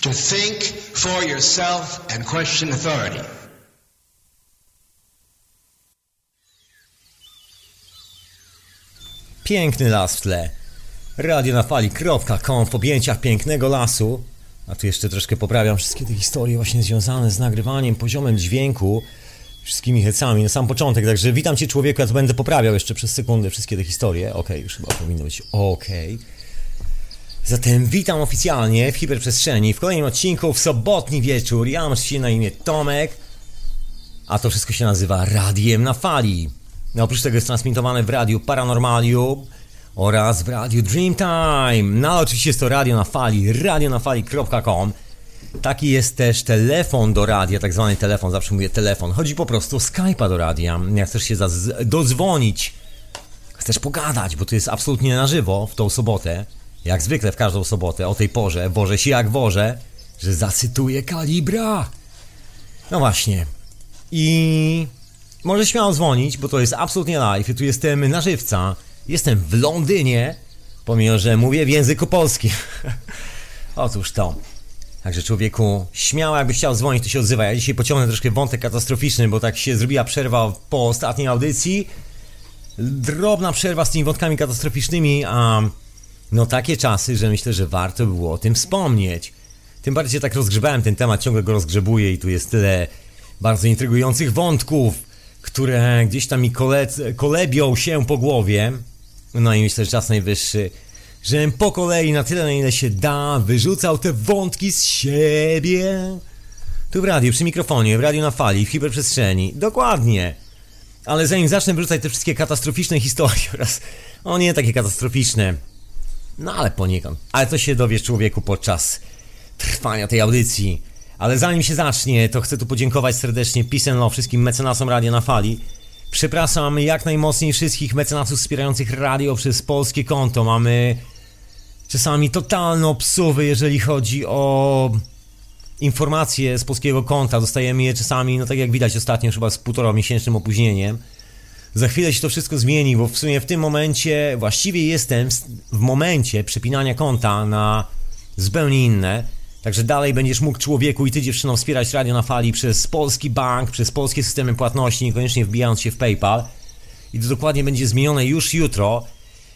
to think for yourself and question authority. Piękny las w tle. Radio na fali.com w objęciach pięknego lasu. A tu jeszcze troszkę poprawiam wszystkie te historie właśnie związane z nagrywaniem, poziomem dźwięku, wszystkimi hecami na sam początek. Także witam Cię człowieku, ja to będę poprawiał jeszcze przez sekundę wszystkie te historie. Okej, okay, już chyba powinno być okej. Okay. Zatem witam oficjalnie w hiperprzestrzeni w kolejnym odcinku w sobotni wieczór. Ja mam się na imię Tomek, a to wszystko się nazywa Radiem na Fali. No, oprócz tego jest transmitowane w radiu Paranormalium oraz w radiu Dreamtime. No oczywiście jest to radio na fali, radionafali.com. Taki jest też telefon do radia, tak zwany telefon, zawsze mówię telefon. Chodzi po prostu o Skype'a do radia. Jak chcesz się dozwonić, chcesz pogadać, bo to jest absolutnie na żywo w tą sobotę, jak zwykle w każdą sobotę o tej porze, wożę się jak wożę, że zacytuję kalibra. No właśnie. I może śmiało dzwonić, bo to jest absolutnie live i tu jestem na żywca. Jestem w Londynie, pomimo że mówię w języku polskim. Otóż to. Także człowieku, śmiało jakbyś chciał dzwonić, to się odzywa. Ja dzisiaj pociągnę troszkę wątek katastroficzny, bo tak się zrobiła przerwa po ostatniej audycji. Drobna przerwa z tymi wątkami katastroficznymi, a no takie czasy, że myślę, że warto było o tym wspomnieć. Tym bardziej tak rozgrzebałem ten temat, ciągle go rozgrzebuję i tu jest tyle bardzo intrygujących wątków, które gdzieś tam mi kole kolebią się po głowie. No i myślę, że czas najwyższy, żebym po kolei na tyle, na ile się da, wyrzucał te wątki z siebie. Tu w radiu, przy mikrofonie, w radiu na fali, w hiperprzestrzeni. Dokładnie. Ale zanim zacznę wyrzucać te wszystkie katastroficzne historie oraz... O nie, takie katastroficzne. No ale poniekąd. Ale to się dowiesz człowieku podczas trwania tej audycji. Ale zanim się zacznie, to chcę tu podziękować serdecznie Love wszystkim mecenasom Radia na Fali. Przepraszam jak najmocniej wszystkich mecenasów wspierających radio przez polskie konto. Mamy czasami totalne obsuwy, jeżeli chodzi o informacje z polskiego konta. Dostajemy je czasami, no tak jak widać ostatnio, chyba z półtora miesięcznym opóźnieniem. Za chwilę się to wszystko zmieni, bo w sumie w tym momencie, właściwie jestem w momencie przepinania konta na zupełnie inne. Także dalej będziesz mógł człowieku i ty dziewczyną wspierać radio na fali przez polski bank, przez polskie systemy płatności, niekoniecznie wbijając się w PayPal. I to dokładnie będzie zmienione już jutro.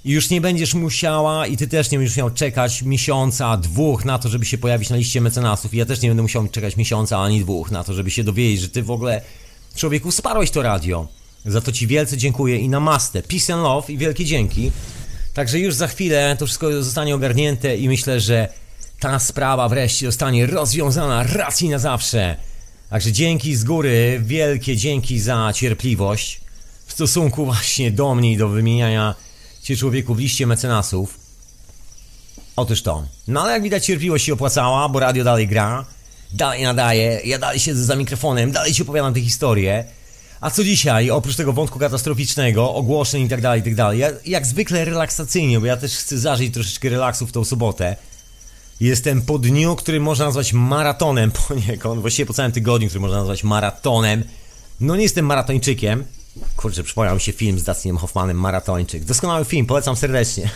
I już nie będziesz musiała i ty też nie będziesz miał czekać miesiąca, dwóch na to, żeby się pojawić na liście mecenasów. I ja też nie będę musiał czekać miesiąca ani dwóch na to, żeby się dowiedzieć, że ty w ogóle człowieku wsparłeś to radio. Za to ci wielce dziękuję i namaste. Peace and love i wielkie dzięki. Także już za chwilę to wszystko zostanie ogarnięte i myślę, że ta sprawa wreszcie zostanie rozwiązana raz i na zawsze. Także dzięki z góry, wielkie dzięki za cierpliwość w stosunku właśnie do mnie i do wymieniania cię człowieku w liście mecenasów. Otóż to. No ale jak widać cierpliwość się opłacała, bo radio dalej gra, dalej nadaje, ja dalej siedzę za mikrofonem, dalej ci opowiadam te historie. A co dzisiaj, oprócz tego wątku katastroficznego, ogłoszeń i tak dalej, i tak dalej, jak zwykle relaksacyjnie, bo ja też chcę zażyć troszeczkę relaksu w tą sobotę. Jestem po dniu, który można nazwać maratonem poniekąd, właściwie po całym tygodniu, który można nazwać maratonem. No nie jestem maratończykiem. Kurczę, przypomniał mi się film z Dustin Hoffmanem, Maratończyk. Doskonały film, polecam serdecznie.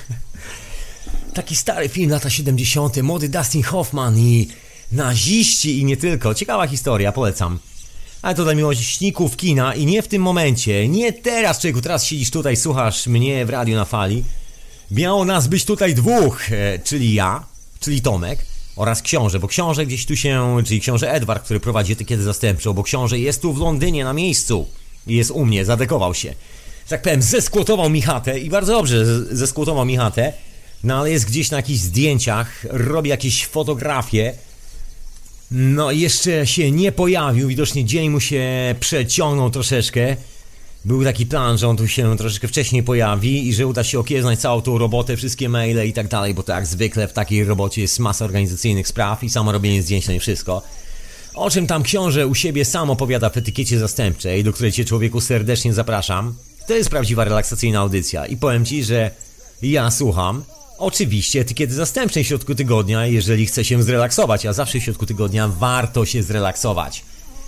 Taki stary film, lata 70. Młody Dustin Hoffman i naziści i nie tylko. Ciekawa historia, polecam. Ale to dla miłośników kina i nie w tym momencie, nie teraz, człowieku, teraz siedzisz tutaj, słuchasz mnie w radiu na fali. Miało nas być tutaj dwóch, e, czyli ja, czyli Tomek, oraz książę, bo książę gdzieś tu się, czyli książę Edward, który prowadzi etykietę zastępczą, bo książę jest tu w Londynie na miejscu i jest u mnie, zadekował się. Tak powiem, zeskłotował mi chatę i bardzo dobrze zeskłotował mi chatę, no ale jest gdzieś na jakichś zdjęciach, robi jakieś fotografie, no jeszcze się nie pojawił, widocznie dzień mu się przeciągnął troszeczkę, był taki plan, że on tu się troszeczkę wcześniej pojawi i że uda się okieznać całą tą robotę, wszystkie maile i tak dalej, bo to jak zwykle w takiej robocie jest masa organizacyjnych spraw i samo robienie zdjęć to nie wszystko. O czym tam książę u siebie sam opowiada w etykiecie zastępczej, do której cię człowieku serdecznie zapraszam. To jest prawdziwa relaksacyjna audycja i powiem ci, że ja słucham. Oczywiście etykiety zastępczej w środku tygodnia, jeżeli chce się zrelaksować, a zawsze w środku tygodnia warto się zrelaksować.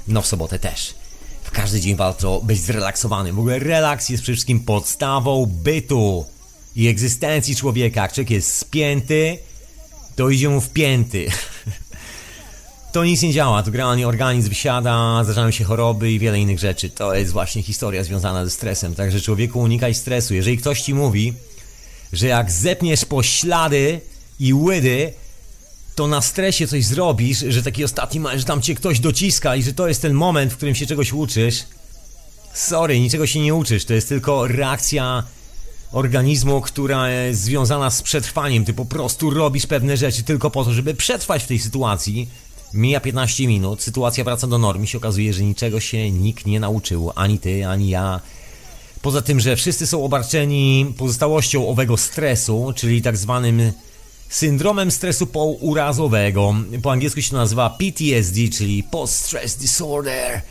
No w sobotę też. W każdy dzień warto być zrelaksowanym. W ogóle relaks jest przede wszystkim podstawą bytu i egzystencji człowieka. Jak człowiek jest spięty, to idzie mu w pięty. to nic nie działa, to generalnie organizm wysiada, zdarzają się choroby i wiele innych rzeczy. To jest właśnie historia związana ze stresem, także człowieku unikaj stresu. Jeżeli ktoś ci mówi, że jak zepniesz po ślady i łydy, to na stresie coś zrobisz, że taki ostatni moment, że tam cię ktoś dociska i że to jest ten moment, w którym się czegoś uczysz. Sorry, niczego się nie uczysz, to jest tylko reakcja organizmu, która jest związana z przetrwaniem. Ty po prostu robisz pewne rzeczy tylko po to, żeby przetrwać w tej sytuacji. Mija 15 minut, sytuacja wraca do normy, się okazuje, że niczego się nikt nie nauczył, ani ty, ani ja. Poza tym, że wszyscy są obarczeni pozostałością owego stresu, czyli tak zwanym syndromem stresu pourazowego. Po angielsku się to nazywa PTSD, czyli Post Stress Disorder.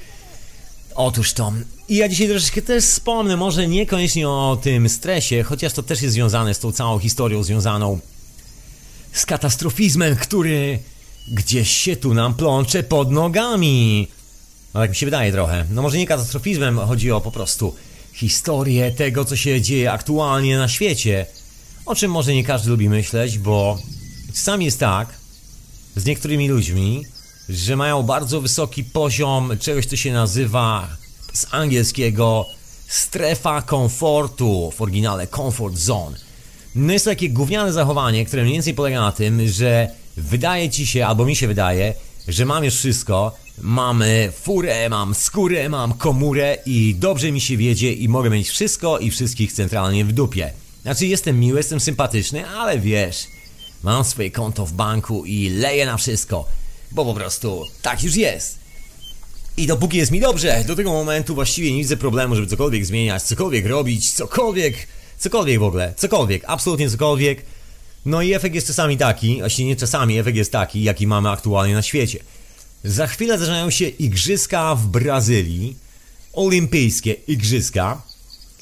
Otóż to. I ja dzisiaj troszeczkę też wspomnę, może niekoniecznie o tym stresie, chociaż to też jest związane z tą całą historią związaną z katastrofizmem, który gdzieś się tu nam plącze pod nogami. No tak mi się wydaje trochę. No może nie katastrofizmem, chodzi o po prostu historię tego, co się dzieje aktualnie na świecie. O czym może nie każdy lubi myśleć, bo czasami jest tak z niektórymi ludźmi, że mają bardzo wysoki poziom czegoś, co się nazywa z angielskiego strefa komfortu, w oryginale comfort zone. No jest to takie gówniane zachowanie, które mniej więcej polega na tym, że wydaje ci się, albo mi się wydaje, że mam już wszystko, mam furę, mam skórę, mam komórę i dobrze mi się wiedzie i mogę mieć wszystko i wszystkich centralnie w dupie. Znaczy jestem miły, jestem sympatyczny, ale wiesz, mam swoje konto w banku i leję na wszystko, bo po prostu tak już jest. I dopóki jest mi dobrze, do tego momentu właściwie nie widzę problemu, żeby cokolwiek zmieniać, cokolwiek robić, cokolwiek, cokolwiek w ogóle, cokolwiek, absolutnie cokolwiek. No i efekt jest czasami taki, właściwie nie czasami, efekt jest taki, jaki mamy aktualnie na świecie. Za chwilę zdarzają się igrzyska w Brazylii, olimpijskie igrzyska,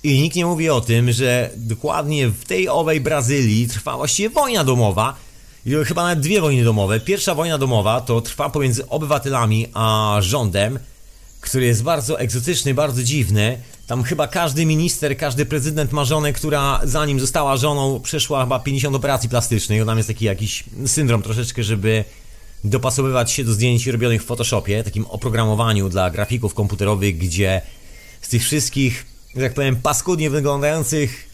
i nikt nie mówi o tym, że dokładnie w tej owej Brazylii trwa właściwie wojna domowa. I chyba nawet dwie wojny domowe. Pierwsza wojna domowa to trwa pomiędzy obywatelami a rządem, który jest bardzo egzotyczny, bardzo dziwny. Tam chyba każdy minister, każdy prezydent ma żonę, która zanim została żoną przeszła chyba 50 operacji plastycznych. Tam jest taki jakiś syndrom troszeczkę, żeby dopasowywać się do zdjęć robionych w Photoshopie, takim oprogramowaniu dla grafików komputerowych, gdzie z tych wszystkich że tak powiem, paskudnie wyglądających,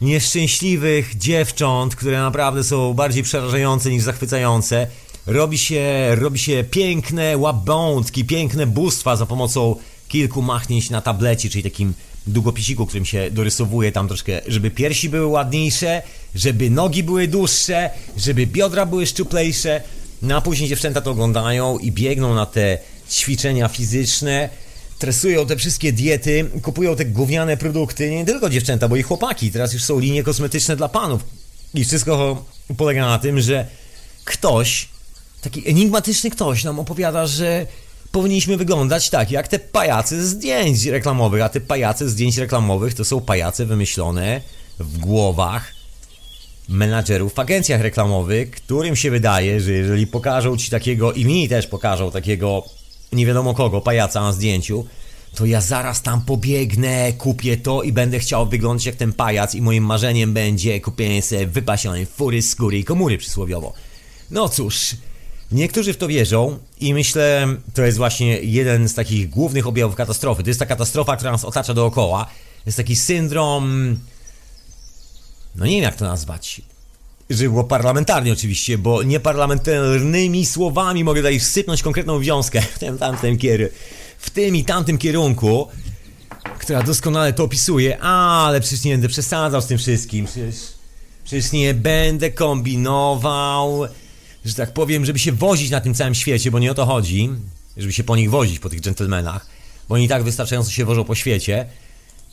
nieszczęśliwych dziewcząt, które naprawdę są bardziej przerażające niż zachwycające. Robi się, robi się piękne łabątki, piękne bóstwa za pomocą kilku machnięć na tablecie, czyli takim długopisiku, którym się dorysowuje tam troszkę, żeby piersi były ładniejsze, żeby nogi były dłuższe, żeby biodra były szczuplejsze. No a później dziewczęta to oglądają i biegną na te ćwiczenia fizyczne, tresują te wszystkie diety, kupują te gówniane produkty, nie tylko dziewczęta, bo i chłopaki. Teraz już są linie kosmetyczne dla panów. I wszystko polega na tym, że ktoś, taki enigmatyczny ktoś nam opowiada, że powinniśmy wyglądać tak, jak te pajace zdjęć reklamowych, a te pajace zdjęć reklamowych to są pajace wymyślone w głowach menadżerów w agencjach reklamowych, którym się wydaje, że jeżeli pokażą ci takiego i mi też pokażą takiego nie wiadomo kogo, pajaca na zdjęciu, to ja zaraz tam pobiegnę, kupię to i będę chciał wyglądać jak ten pajac i moim marzeniem będzie kupienie sobie wypasionej fury, skóry i komury przysłowiowo. No cóż, niektórzy w to wierzą i myślę, to jest właśnie jeden z takich głównych objawów katastrofy. To jest ta katastrofa, która nas otacza dookoła. To jest taki syndrom... No nie wiem jak to nazwać. Żeby było parlamentarnie oczywiście, bo nieparlamentarnymi słowami mogę tutaj wsypnąć konkretną wiązkę w tym tamtym w tym i tamtym kierunku, która doskonale to opisuje, ale przecież nie będę przesadzał z tym wszystkim, przecież, przecież nie będę kombinował, że tak powiem, żeby się wozić na tym całym świecie, bo nie o to chodzi, żeby się po nich wozić, po tych dżentelmenach, bo oni tak wystarczająco się wożą po świecie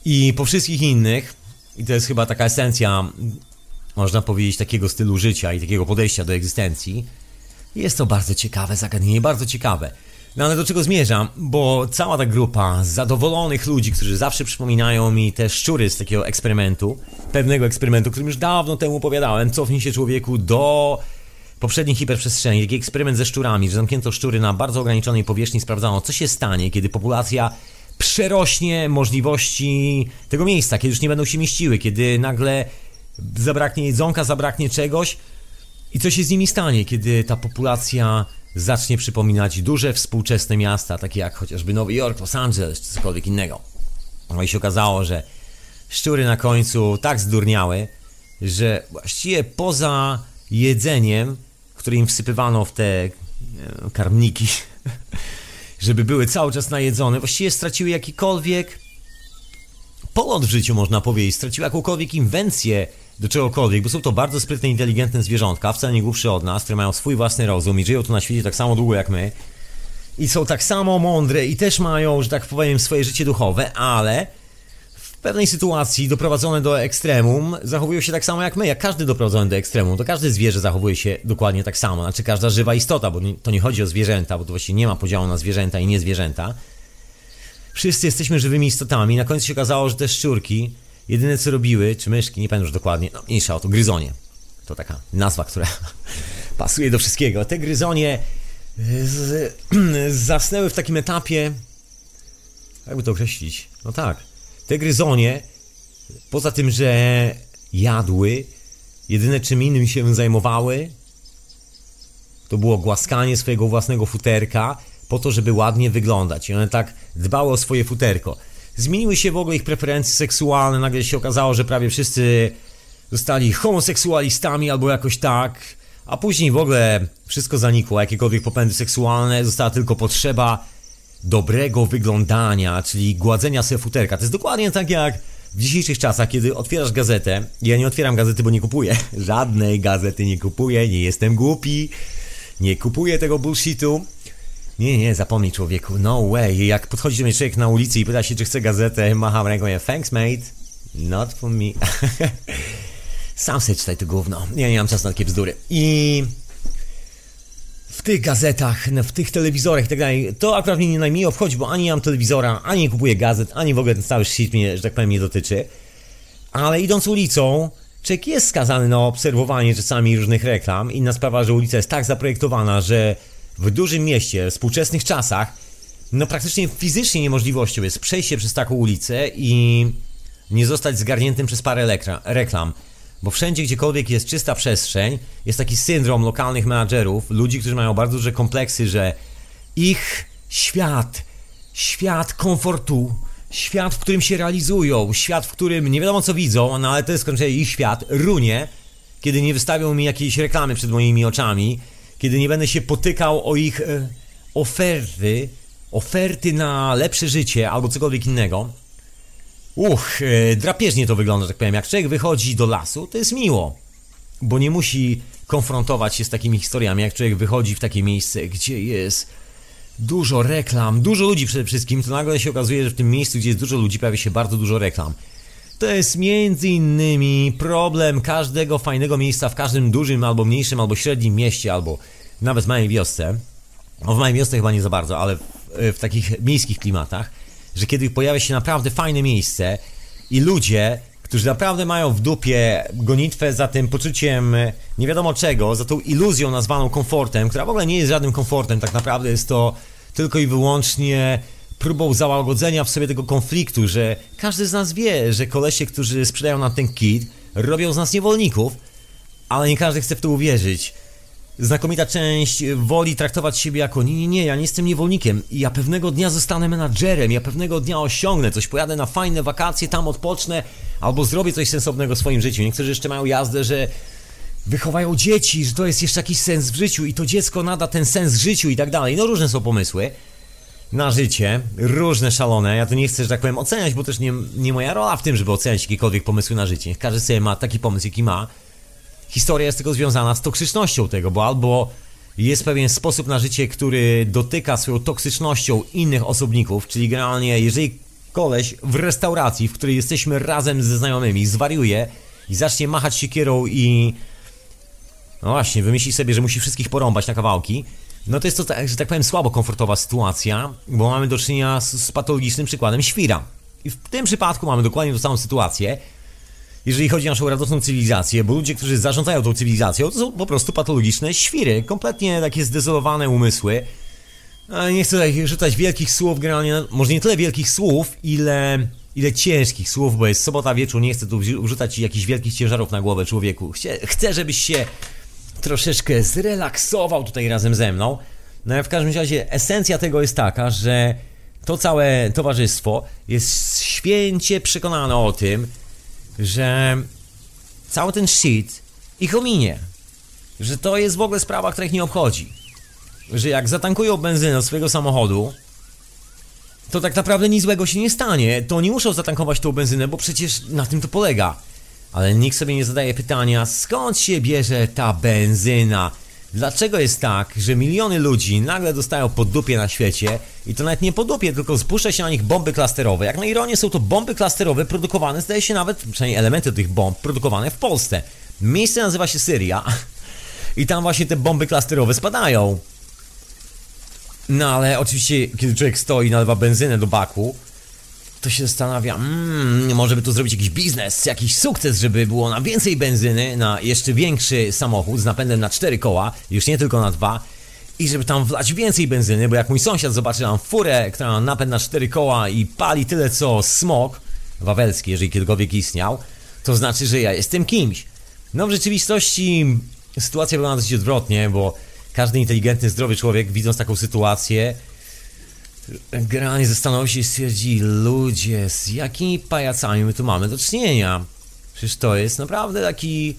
i po wszystkich innych, i to jest chyba taka esencja można powiedzieć, takiego stylu życia i takiego podejścia do egzystencji. Jest to bardzo ciekawe zagadnienie, bardzo ciekawe. No ale do czego zmierzam? Bo cała ta grupa zadowolonych ludzi, którzy zawsze przypominają mi te szczury z takiego eksperymentu, pewnego eksperymentu, którym już dawno temu opowiadałem, cofnij się człowieku do poprzedniej hiperprzestrzeni, taki eksperyment ze szczurami, że zamknięto szczury na bardzo ograniczonej powierzchni, sprawdzano co się stanie, kiedy populacja przerośnie możliwości tego miejsca, kiedy już nie będą się mieściły, kiedy nagle zabraknie jedzonka, zabraknie czegoś i co się z nimi stanie, kiedy ta populacja zacznie przypominać duże współczesne miasta, takie jak chociażby Nowy Jork, Los Angeles czy cokolwiek innego. No i się okazało, że szczury na końcu tak zdurniały, że właściwie poza jedzeniem, które im wsypywano w te wiem, karmniki, żeby były cały czas najedzone, właściwie straciły jakikolwiek polot w życiu, można powiedzieć, straciły jakąkolwiek inwencję do czegokolwiek, bo są to bardzo sprytne, inteligentne zwierzątka, wcale nie głupsze od nas, które mają swój własny rozum i żyją tu na świecie tak samo długo jak my. I są tak samo mądre i też mają, że tak powiem, swoje życie duchowe, ale pewnej sytuacji doprowadzone do ekstremum zachowują się tak samo jak my, jak każdy doprowadzony do ekstremum. To każde zwierzę zachowuje się dokładnie tak samo, znaczy każda żywa istota, bo to nie chodzi o zwierzęta, bo to właściwie nie ma podziału na zwierzęta i niezwierzęta. Wszyscy jesteśmy żywymi istotami. Na końcu się okazało, że te szczurki jedyne co robiły, czy myszki, nie pamiętam już dokładnie, no mniejsza o to, gryzonie. To taka nazwa, która pasuje do wszystkiego. Te gryzonie z, zasnęły w takim etapie, jakby to określić, no tak, te gryzonie, poza tym, że jadły, jedyne czym innym się zajmowały, to było głaskanie swojego własnego futerka, po to, żeby ładnie wyglądać. I one tak dbały o swoje futerko. Zmieniły się w ogóle ich preferencje seksualne, nagle się okazało, że prawie wszyscy zostali homoseksualistami albo jakoś tak, a później w ogóle wszystko zanikło, jakiekolwiek popędy seksualne, została tylko potrzeba dobrego wyglądania, czyli gładzenia sobie futerka. To jest dokładnie tak jak w dzisiejszych czasach, kiedy otwierasz gazetę, ja nie otwieram gazety, bo nie kupuję, żadnej gazety nie kupuję, nie jestem głupi, nie kupuję tego bullshitu, nie, nie, zapomnij człowieku, no way. Jak podchodzi do mnie człowiek na ulicy i pyta się, czy chce gazetę, macham ręką, ja, thanks mate, not for me. Sam sobie czytaj to gówno. Ja nie mam czasu na takie bzdury. I w tych gazetach, w tych telewizorach i tak dalej, to akurat mnie nie najmniej obchodzi, bo ani nie mam telewizora, ani nie kupuję gazet, ani w ogóle ten cały shit mnie, że tak powiem, nie dotyczy. Ale idąc ulicą, człowiek jest skazany na obserwowanie czasami różnych reklam. Inna sprawa, że ulica jest tak zaprojektowana, że w dużym mieście, w współczesnych czasach, no praktycznie fizycznie niemożliwością jest przejście przez taką ulicę i nie zostać zgarniętym przez parę reklam. Bo wszędzie, gdziekolwiek jest czysta przestrzeń, jest taki syndrom lokalnych menadżerów, ludzi, którzy mają bardzo duże kompleksy, że ich świat, świat komfortu, świat, w którym się realizują, świat, w którym nie wiadomo co widzą, no ale to jest skończenie ich świat, runie, kiedy nie wystawią mi jakiejś reklamy przed moimi oczami, kiedy nie będę się potykał o ich e, oferty, oferty na lepsze życie albo cokolwiek innego. Uch, e, drapieżnie to wygląda, tak powiem. Jak człowiek wychodzi do lasu, to jest miło, bo nie musi konfrontować się z takimi historiami. Jak człowiek wychodzi w takie miejsce, gdzie jest dużo reklam, dużo ludzi przede wszystkim, to nagle się okazuje, że w tym miejscu, gdzie jest dużo ludzi, pojawia się bardzo dużo reklam. To jest między innymi problem każdego fajnego miejsca w każdym dużym albo mniejszym albo średnim mieście albo nawet w małej wiosce. No w małej wiosce chyba nie za bardzo, ale w, w takich miejskich klimatach, że kiedy pojawia się naprawdę fajne miejsce i ludzie, którzy naprawdę mają w dupie gonitwę za tym poczuciem nie wiadomo czego, za tą iluzją nazwaną komfortem, która w ogóle nie jest żadnym komfortem, tak naprawdę jest to tylko i wyłącznie próbą załagodzenia w sobie tego konfliktu, że każdy z nas wie, że kolesie, którzy sprzedają nam ten kit, robią z nas niewolników, ale nie każdy chce w to uwierzyć. Znakomita część woli traktować siebie jako nie, nie, nie, ja nie jestem niewolnikiem. Ja pewnego dnia zostanę menadżerem, ja pewnego dnia osiągnę coś, pojadę na fajne wakacje, tam odpocznę, albo zrobię coś sensownego w swoim życiu. Niektórzy jeszcze mają jazdę, że wychowają dzieci, że to jest jeszcze jakiś sens w życiu i to dziecko nada ten sens życiu i tak dalej. No różne są pomysły na życie, różne szalone. Ja tu nie chcę, że tak powiem, oceniać, bo też nie, nie moja rola w tym, żeby oceniać jakiekolwiek pomysły na życie. Każdy sobie ma taki pomysł, jaki ma. Historia jest tylko związana z toksycznością tego, bo albo jest pewien sposób na życie, który dotyka swoją toksycznością innych osobników, czyli generalnie, jeżeli koleś w restauracji, w której jesteśmy razem ze znajomymi, zwariuje i zacznie machać siekierą i no właśnie, wymyśli sobie, że musi wszystkich porąbać na kawałki, no to jest to, że tak powiem, słabo komfortowa sytuacja, bo mamy do czynienia z, z patologicznym przykładem świra. I w tym przypadku mamy dokładnie tą samą sytuację, jeżeli chodzi o naszą radosną cywilizację, bo ludzie, którzy zarządzają tą cywilizacją, to są po prostu patologiczne świry, kompletnie takie zdezolowane umysły. Nie chcę tutaj rzucać wielkich słów, generalnie, może nie tyle wielkich słów, ile, ile ciężkich słów, bo jest sobota wieczór, nie chcę tu wrzucać jakichś wielkich ciężarów na głowę człowieku. Chcę, chcę żebyś się troszeczkę zrelaksował tutaj razem ze mną. No w każdym razie esencja tego jest taka, że to całe towarzystwo jest święcie przekonane o tym, że cały ten shit ich ominie. Że to jest w ogóle sprawa, która ich nie obchodzi. Że jak zatankują benzynę swojego samochodu, to tak naprawdę nic złego się nie stanie. To nie muszą zatankować tą benzynę, bo przecież na tym to polega. Ale nikt sobie nie zadaje pytania, skąd się bierze ta benzyna? Dlaczego jest tak, że miliony ludzi nagle dostają po dupie na świecie i to nawet nie po dupie, tylko spuszcza się na nich bomby klasterowe. Jak na ironię są to bomby klasterowe produkowane, zdaje się nawet, przynajmniej elementy tych bomb, produkowane w Polsce. Miejsce nazywa się Syria i tam właśnie te bomby klasterowe spadają. No ale oczywiście, kiedy człowiek stoi, nalewa benzynę do baku, to się zastanawia, mm, może by tu zrobić jakiś biznes, jakiś sukces, żeby było na więcej benzyny, na jeszcze większy samochód z napędem na cztery koła, już nie tylko na dwa, i żeby tam wlać więcej benzyny, bo jak mój sąsiad zobaczy tam furę, która ma napęd na cztery koła i pali tyle co smog wawelski, jeżeli kiedykolwiek istniał, to znaczy, że ja jestem kimś. No w rzeczywistości sytuacja wygląda dosyć odwrotnie, bo każdy inteligentny, zdrowy człowiek, widząc taką sytuację, generalnie zastanowi się i stwierdzi, ludzie, z jakimi pajacami my tu mamy do czynienia? Przecież to jest naprawdę taki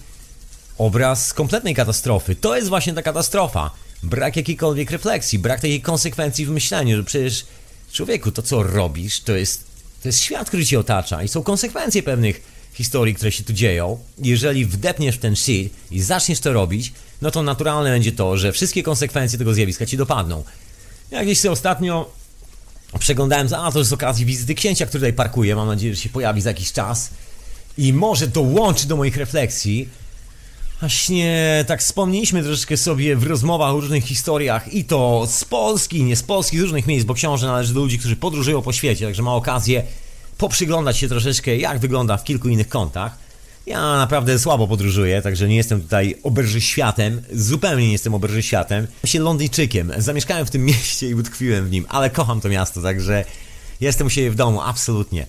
obraz kompletnej katastrofy. To jest właśnie ta katastrofa. Brak jakiejkolwiek refleksji, brak takiej konsekwencji w myśleniu, że przecież człowieku, to co robisz, to jest, to jest świat, który cię otacza i są konsekwencje pewnych historii, które się tu dzieją. Jeżeli wdepniesz w ten shit i zaczniesz to robić, no to naturalne będzie to, że wszystkie konsekwencje tego zjawiska ci dopadną. Ja gdzieś sobie ostatnio przeglądałem, a to z okazji wizyty księcia, który tutaj parkuje, mam nadzieję, że się pojawi za jakiś czas i może dołączy do moich refleksji. Właśnie tak wspomnieliśmy troszeczkę sobie w rozmowach o różnych historiach i to z Polski, nie z Polski, z różnych miejsc, bo książę należy do ludzi, którzy podróżują po świecie, także ma okazję poprzyglądać się troszeczkę, jak wygląda w kilku innych kątach. Ja naprawdę słabo podróżuję, także nie jestem tutaj oberżyświatem, zupełnie nie jestem oberżyświatem. Jestem Londyjczykiem, zamieszkałem w tym mieście i utkwiłem w nim, ale kocham to miasto, także jestem u siebie w domu, absolutnie.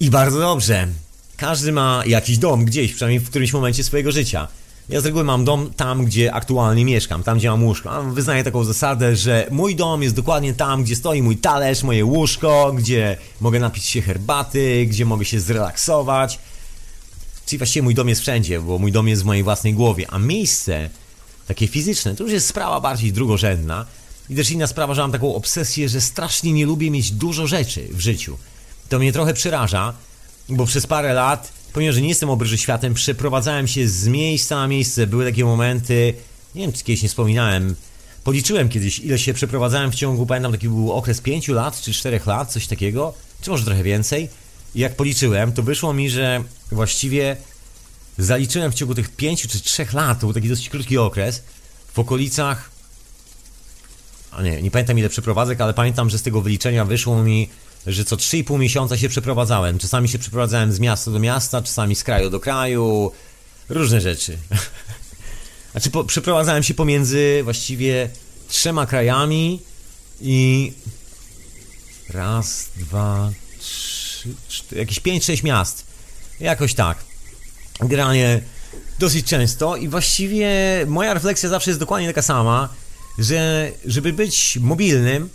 I bardzo dobrze. Każdy ma jakiś dom gdzieś, przynajmniej w którymś momencie swojego życia. Ja z reguły mam dom tam, gdzie aktualnie mieszkam, tam gdzie mam łóżko. Wyznaję taką zasadę, że mój dom jest dokładnie tam, gdzie stoi mój talerz, moje łóżko, gdzie mogę napić się herbaty, gdzie mogę się zrelaksować. Czyli właściwie mój dom jest wszędzie, bo mój dom jest w mojej własnej głowie, a miejsce takie fizyczne to już jest sprawa bardziej drugorzędna. I też inna sprawa, że mam taką obsesję, że strasznie nie lubię mieć dużo rzeczy w życiu. To mnie trochę przeraża, bo przez parę lat pomimo, że nie jestem obryży światem, przeprowadzałem się z miejsca na miejsce. Były takie momenty, nie wiem, czy kiedyś nie wspominałem, policzyłem kiedyś, ile się przeprowadzałem w ciągu, pamiętam, taki był okres 5 lat czy 4 lat, coś takiego, czy może trochę więcej. Jak policzyłem, to wyszło mi, że właściwie zaliczyłem w ciągu tych 5 czy 3 lat, to był taki dosyć krótki okres, w okolicach a nie, nie pamiętam ile przeprowadzek, ale pamiętam, że z tego wyliczenia wyszło mi że co 3,5 miesiąca się przeprowadzałem. Czasami się przeprowadzałem z miasta do miasta, czasami z kraju do kraju. Różne rzeczy. Znaczy, po, przeprowadzałem się pomiędzy właściwie trzema krajami i raz, dwa, trzy, jakieś pięć, sześć miast. Jakoś tak. Generalnie dosyć często i właściwie moja refleksja zawsze jest dokładnie taka sama, że żeby być mobilnym,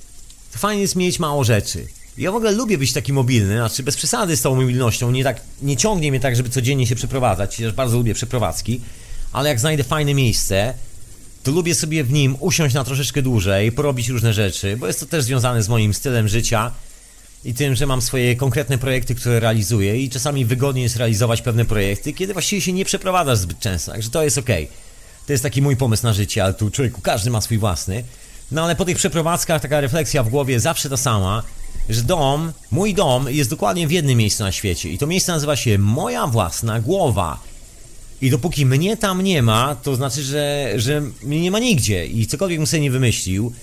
to fajnie jest mieć mało rzeczy. Ja w ogóle lubię być taki mobilny, znaczy bez przesady z tą mobilnością, nie, tak, nie ciągnie mnie tak, żeby codziennie się przeprowadzać, chociaż bardzo lubię przeprowadzki, ale jak znajdę fajne miejsce, to lubię sobie w nim usiąść na troszeczkę dłużej, porobić różne rzeczy, bo jest to też związane z moim stylem życia i tym, że mam swoje konkretne projekty, które realizuję i czasami wygodnie jest realizować pewne projekty, kiedy właściwie się nie przeprowadzasz zbyt często, także to jest ok. To jest taki mój pomysł na życie, ale tu człowieku, każdy ma swój własny. No ale po tych przeprowadzkach taka refleksja w głowie zawsze ta sama, że dom, mój dom jest dokładnie w jednym miejscu na świecie i to miejsce nazywa się moja własna głowa. I dopóki mnie tam nie ma, to znaczy, że, że mnie nie ma nigdzie i cokolwiek bym sobie nie wymyślił,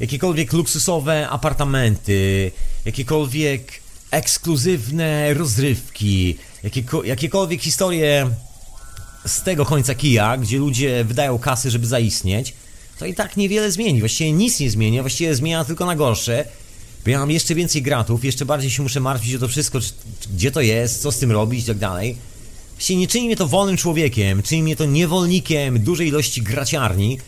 jakiekolwiek luksusowe apartamenty, jakiekolwiek ekskluzywne rozrywki, jakieko, jakiekolwiek historie z tego końca kija, gdzie ludzie wydają kasy, żeby zaistnieć, to i tak niewiele zmieni. Właściwie nic nie zmienia, właściwie zmienia tylko na gorsze bo ja mam jeszcze więcej gratów, jeszcze bardziej się muszę martwić o to wszystko, czy, czy, gdzie to jest, co z tym robić i tak dalej. Właściwie nie czyni mnie to wolnym człowiekiem, czyni mnie to niewolnikiem dużej ilości graciarni,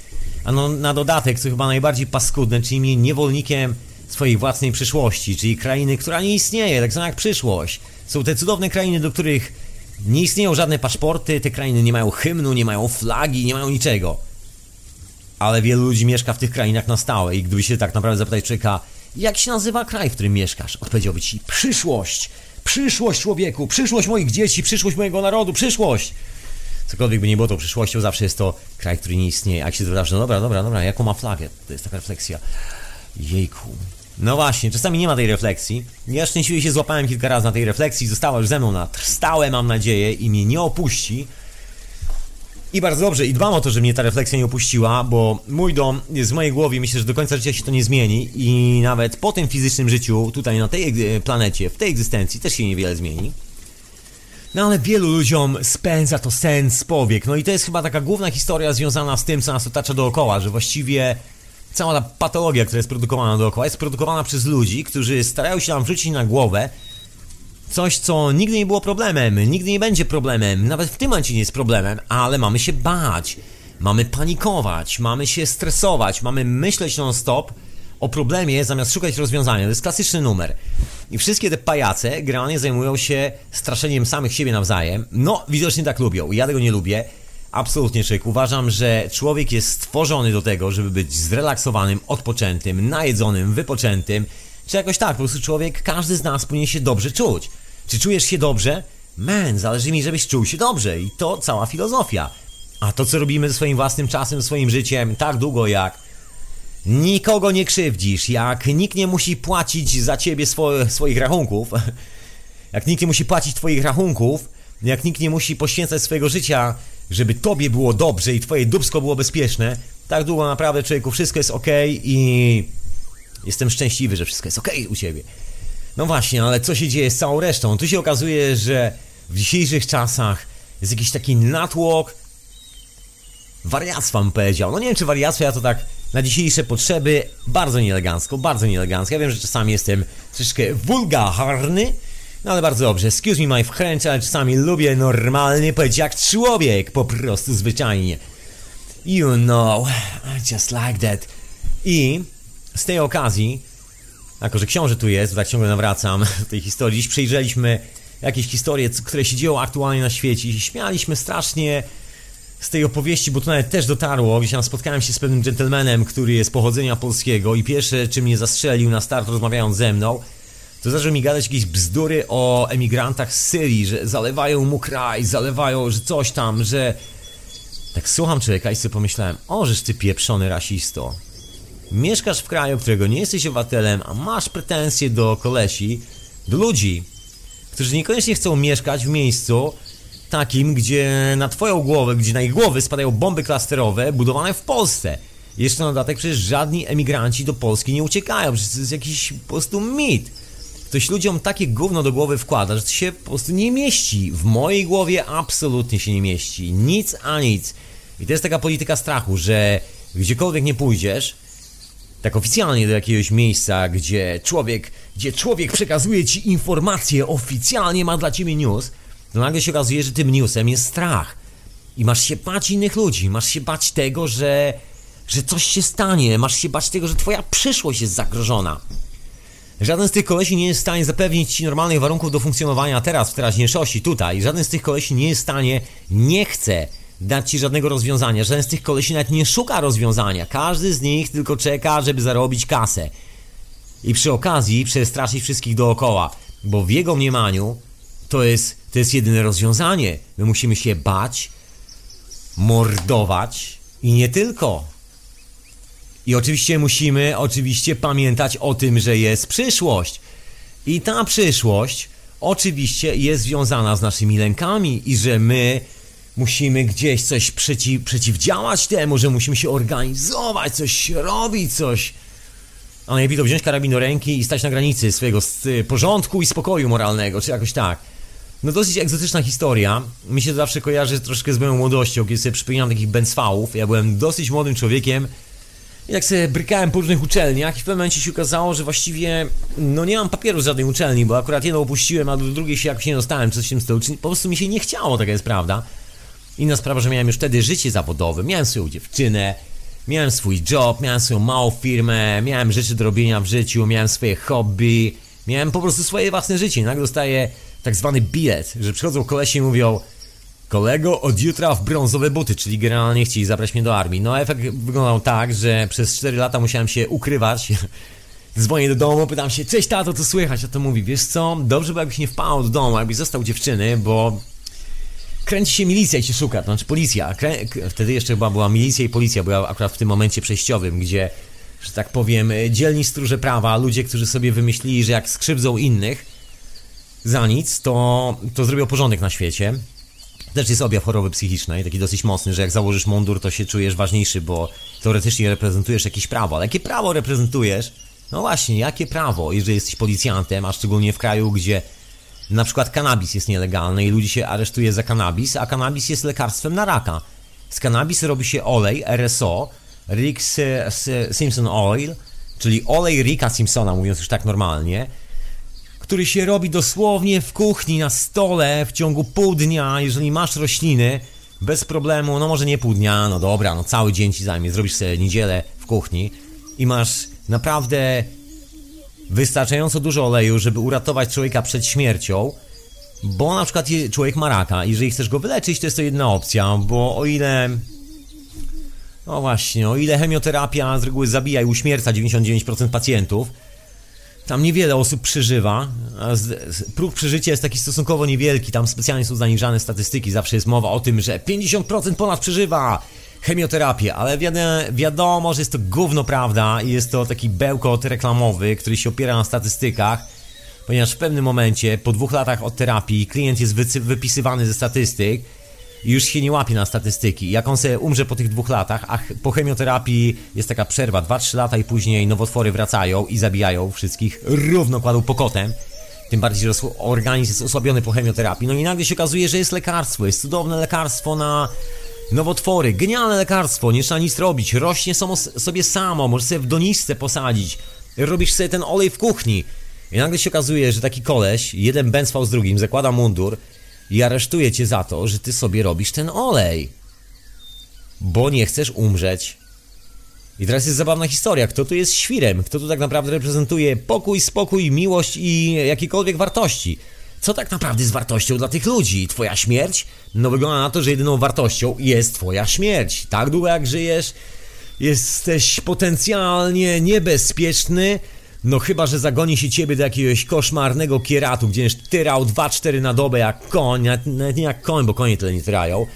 A no, na dodatek, co chyba najbardziej paskudne, czyli niewolnikiem swojej własnej przyszłości, czyli krainy, która nie istnieje, tak samo jak przyszłość. Są te cudowne krainy, do których nie istnieją żadne paszporty, te krainy nie mają hymnu, nie mają flagi, nie mają niczego. Ale wielu ludzi mieszka w tych krainach na stałe i gdyby się tak naprawdę zapytać człowieka, jak się nazywa kraj, w którym mieszkasz? Odpowiedziałby ci przyszłość. Przyszłość człowieku, przyszłość moich dzieci, przyszłość mojego narodu, przyszłość. Cokolwiek by nie było to przyszłością, zawsze jest to kraj, który nie istnieje. A jak się dowiesz, no dobra, dobra, dobra, jaką ma flagę? To jest taka refleksja. Jejku. No właśnie, czasami nie ma tej refleksji. Ja szczęśliwie się złapałem kilka razy na tej refleksji, została już ze mną na stałe, mam nadzieję, i mnie nie opuści. I bardzo dobrze, i dbam o to, że mnie ta refleksja nie opuściła, bo mój dom jest w mojej głowie, myślę, że do końca życia się to nie zmieni i nawet po tym fizycznym życiu, tutaj na tej planecie, w tej egzystencji też się niewiele zmieni. No ale wielu ludziom spędza to sens powiek. No i to jest chyba taka główna historia związana z tym, co nas otacza dookoła, że właściwie cała ta patologia, która jest produkowana dookoła, jest produkowana przez ludzi, którzy starają się nam wrzucić na głowę coś, co nigdy nie było problemem, nigdy nie będzie problemem, nawet w tym momencie nie jest problemem, ale mamy się bać, mamy panikować, mamy się stresować, mamy myśleć non-stop o problemie zamiast szukać rozwiązania. To jest klasyczny numer. I wszystkie te pajace generalnie zajmują się straszeniem samych siebie nawzajem. No, widocznie tak lubią. Ja tego nie lubię. Absolutnie, człowiek. Uważam, że człowiek jest stworzony do tego, żeby być zrelaksowanym, odpoczętym, najedzonym, wypoczętym. Czy jakoś tak, po prostu człowiek, każdy z nas powinien się dobrze czuć. Czy czujesz się dobrze? Man, zależy mi, żebyś czuł się dobrze i to cała filozofia. A to, co robimy ze swoim własnym czasem, swoim życiem, tak długo jak nikogo nie krzywdzisz, jak nikt nie musi płacić za ciebie swo swoich rachunków, jak nikt nie musi płacić twoich rachunków, jak nikt nie musi poświęcać swojego życia, żeby tobie było dobrze i twoje dubsko było bezpieczne, tak długo naprawdę człowieku wszystko jest ok i jestem szczęśliwy, że wszystko jest ok u ciebie. No właśnie, ale co się dzieje z całą resztą? Tu się okazuje, że w dzisiejszych czasach jest jakiś taki natłok wariactwa, bym powiedział. No nie wiem, czy wariactwo, ja to tak na dzisiejsze potrzeby bardzo nieelegancko, bardzo nieelegancko. Ja wiem, że czasami jestem troszeczkę wulgarny, no ale bardzo dobrze. Excuse me my French, ale czasami lubię normalnie powiedzieć jak człowiek, po prostu zwyczajnie. You know, just like that. I z tej okazji, jako że książę tu jest, tak ciągle nawracam do tej historii, dziś przejrzeliśmy jakieś historie, które się dzieją aktualnie na świecie i śmialiśmy strasznie z tej opowieści, bo to nawet też dotarło, gdzieś tam spotkałem się z pewnym gentlemanem, który jest pochodzenia polskiego i pierwsze, czym mnie zastrzelił na start rozmawiając ze mną, to zaczął mi gadać jakieś bzdury o emigrantach z Syrii, że zalewają mu kraj, zalewają, że coś tam, że... Tak słucham człowieka i sobie pomyślałem, o, ty pieprzony rasisto. Mieszkasz w kraju, którego nie jesteś obywatelem, a masz pretensje do kolesi, do ludzi, którzy niekoniecznie chcą mieszkać w miejscu takim, gdzie na twoją głowę, gdzie na ich głowy spadają bomby klasterowe budowane w Polsce. Jeszcze na dodatek przecież żadni emigranci do Polski nie uciekają, przecież to jest jakiś po prostu mit. Ktoś ludziom takie gówno do głowy wkłada, że to się po prostu nie mieści. W mojej głowie absolutnie się nie mieści. Nic a nic. I to jest taka polityka strachu, że gdziekolwiek nie pójdziesz, tak oficjalnie do jakiegoś miejsca, gdzie człowiek, gdzie człowiek przekazuje ci informacje, oficjalnie ma dla ciebie news, to nagle się okazuje, że tym newsem jest strach. I masz się bać innych ludzi, masz się bać tego, że, że coś się stanie, masz się bać tego, że twoja przyszłość jest zagrożona. Żaden z tych kolesi nie jest w stanie zapewnić ci normalnych warunków do funkcjonowania teraz, w teraźniejszości, tutaj. Żaden z tych kolesi nie jest w stanie, nie chce dać ci żadnego rozwiązania. Żaden z tych kolesi nawet nie szuka rozwiązania. Każdy z nich tylko czeka, żeby zarobić kasę. I przy okazji przestraszyć wszystkich dookoła. Bo w jego mniemaniu to jest, to jest jedyne rozwiązanie. My musimy się bać, mordować i nie tylko. I oczywiście musimy oczywiście pamiętać o tym, że jest przyszłość. I ta przyszłość oczywiście jest związana z naszymi lękami i że my musimy gdzieś coś przeciw, przeciwdziałać temu, że musimy się organizować, coś robić, coś. A najlepiej to wziąć karabin do ręki i stać na granicy swojego porządku i spokoju moralnego, czy jakoś tak. No dosyć egzotyczna historia. Mi się to zawsze kojarzy troszkę z moją młodością, kiedy sobie przypominam takich Benzfałów. Ja byłem dosyć młodym człowiekiem. Jak sobie brykałem po różnych uczelniach i w pewnym momencie się okazało, że właściwie no nie mam papieru z żadnej uczelni, bo akurat jedną opuściłem, a do drugiej się jakoś nie dostałem, coś w tym stylu. Po prostu mi się nie chciało, taka jest prawda. Inna sprawa, że miałem już wtedy życie zawodowe, miałem swoją dziewczynę, Miałem swój job, miałem swoją małą firmę, miałem rzeczy do robienia w życiu, miałem swoje hobby, miałem po prostu swoje własne życie. Nagle dostaję tak zwany bilet, że przychodzą kolesi i mówią Kolego, od jutra w brązowe buty, czyli generalnie chcieli zabrać mnie do armii. No efekt wyglądał tak, że przez 4 lata musiałem się ukrywać. Dzwonię do domu, pytam się, cześć tato, co słychać? A to mówi, wiesz co, dobrze by jakbyś nie wpał do domu, jakbyś został dziewczyny, bo kręci się milicja i się szuka, to znaczy policja. Krę... Wtedy jeszcze chyba była milicja i policja, była akurat w tym momencie przejściowym, gdzie, że tak powiem, dzielni stróże prawa, ludzie, którzy sobie wymyślili, że jak skrzywdzą innych za nic, to, to zrobią porządek na świecie. Też jest objaw choroby psychicznej, taki dosyć mocny, że jak założysz mundur, to się czujesz ważniejszy, bo teoretycznie reprezentujesz jakieś prawo. Ale jakie prawo reprezentujesz? No właśnie, jakie prawo, jeżeli jesteś policjantem, a szczególnie w kraju, gdzie na przykład kanabis jest nielegalny i ludzi się aresztuje za kanabis, a kanabis jest lekarstwem na raka. Z kanabis robi się olej RSO, Rick Simpson Oil, czyli olej Ricka Simpsona, mówiąc już tak normalnie, który się robi dosłownie w kuchni, na stole w ciągu pół dnia, jeżeli masz rośliny, bez problemu, no może nie pół dnia, no dobra, no cały dzień ci zajmie, zrobisz sobie niedzielę w kuchni i masz naprawdę wystarczająco dużo oleju, żeby uratować człowieka przed śmiercią, bo na przykład człowiek ma raka, jeżeli chcesz go wyleczyć, to jest to jedna opcja, bo o ile... No właśnie, o ile chemioterapia z reguły zabija i uśmierca 99% pacjentów, tam niewiele osób przeżywa, próg przeżycia jest taki stosunkowo niewielki, tam specjalnie są zaniżane statystyki, zawsze jest mowa o tym, że 50% ponad przeżywa chemioterapię, ale wiadomo, że jest to gówno prawda i jest to taki bełkot reklamowy, który się opiera na statystykach, ponieważ w pewnym momencie, po dwóch latach od terapii, klient jest wypisywany ze statystyk już się nie łapie na statystyki. Jak on sobie umrze po tych dwóch latach, a po chemioterapii jest taka przerwa, 2-3 lata i później nowotwory wracają i zabijają wszystkich, równo kładą pokotem. Tym bardziej, że organizm jest osłabiony po chemioterapii. No i nagle się okazuje, że jest lekarstwo, jest cudowne lekarstwo na nowotwory, genialne lekarstwo, nie trzeba nic robić, rośnie samo, sobie samo, możesz sobie w doniczce posadzić, robisz sobie ten olej w kuchni. I nagle się okazuje, że taki koleś, jeden bęcwał z drugim, zakłada mundur, i aresztuję cię za to, że ty sobie robisz ten olej. Bo nie chcesz umrzeć. I teraz jest zabawna historia. Kto tu jest świrem? Kto tu tak naprawdę reprezentuje pokój, spokój, miłość i jakiekolwiek wartości? Co tak naprawdę jest wartością dla tych ludzi? Twoja śmierć? No wygląda na to, że jedyną wartością jest twoja śmierć. Tak długo jak żyjesz, jesteś potencjalnie niebezpieczny, no chyba, że zagoni się ciebie do jakiegoś koszmarnego kieratu, gdzie będziesz tyrał 2-4 na dobę jak koń, nawet nie jak koń, bo konie tyle nie tyrają.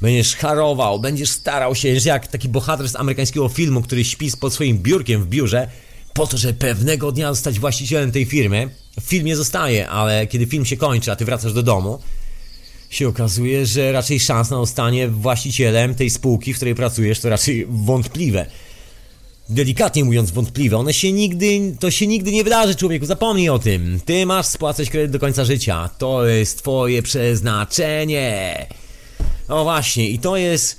Będziesz harował, będziesz starał się, jak taki bohater z amerykańskiego filmu, który śpi pod swoim biurkiem w biurze, po to, żeby pewnego dnia zostać właścicielem tej firmy. W filmie zostaje, ale kiedy film się kończy, a ty wracasz do domu, się okazuje, że raczej szans na zostanie właścicielem tej spółki, w której pracujesz, to raczej wątpliwe delikatnie mówiąc wątpliwe. One się nigdy, to się nigdy nie wydarzy, człowieku, zapomnij o tym. Ty masz spłacać kredyt do końca życia. To jest twoje przeznaczenie. No właśnie, i to jest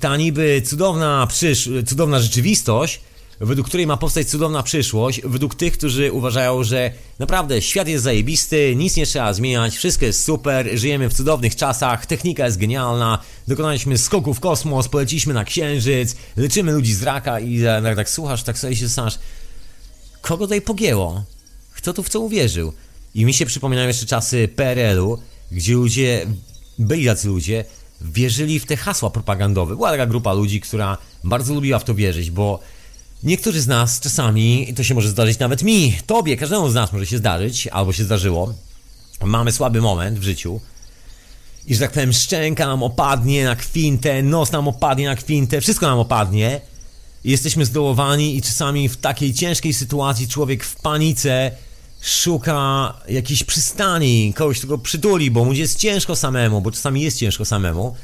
ta niby cudowna przysz... cudowna rzeczywistość, według której ma powstać cudowna przyszłość, według tych, którzy uważają, że naprawdę świat jest zajebisty, nic nie trzeba zmieniać, wszystko jest super, żyjemy w cudownych czasach, technika jest genialna, dokonaliśmy skoku w kosmos, poleciliśmy na księżyc, leczymy ludzi z raka i tak, tak słuchasz, tak sobie się zastanawiasz, kogo tutaj pogięło? Kto tu w co uwierzył? I mi się przypominają jeszcze czasy PRL-u, gdzie ludzie, byli tacy ludzie, wierzyli w te hasła propagandowe. Była taka grupa ludzi, która bardzo lubiła w to wierzyć, bo Niektórzy z nas czasami, i to się może zdarzyć nawet mi, tobie, każdemu z nas może się zdarzyć, albo się zdarzyło, mamy słaby moment w życiu i że tak powiem szczęka nam opadnie na kwintę, nos nam opadnie na kwintę, wszystko nam opadnie i jesteśmy zdołowani i czasami w takiej ciężkiej sytuacji człowiek w panice szuka jakiejś przystani, kogoś, kto go przytuli, bo mu jest ciężko samemu, bo czasami jest ciężko samemu.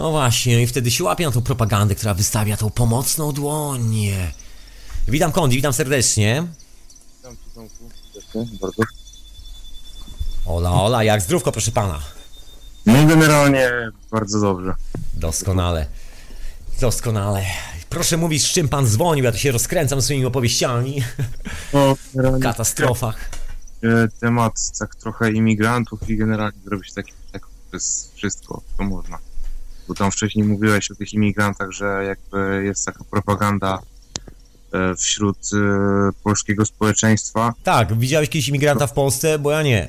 No właśnie, i wtedy się łapie na tą propagandę, która wystawia tą pomocną dłoń. Witam Kondi, witam serdecznie. Witam Tomku, serdecznie, bardzo. Ola, ola, jak zdrówko, proszę pana. No generalnie bardzo dobrze. Doskonale. Doskonale. Proszę mówić, z czym pan dzwonił, ja tu się rozkręcam swoimi opowieściami. No, W katastrofach. e, temat tak trochę imigrantów i generalnie zrobić taki tak przez wszystko, co można. Bo tam wcześniej mówiłeś o tych imigrantach, że jakby jest taka propaganda e, wśród e, polskiego społeczeństwa. Tak, widziałeś kiedyś imigranta w Polsce? Bo ja nie.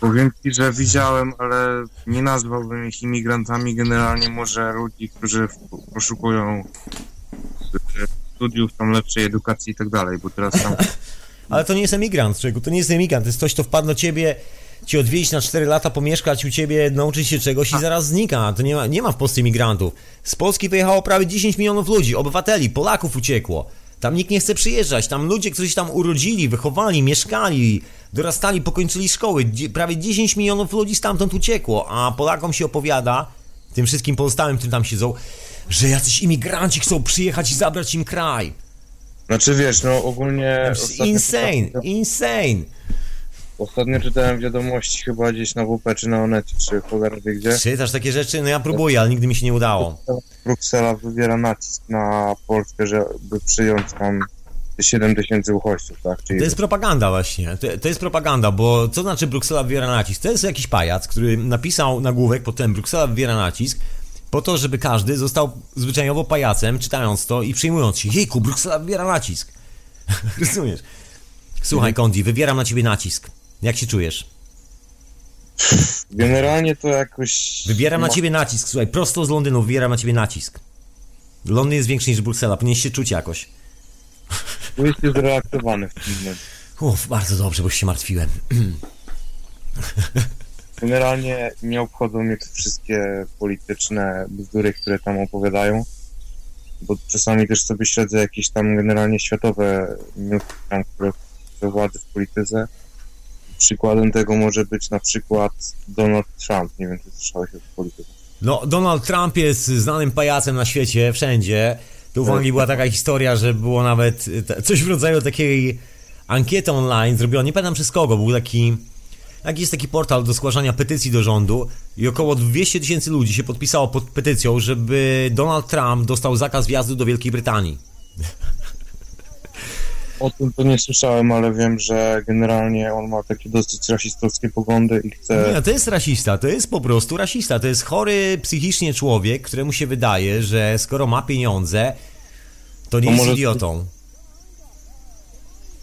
Powiem ci, że widziałem, ale nie nazwałbym ich imigrantami. Generalnie może ludzi, którzy poszukują e, studiów, tam lepszej edukacji i tak dalej, bo teraz tam Ale to nie jest emigrant, czego? To nie jest emigrant, to jest ktoś, kto wpadł do ciebie, ci odwiedzić na 4 lata, pomieszkać u ciebie, nauczyć się czegoś i zaraz znika. To nie ma, nie ma w Polsce imigrantów. Z Polski wyjechało prawie 10 milionów ludzi, obywateli, Polaków uciekło. Tam nikt nie chce przyjeżdżać. Tam ludzie, którzy się tam urodzili, wychowali, mieszkali, dorastali, pokończyli szkoły. Prawie 10 milionów ludzi stamtąd uciekło, a Polakom się opowiada, tym wszystkim pozostałym, którzy tam siedzą, że jacyś imigranci chcą przyjechać i zabrać im kraj. Znaczy wiesz, no ogólnie... To jest ostatnio insane, insane. Ostatnio czytałem wiadomości chyba gdzieś na WP czy na Onecie, czy cholera wie gdzie. Czytasz takie rzeczy? No ja próbuję, ale nigdy mi się nie udało. Bruksela wywiera nacisk na Polskę, żeby przyjąć tam 7 tysięcy uchodźców, tak? Czyli To jest propaganda właśnie, to, to jest propaganda, bo co znaczy Bruksela wywiera nacisk? To jest jakiś pajac, który napisał nagłówek potem Bruksela wywiera nacisk po to, żeby każdy został zwyczajowo pajacem, czytając to i przyjmując się. Jejku, Bruksela wywiera nacisk. Rozumiesz? Słuchaj, Kondi, wywieram na ciebie nacisk. Jak się czujesz? Generalnie to jakoś... Wywieram na ciebie nacisk, słuchaj, prosto z Londynu wywieram na ciebie nacisk. Londyn jest większy niż Bruksela, powinieneś się czuć jakoś. Byłeś zrelaksowany w tym momencie. Uff, bardzo dobrze, bo się martwiłem. Generalnie nie obchodzą mnie te wszystkie polityczne bzdury, które tam opowiadają, bo czasami też sobie śledzę jakieś tam generalnie światowe newsy, które władzy w polityce. Przykładem tego może być na przykład Donald Trump. Nie wiem, czy słyszałeś o polityce. No, Donald Trump jest znanym pajacem na świecie, wszędzie. Tu w Anglii była taka historia, że było nawet te- coś w rodzaju takiej ankiety online zrobiona, nie pamiętam przez kogo, był taki, jaki jest taki portal do zgłaszania petycji do rządu i około 200 tysięcy ludzi się podpisało pod petycją, żeby Donald Trump dostał zakaz wjazdu do Wielkiej Brytanii. O tym to nie słyszałem, ale wiem, że generalnie on ma takie dosyć rasistowskie poglądy i chce... Nie, to jest rasista, to jest po prostu rasista, to jest chory psychicznie człowiek, któremu się wydaje, że skoro ma pieniądze, to nie To jest może- idiotą.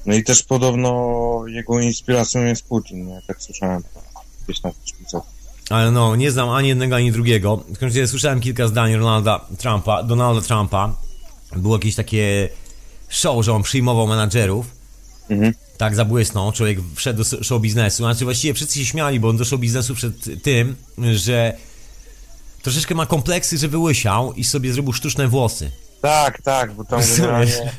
No i też podobno jego inspiracją jest Putin, nie? Tak słyszałem. Gdzieś w szpicach. Ale no, nie znam ani jednego, ani drugiego. W razie słyszałem kilka zdań Ronalda Trumpa, Donalda Trumpa. Było jakieś takie show, że on przyjmował menadżerów. Mhm. Tak zabłysnął, człowiek wszedł do show biznesu. Znaczy właściwie wszyscy się śmiali, bo on do show biznesu wszedł tym, że troszeczkę ma kompleksy, że wyłysiał i sobie zrobił sztuczne włosy. Tak, tak, bo tam generalnie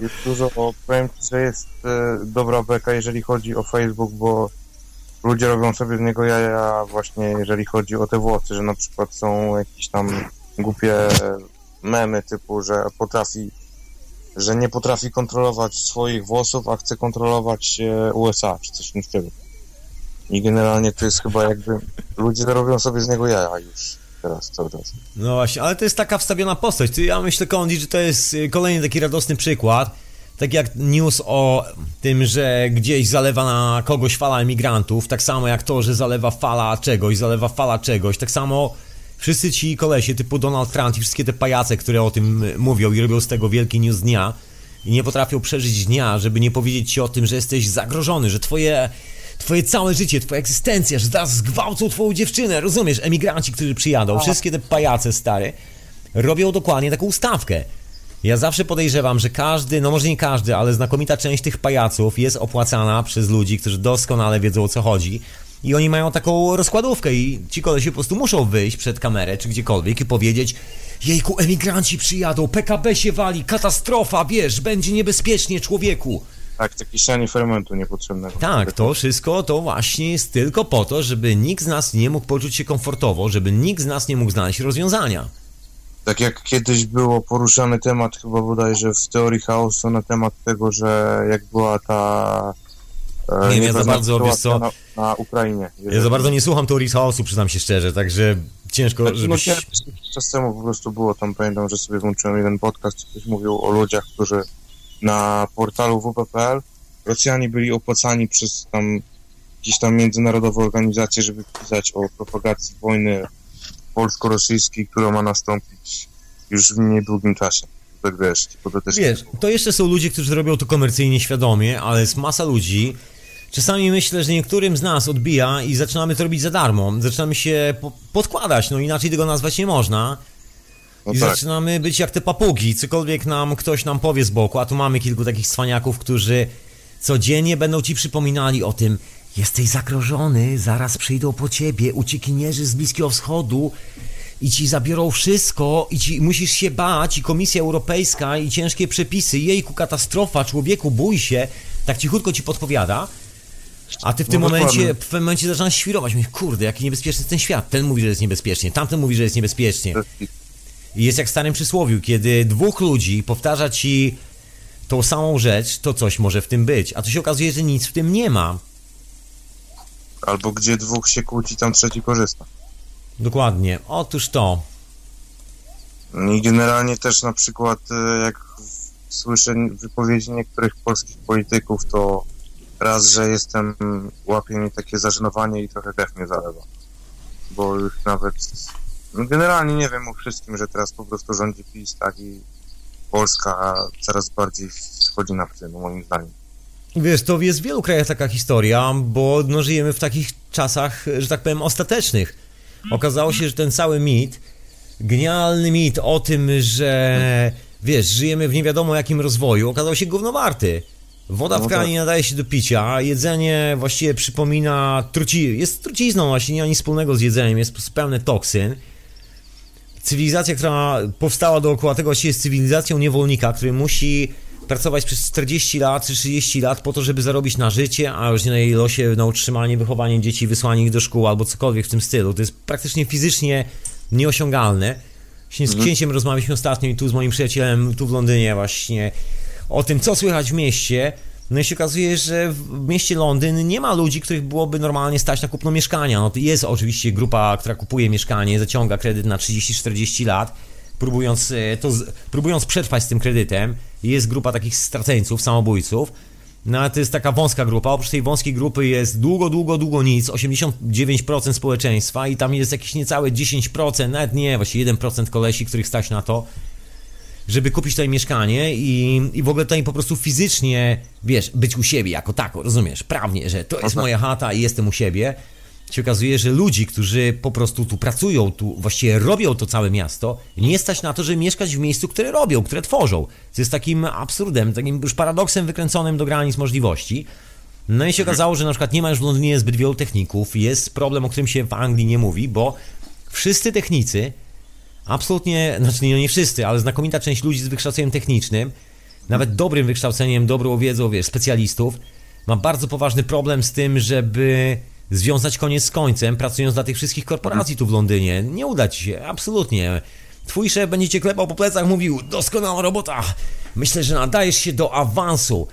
jest dużo, o, powiem ci, że jest e, dobra beka, jeżeli chodzi o Facebook, bo ludzie robią sobie z niego jaja właśnie, jeżeli chodzi o te włosy, że na przykład są jakieś tam głupie memy typu, że potrafi, że nie potrafi kontrolować swoich włosów, a chce kontrolować e, USA, czy coś w tym. I generalnie to jest chyba jakby, ludzie robią sobie z niego jaja już teraz cały czas. No właśnie, ale to jest taka wstawiona postać. Ja myślę, Kondi, że to jest y, kolejny taki radosny przykład. Tak jak news o tym, że gdzieś zalewa na kogoś fala emigrantów, tak samo jak to, że zalewa fala czegoś, zalewa fala czegoś, tak samo wszyscy ci kolesie typu Donald Trump i wszystkie te pajace, które o tym mówią i robią z tego wielki news dnia i nie potrafią przeżyć dnia, żeby nie powiedzieć ci o tym, że jesteś zagrożony, że twoje Twoje całe życie, twoja egzystencja, że zaraz zgwałcą twoją dziewczynę, rozumiesz? Emigranci, którzy przyjadą, wszystkie te pajace stare, robią dokładnie taką ustawkę. Ja zawsze podejrzewam, że każdy, no może nie każdy, ale znakomita część tych pajaców jest opłacana przez ludzi, którzy doskonale wiedzą o co chodzi. I oni mają taką rozkładówkę i ci kolesie po prostu muszą wyjść przed kamerę czy gdziekolwiek i powiedzieć Jejku, emigranci przyjadą, PKB się wali, katastrofa, wiesz, będzie niebezpiecznie człowieku. Tak, takie sianie fermentu niepotrzebnego. Tak, to wszystko to właśnie jest tylko po to, żeby nikt z nas nie mógł poczuć się komfortowo, żeby nikt z nas nie mógł znaleźć rozwiązania. Tak jak kiedyś było poruszany temat, chyba bodajże w teorii chaosu, na temat tego, że jak była ta. Nie wiem, ja za bardzo, wiesz co- Na, na Ukrainie. Ja za bardzo nie słucham teorii chaosu, przyznam się szczerze, także ciężko, Znaczy, no, żebyś... kiedyś, jakiś czas temu po prostu było tam, pamiętam, że sobie włączyłem jeden podcast, ktoś mówił o ludziach, którzy na portalu WP.pl Rosjanie byli opłacani przez tam jakieś tam międzynarodowe organizacje, żeby pisać o propagacji wojny polsko-rosyjski, która ma nastąpić już w niedługim czasie. Tak wiesz, to też... Wiesz, to jeszcze są ludzie, którzy robią to komercyjnie świadomie, ale jest masa ludzi. Czasami myślę, że niektórym z nas odbija i zaczynamy to robić za darmo. Zaczynamy się po podkładać, no inaczej tego nazwać nie można. No I tak. zaczynamy być jak te papugi, cokolwiek nam ktoś nam powie z boku, a tu mamy kilku takich cwaniaków, którzy codziennie będą ci przypominali o tym, jesteś zagrożony, zaraz przyjdą po ciebie uciekinierzy z Bliskiego Wschodu i ci zabiorą wszystko i ci musisz się bać i Komisja Europejska i ciężkie przepisy, jejku katastrofa, człowieku bój się, tak cichutko ci podpowiada. A ty w tym No momencie, w pewnym momencie zaczynasz świrować. Mówisz, kurde, jaki niebezpieczny jest ten świat. Ten mówi, że jest niebezpiecznie, tamten mówi, że jest niebezpiecznie. I jest jak w starym przysłowiu, kiedy dwóch ludzi powtarza ci tą samą rzecz, to coś może w tym być. A tu się okazuje, że nic w tym nie ma. Albo gdzie dwóch się kłóci, tam trzeci korzysta. Dokładnie. Otóż to. I generalnie też na przykład e, jak słyszę wypowiedzi niektórych polskich polityków, to raz, że jestem, łapie mnie takie zażenowanie i trochę krew mnie zalewa. Bo już nawet, no generalnie nie wiem o wszystkim, że teraz po prostu rządzi PiS, tak, i Polska coraz bardziej schodzi na przy, no moim zdaniem. Wiesz, to jest w wielu krajach taka historia, bo no, żyjemy w takich czasach, że tak powiem, ostatecznych. Okazało się, że ten cały mit, genialny mit o tym, że wiesz, żyjemy w nie wiadomo jakim rozwoju, okazał się gównowarty. Woda w No kranie nie nadaje się do picia, a jedzenie właściwie przypomina truci... jest trucizną, właśnie nie ma nic wspólnego z jedzeniem, jest pełne toksyn. Cywilizacja, która powstała dookoła tego, właściwie jest cywilizacją niewolnika, który musi pracować przez 40 lat czy 30 lat po to, żeby zarobić na życie, a już nie na jej losie, na utrzymanie, wychowanie dzieci, wysłanie ich do szkół albo cokolwiek w tym stylu. To jest praktycznie fizycznie nieosiągalne. Właśnie z księciem rozmawialiśmy ostatnio i tu z moim przyjacielem tu w Londynie właśnie o tym, co słychać w mieście. No i się okazuje, że w mieście Londyn nie ma ludzi, których byłoby normalnie stać na kupno mieszkania. No to jest oczywiście grupa, która kupuje mieszkanie, zaciąga kredyt na 30-40 lat, próbując, e, to, próbując przetrwać z tym kredytem. Jest grupa takich straceńców, samobójców. No ale to jest taka wąska grupa. Oprócz tej wąskiej grupy jest długo, długo, długo nic. 89% społeczeństwa i tam jest jakieś niecałe 10%, nawet nie, właściwie 1% kolesi, których stać na to, żeby kupić tutaj mieszkanie i, i w ogóle tutaj po prostu fizycznie, wiesz, być u siebie jako tako, rozumiesz, prawnie, że to jest moja chata i jestem u siebie, się okazuje, że ludzi, którzy po prostu tu pracują, tu właściwie robią to całe miasto, nie stać na to, żeby mieszkać w miejscu, które robią, które tworzą. Co jest takim absurdem, takim już paradoksem wykręconym do granic możliwości. No i się okazało, że na przykład nie ma już w Londynie zbyt wielu techników. Jest problem, o którym się w Anglii nie mówi, bo wszyscy technicy Absolutnie, znaczy nie, nie wszyscy, ale znakomita część ludzi z wykształceniem technicznym, nawet dobrym wykształceniem, dobrą wiedzą, wiesz, specjalistów, ma bardzo poważny problem z tym, żeby związać koniec z końcem, pracując dla tych wszystkich korporacji tu w Londynie. Nie uda ci się, absolutnie. Twój szef będzie cię klepał po plecach, mówił, doskonała robota, myślę, że nadajesz się do awansu.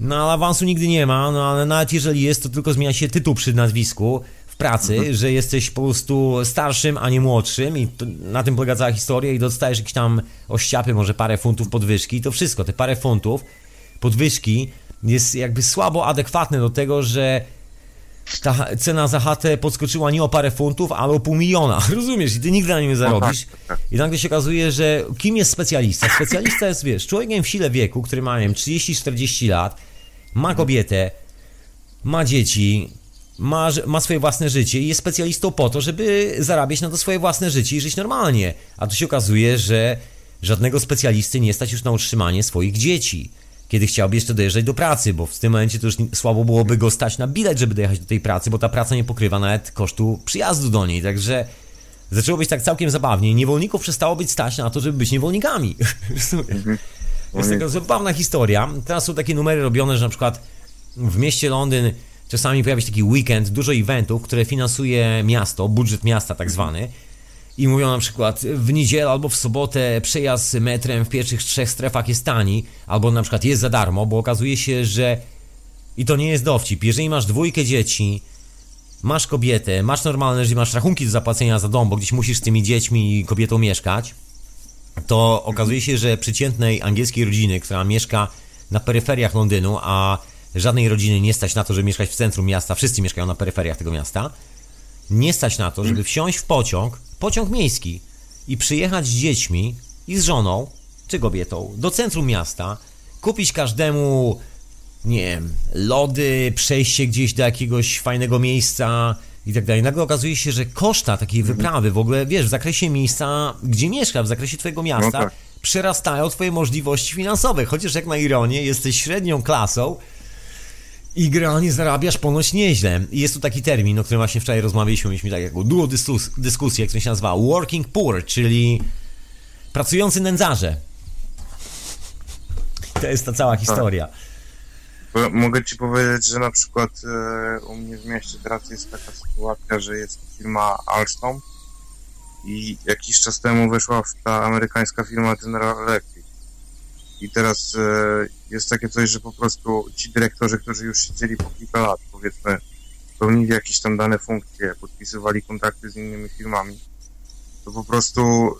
No ale awansu nigdy nie ma, no ale nawet jeżeli jest, to tylko zmienia się tytuł przy nazwisku pracy, że jesteś po prostu starszym, a nie młodszym i na tym polega cała historia i dostajesz jakieś tam ościapy, może parę funtów podwyżki to wszystko, te parę funtów podwyżki jest jakby słabo adekwatne do tego, że ta cena za chatę podskoczyła nie o parę funtów, ale o pół miliona. Rozumiesz? I ty nigdy na nim nie zarobisz. tak. I nagle się okazuje, że kim jest specjalista? Specjalista jest, wiesz, człowiekiem w sile wieku, który ma, nie wiem, 30-40 lat, ma kobietę, ma dzieci, ma, ma swoje własne życie i jest specjalistą po to, żeby zarabiać na to swoje własne życie i żyć normalnie. A tu się okazuje, że żadnego specjalisty nie stać już na utrzymanie swoich dzieci. Kiedy chciałby jeszcze dojeżdżać do pracy, bo w tym momencie to już słabo byłoby go stać na bilet, żeby dojechać do tej pracy, bo ta praca nie pokrywa nawet kosztu przyjazdu do niej. Także zaczęło być tak całkiem zabawnie. Niewolników przestało być stać na to, żeby być niewolnikami. Rozumiesz? Jest taka zabawna historia. Teraz są takie numery robione, że na przykład w mieście Londyn czasami pojawia się taki weekend, dużo eventów, które finansuje miasto, budżet miasta tak zwany. I mówią na przykład w niedzielę albo w sobotę przejazd metrem w pierwszych trzech strefach jest tani, albo na przykład jest za darmo, bo okazuje się, że i to nie jest dowcip. Jeżeli masz dwójkę dzieci, masz kobietę, masz normalne życie, masz rachunki do zapłacenia za dom, bo gdzieś musisz z tymi dziećmi i kobietą mieszkać, to okazuje się, że przeciętnej angielskiej rodziny, która mieszka na peryferiach Londynu, a żadnej rodziny nie stać na to, żeby mieszkać w centrum miasta, wszyscy mieszkają na peryferiach tego miasta, nie stać na to, żeby wsiąść w pociąg pociąg miejski i przyjechać z dziećmi i z żoną, czy kobietą, do centrum miasta, kupić każdemu, nie wiem, lody, przejście gdzieś do jakiegoś fajnego miejsca i tak dalej. Nagle okazuje się, że koszta takiej Mhm. wyprawy w ogóle, wiesz, w zakresie miejsca, gdzie mieszka, w zakresie twojego miasta, tak. przerastają twoje możliwości finansowe. Chociaż jak na ironię, jesteś średnią klasą, i generalnie zarabiasz ponoć nieźle. I jest tu taki termin, o którym właśnie wczoraj rozmawialiśmy, mieliśmy taką długą dyskus- dyskusję, który się nazywa working poor, czyli pracujący nędzarze. To jest ta cała historia. Bo mogę ci powiedzieć, że na przykład e, u mnie w mieście teraz jest taka sytuacja, że jest firma Alstom i jakiś czas temu weszła w ta amerykańska firma General Electric. I teraz e, jest takie coś, że po prostu ci dyrektorzy, którzy już siedzieli po kilka lat, powiedzmy, pełnili jakieś tam dane funkcje, podpisywali kontrakty z innymi firmami, to po prostu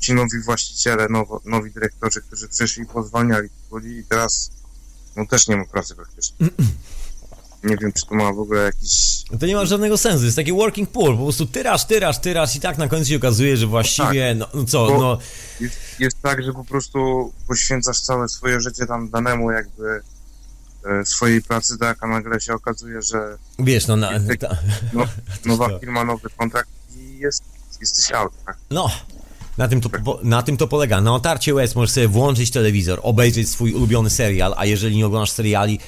ci nowi właściciele, nowo, nowi dyrektorzy, którzy przyszli, pozwalniali tych ludzi i teraz no też nie ma pracy praktycznie. Nie wiem, czy to ma w ogóle jakiś... To nie ma żadnego sensu, jest taki working poor, po prostu tyrasz, tyrasz, tyrasz i tak na końcu się okazuje, że właściwie, no, no co, Bo- no, Jest, jest tak, że po prostu poświęcasz całe swoje życie tam danemu jakby e, swojej pracy, tak, a nagle się okazuje, że wiesz, no, na, ta, no, nowa Tak. firma, nowy kontrakt i jest, jesteś out, tak? No, na tym, to, na tym to polega. Na otarcie łez możesz sobie włączyć telewizor, obejrzeć swój ulubiony serial, a jeżeli nie oglądasz seriali,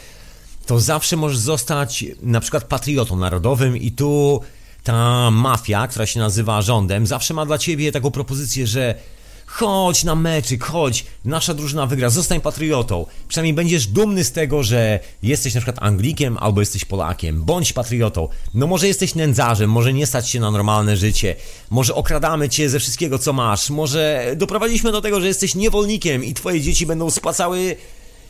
to zawsze możesz zostać na przykład patriotą narodowym i tu ta mafia, która się nazywa rządem, zawsze ma dla ciebie taką propozycję, że chodź na meczyk, chodź, nasza drużyna wygra, zostań patriotą. Przynajmniej będziesz dumny z tego, że jesteś na przykład Anglikiem albo jesteś Polakiem. Bądź patriotą. No może jesteś nędzarzem, może nie stać się na normalne życie, może okradamy cię ze wszystkiego, co masz, może doprowadziliśmy do tego, że jesteś niewolnikiem i twoje dzieci będą spłacały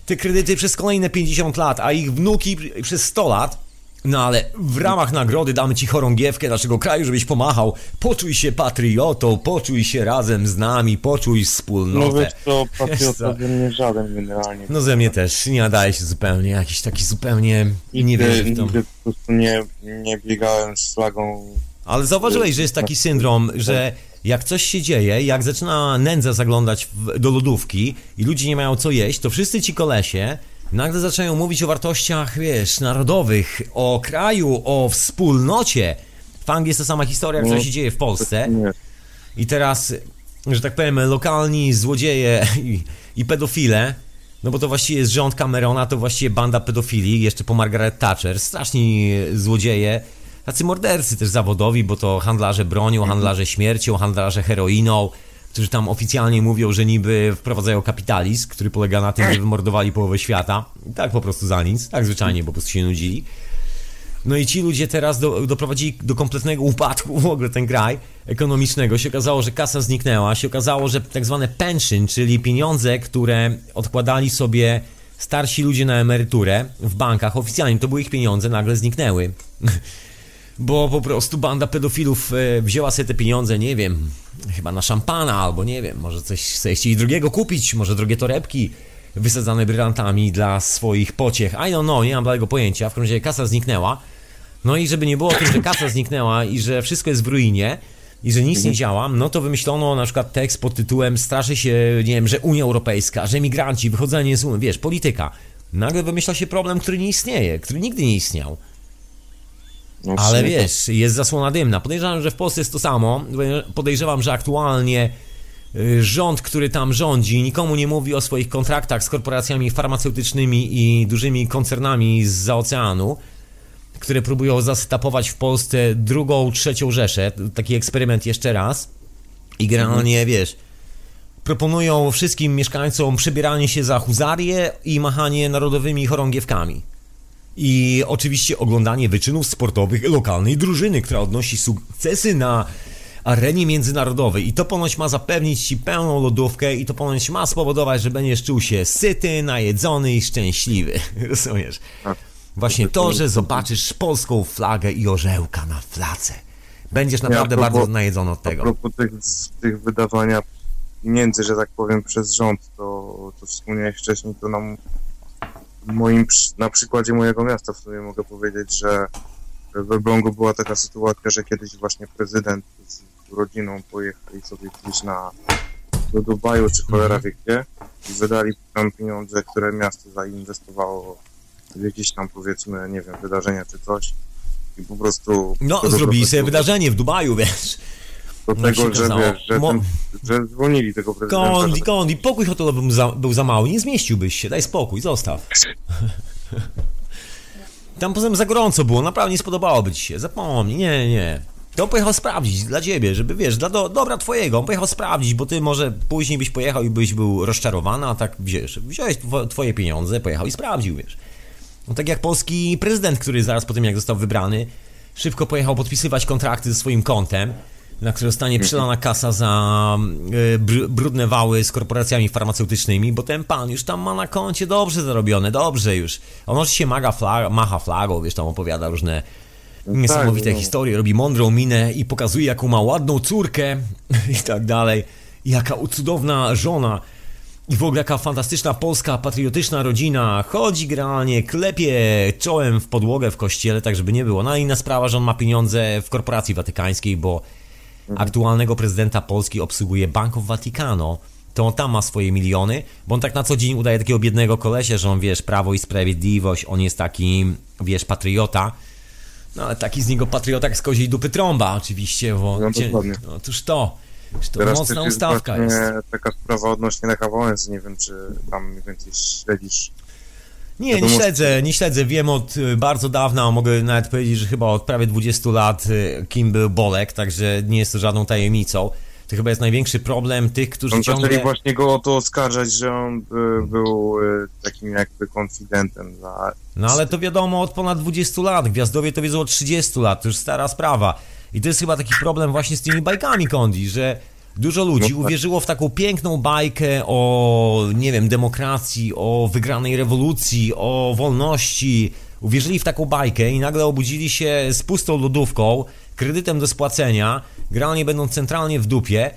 te kredyty przez kolejne 50 lat, a ich wnuki przez 100 lat. No ale w ramach nagrody damy ci chorągiewkę naszego kraju, żebyś pomachał. Poczuj się patriotą, poczuj się razem z nami, poczuj No wspólnotę. wiesz co, patriota ze mnie żaden generalnie. No ze mnie też, nie nadaje się zupełnie, jakiś taki zupełnie nie Nigdy, wierzę w to. nigdy po prostu nie, nie biegałem z flagą Ale zauważyłeś, że jest taki syndrom, że jak coś się dzieje, jak zaczyna nędza zaglądać w, do lodówki i ludzie nie mają co jeść, to wszyscy ci kolesie nagle zaczynają mówić o wartościach, wiesz, narodowych, o kraju, o wspólnocie. W Anglii jest ta sama historia, która No. się dzieje w Polsce. I teraz, że tak powiem, lokalni złodzieje i, i pedofile, no bo to właściwie jest rząd Camerona, to właściwie banda pedofili, jeszcze po Margaret Thatcher, straszni złodzieje, tacy mordercy też zawodowi, bo to handlarze bronią, handlarze śmiercią, handlarze heroiną, którzy tam oficjalnie mówią, że niby wprowadzają kapitalizm, który polega na tym, że wymordowali połowę świata. I tak po prostu za nic, tak zwyczajnie po prostu się nudzili. No i ci ludzie teraz do, doprowadzili do kompletnego upadku w ogóle ten kraj ekonomicznego. Się okazało, że kasa zniknęła, się okazało, że tak zwane pension, czyli pieniądze, które odkładali sobie starsi ludzie na emeryturę w bankach, oficjalnie to były ich pieniądze, nagle zniknęły. Bo po prostu banda pedofilów e, wzięła sobie te pieniądze, nie wiem, chyba na szampana albo nie wiem, może coś sobie chcieli drugiego kupić, może drogie torebki wysadzane brylantami dla swoich pociech. I don't know, nie mam bladego pojęcia. W każdym razie kasa zniknęła. No i żeby nie było tym, że kasa zniknęła i że wszystko jest w ruinie i że nic nie działa, no to wymyślono na przykład tekst pod tytułem straszy się, nie wiem, że Unia Europejska, że migranci, wychodzenie z Unii, wiesz, polityka. Nagle wymyśla się problem, który nie istnieje, który nigdy nie istniał. No, Ale wiesz, jest zasłona dymna. Podejrzewam, że w Polsce jest to samo. Podejrzewam, że aktualnie y, rząd, który tam rządzi, nikomu nie mówi o swoich kontraktach z korporacjami farmaceutycznymi i dużymi koncernami z oceanu, które próbują zastapować w Polsce drugą, trzecią Rzeszę. Taki eksperyment jeszcze raz. I generalnie, wiesz, proponują wszystkim mieszkańcom przebieranie się za huzarię i machanie narodowymi chorągiewkami. I oczywiście oglądanie wyczynów sportowych lokalnej drużyny, która odnosi sukcesy na arenie międzynarodowej. I to ponoć ma zapewnić ci pełną lodówkę i to ponoć ma spowodować, że będziesz czuł się syty, najedzony i szczęśliwy. Rozumiesz? Tak. Właśnie to, że zobaczysz polską flagę i orzełka na flace. Będziesz Ja naprawdę a propos- bardzo najedzony od A tego. propos tych, tych wydawania pieniędzy, że tak powiem, przez rząd, to, to wspomniałeś wcześniej, to nam moim, na przykładzie mojego miasta w sumie mogę powiedzieć, że w Elblągu była taka sytuacja, że kiedyś właśnie prezydent z rodziną pojechali sobie gdzieś na do Dubaju czy cholera wie gdzie i wydali tam pieniądze, które miasto zainwestowało w jakieś tam powiedzmy, nie wiem, wydarzenia czy coś i po prostu No, zrobili sobie wydarzenie w Dubaju, wiesz. Do no tego, że wiesz, że, Mo- ten, że zwolnili tego prezydenta. Kondi, że- kondi, pokój hotelowy był za, był za mały, nie zmieściłbyś się, daj spokój, zostaw. Tam poza tym za gorąco było, naprawdę nie spodobałoby ci się, zapomnij, nie, nie. To on pojechał sprawdzić dla ciebie, żeby wiesz, dla do, dobra twojego, on pojechał sprawdzić, bo ty może później byś pojechał i byś był rozczarowany, a tak wiesz, wziąłeś two- twoje pieniądze, pojechał i sprawdził, wiesz. No tak jak polski prezydent, który zaraz po tym jak został wybrany, szybko pojechał podpisywać kontrakty ze swoim kontem, na które zostanie przelana kasa za y, br- brudne wały z korporacjami farmaceutycznymi, bo ten pan już tam ma na koncie dobrze zarobione, dobrze już. On oczywiście maga flag, macha flagą, wiesz, tam opowiada różne niesamowite no. historie, robi mądrą minę i pokazuje, jaką ma ładną córkę i tak dalej. I Jaka cudowna żona. I w ogóle jaka fantastyczna polska, patriotyczna rodzina. Chodzi generalnie, klepie czołem w podłogę w kościele, tak żeby nie było. No a inna sprawa, że on ma pieniądze w korporacji watykańskiej, bo aktualnego prezydenta Polski obsługuje Bank of Vaticano. To on tam ma swoje miliony, bo on tak na co dzień udaje takiego biednego kolesia, że on, wiesz, Prawo i Sprawiedliwość, on jest taki, wiesz, patriota. No ale taki z niego patriota jak z koziej dupy trąba oczywiście, bo... No, dokładnie. no, otóż to. To Teraz mocna ustawka jest. taka sprawa odnośnie Lecha Wałęsy, nie wiem, czy tam więcej śledzisz. Nie, nie śledzę, nie śledzę. Wiem od y, bardzo dawna, mogę nawet powiedzieć, że chyba od prawie 20 lat, y, kim był Bolek, także nie jest to żadną tajemnicą. To chyba jest największy problem tych, którzy On ciągle... zaczęli właśnie go o to oskarżać, że on y, był takim jakby konfidentem za... No ale to wiadomo od ponad 20 lat. Gwiazdowie to wiedzą od 30 lat, to już stara sprawa. I to jest chyba taki problem właśnie z tymi bajkami Kondi, że dużo ludzi No tak. uwierzyło w taką piękną bajkę o, nie wiem, demokracji, o wygranej rewolucji, o wolności. Uwierzyli w taką bajkę i nagle obudzili się z pustą lodówką, kredytem do spłacenia, generalnie będą centralnie w dupie.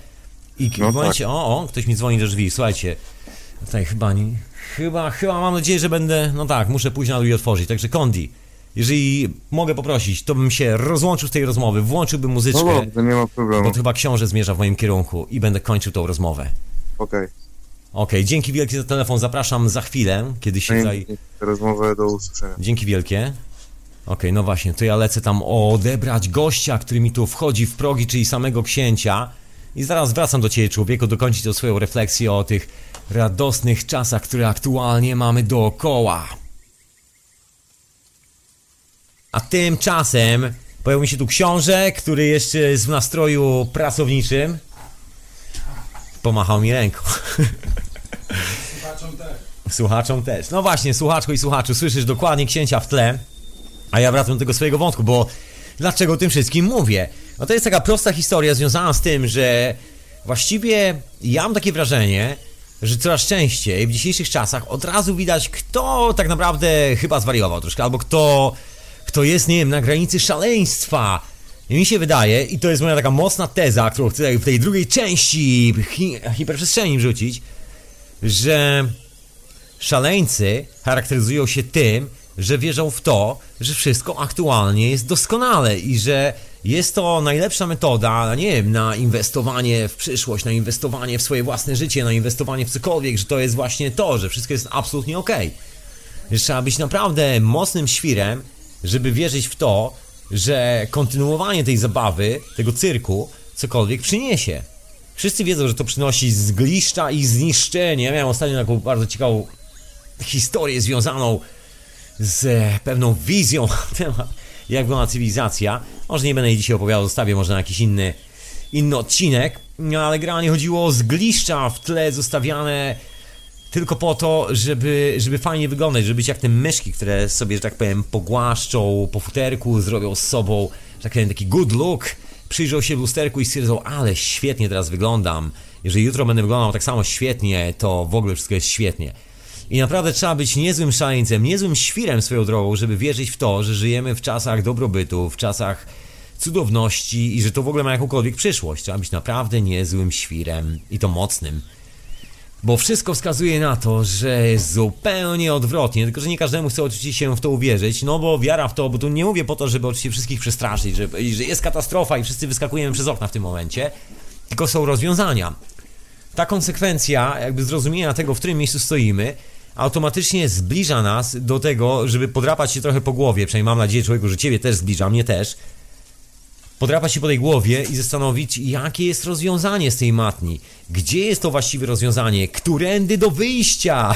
I w No momencie, o, o, ktoś mi dzwoni do drzwi, słuchajcie, Tutaj chyba nie. Chyba, chyba mam nadzieję, że będę. No tak, muszę pójść na dół i otworzyć. Także Kondi, jeżeli mogę poprosić, to bym się rozłączył z tej rozmowy, włączyłbym No muzyczkę, dobrze, nie ma problemu. bo to chyba książę zmierza w moim kierunku i będę kończył tą rozmowę. Okej. Okej, dzięki wielkie za telefon, zapraszam za chwilę, kiedy się tutaj... Okay. Rozmowę do usłyszenia. Dzięki wielkie. Okej, no właśnie, to ja lecę tam odebrać gościa, który mi tu wchodzi w progi, czyli samego księcia. I zaraz wracam do Ciebie, człowieku, dokończyć tą swoją refleksję o tych radosnych czasach, które aktualnie mamy dookoła. A tymczasem pojawił mi się tu książę, który jeszcze jest w nastroju pracowniczym. Pomachał mi ręką. Słuchaczom też. No właśnie, słuchaczko i słuchaczu, słyszysz dokładnie księcia w tle, a ja wracam do tego swojego wątku, bo dlaczego o tym wszystkim mówię? No to jest taka prosta historia związana z tym, że właściwie ja mam takie wrażenie, że coraz częściej w dzisiejszych czasach od razu widać, kto tak naprawdę chyba zwariował troszkę, albo kto, kto jest, nie wiem, na granicy szaleństwa. I mi się wydaje, i to jest moja taka mocna teza, którą chcę w tej drugiej części hi hiperprzestrzeni wrzucić, że Szaleńcy charakteryzują się tym, że wierzą w to, że wszystko aktualnie jest doskonale i że jest to najlepsza metoda, nie wiem, na inwestowanie w przyszłość, na inwestowanie w swoje własne życie, na inwestowanie w cokolwiek, że to jest właśnie to, że wszystko jest absolutnie okej. Że trzeba być naprawdę mocnym świrem, żeby wierzyć w to, że kontynuowanie tej zabawy, tego cyrku, cokolwiek przyniesie. Wszyscy wiedzą, że to przynosi zgliszcza i zniszczenie. Ja miałem ostatnio taką bardzo ciekawą historię związaną z e, pewną wizją na temat, jak wygląda cywilizacja. Może nie będę jej dzisiaj opowiadał, zostawię może na jakiś inny, inny odcinek, no, ale generalnie chodziło o zgliszcza w tle zostawiane tylko po to, żeby, żeby fajnie wyglądać, żeby być jak te myszki, które sobie, że tak powiem, pogłaszczą po futerku, zrobią z sobą, że tak powiem, taki good look, przyjrzą się w lusterku i stwierdzą, ale świetnie teraz wyglądam. Jeżeli jutro będę wyglądał tak samo świetnie, to w ogóle wszystko jest świetnie. I naprawdę trzeba być niezłym szaleńcem, niezłym świrem swoją drogą, żeby wierzyć w to, że żyjemy w czasach dobrobytu, w czasach cudowności i że to w ogóle ma jakąkolwiek przyszłość. Trzeba być naprawdę niezłym świrem i to mocnym. Bo wszystko wskazuje na to, że zupełnie odwrotnie, tylko że nie każdemu chce oczywiście się w to uwierzyć, no bo wiara w to, bo tu nie mówię po to, żeby oczywiście wszystkich przestraszyć, że, że jest katastrofa i wszyscy wyskakujemy przez okna w tym momencie, tylko są rozwiązania. Ta konsekwencja, jakby zrozumienia tego, w którym miejscu stoimy, automatycznie zbliża nas do tego, żeby podrapać się trochę po głowie, przynajmniej mam nadzieję, człowieku, że ciebie też zbliża, mnie też, podrapać się po tej głowie i zastanowić, jakie jest rozwiązanie z tej matni. Gdzie jest to właściwe rozwiązanie? Którędy do wyjścia?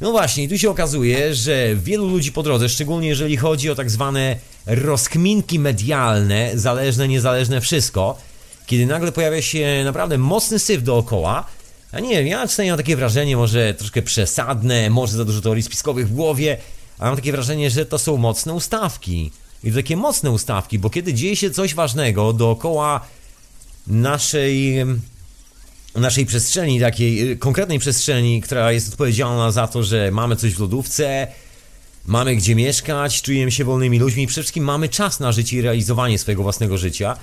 No właśnie, tu się okazuje, że wielu ludzi po drodze, szczególnie jeżeli chodzi o tak zwane rozkminki medialne, zależne, niezależne, wszystko, kiedy nagle pojawia się naprawdę mocny syf dookoła, a nie wiem, ja czasami mam takie wrażenie, może troszkę przesadne, może za dużo teorii spiskowych w głowie, a mam takie wrażenie, że to są mocne ustawki. I to takie mocne ustawki, bo kiedy dzieje się coś ważnego dookoła naszej naszej przestrzeni, takiej y, konkretnej przestrzeni, która jest odpowiedzialna za to, że mamy coś w lodówce, mamy gdzie mieszkać, czujemy się wolnymi ludźmi przede wszystkim mamy czas na życie i realizowanie swojego własnego życia.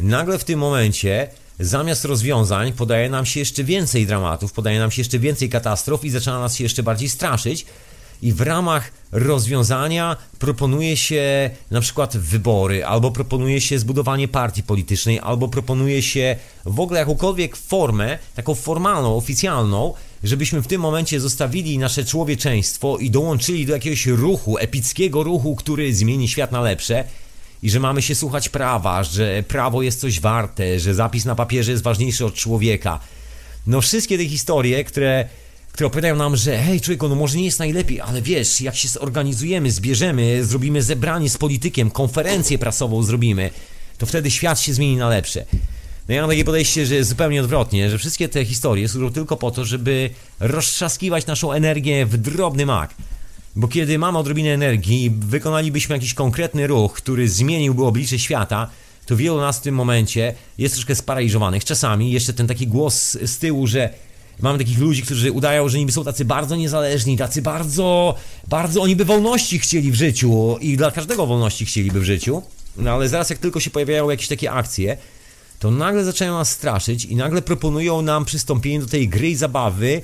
Nagle w tym momencie zamiast rozwiązań podaje nam się jeszcze więcej dramatów, podaje nam się jeszcze więcej katastrof i zaczyna nas się jeszcze bardziej straszyć, i w ramach rozwiązania proponuje się na przykład wybory, albo proponuje się zbudowanie partii politycznej, albo proponuje się w ogóle jakąkolwiek formę, taką formalną, oficjalną, żebyśmy w tym momencie zostawili nasze człowieczeństwo i dołączyli do jakiegoś ruchu, epickiego ruchu, który zmieni świat na lepsze i że mamy się słuchać prawa, że prawo jest coś warte, że zapis na papierze jest ważniejszy od człowieka. No wszystkie te historie, które które opowiadają nam, że hej człowieku, no może nie jest najlepiej, ale wiesz, jak się zorganizujemy, zbierzemy, zrobimy zebranie z politykiem, konferencję prasową zrobimy, to wtedy świat się zmieni na lepsze. No ja mam takie podejście, że jest zupełnie odwrotnie, że wszystkie te historie służą tylko po to, żeby roztrzaskiwać naszą energię w drobny mak. Bo kiedy mamy odrobinę energii i wykonalibyśmy jakiś konkretny ruch, który zmieniłby oblicze świata, to wielu nas w tym momencie jest troszkę sparaliżowanych. Czasami jeszcze ten taki głos z tyłu, że Mamy takich ludzi, którzy udają, że niby są tacy bardzo niezależni, tacy bardzo, bardzo oni by wolności chcieli w życiu i dla każdego wolności chcieliby w życiu. No ale zaraz jak tylko się pojawiają jakieś takie akcje, to nagle zaczynają nas straszyć i nagle proponują nam przystąpienie do tej gry i zabawy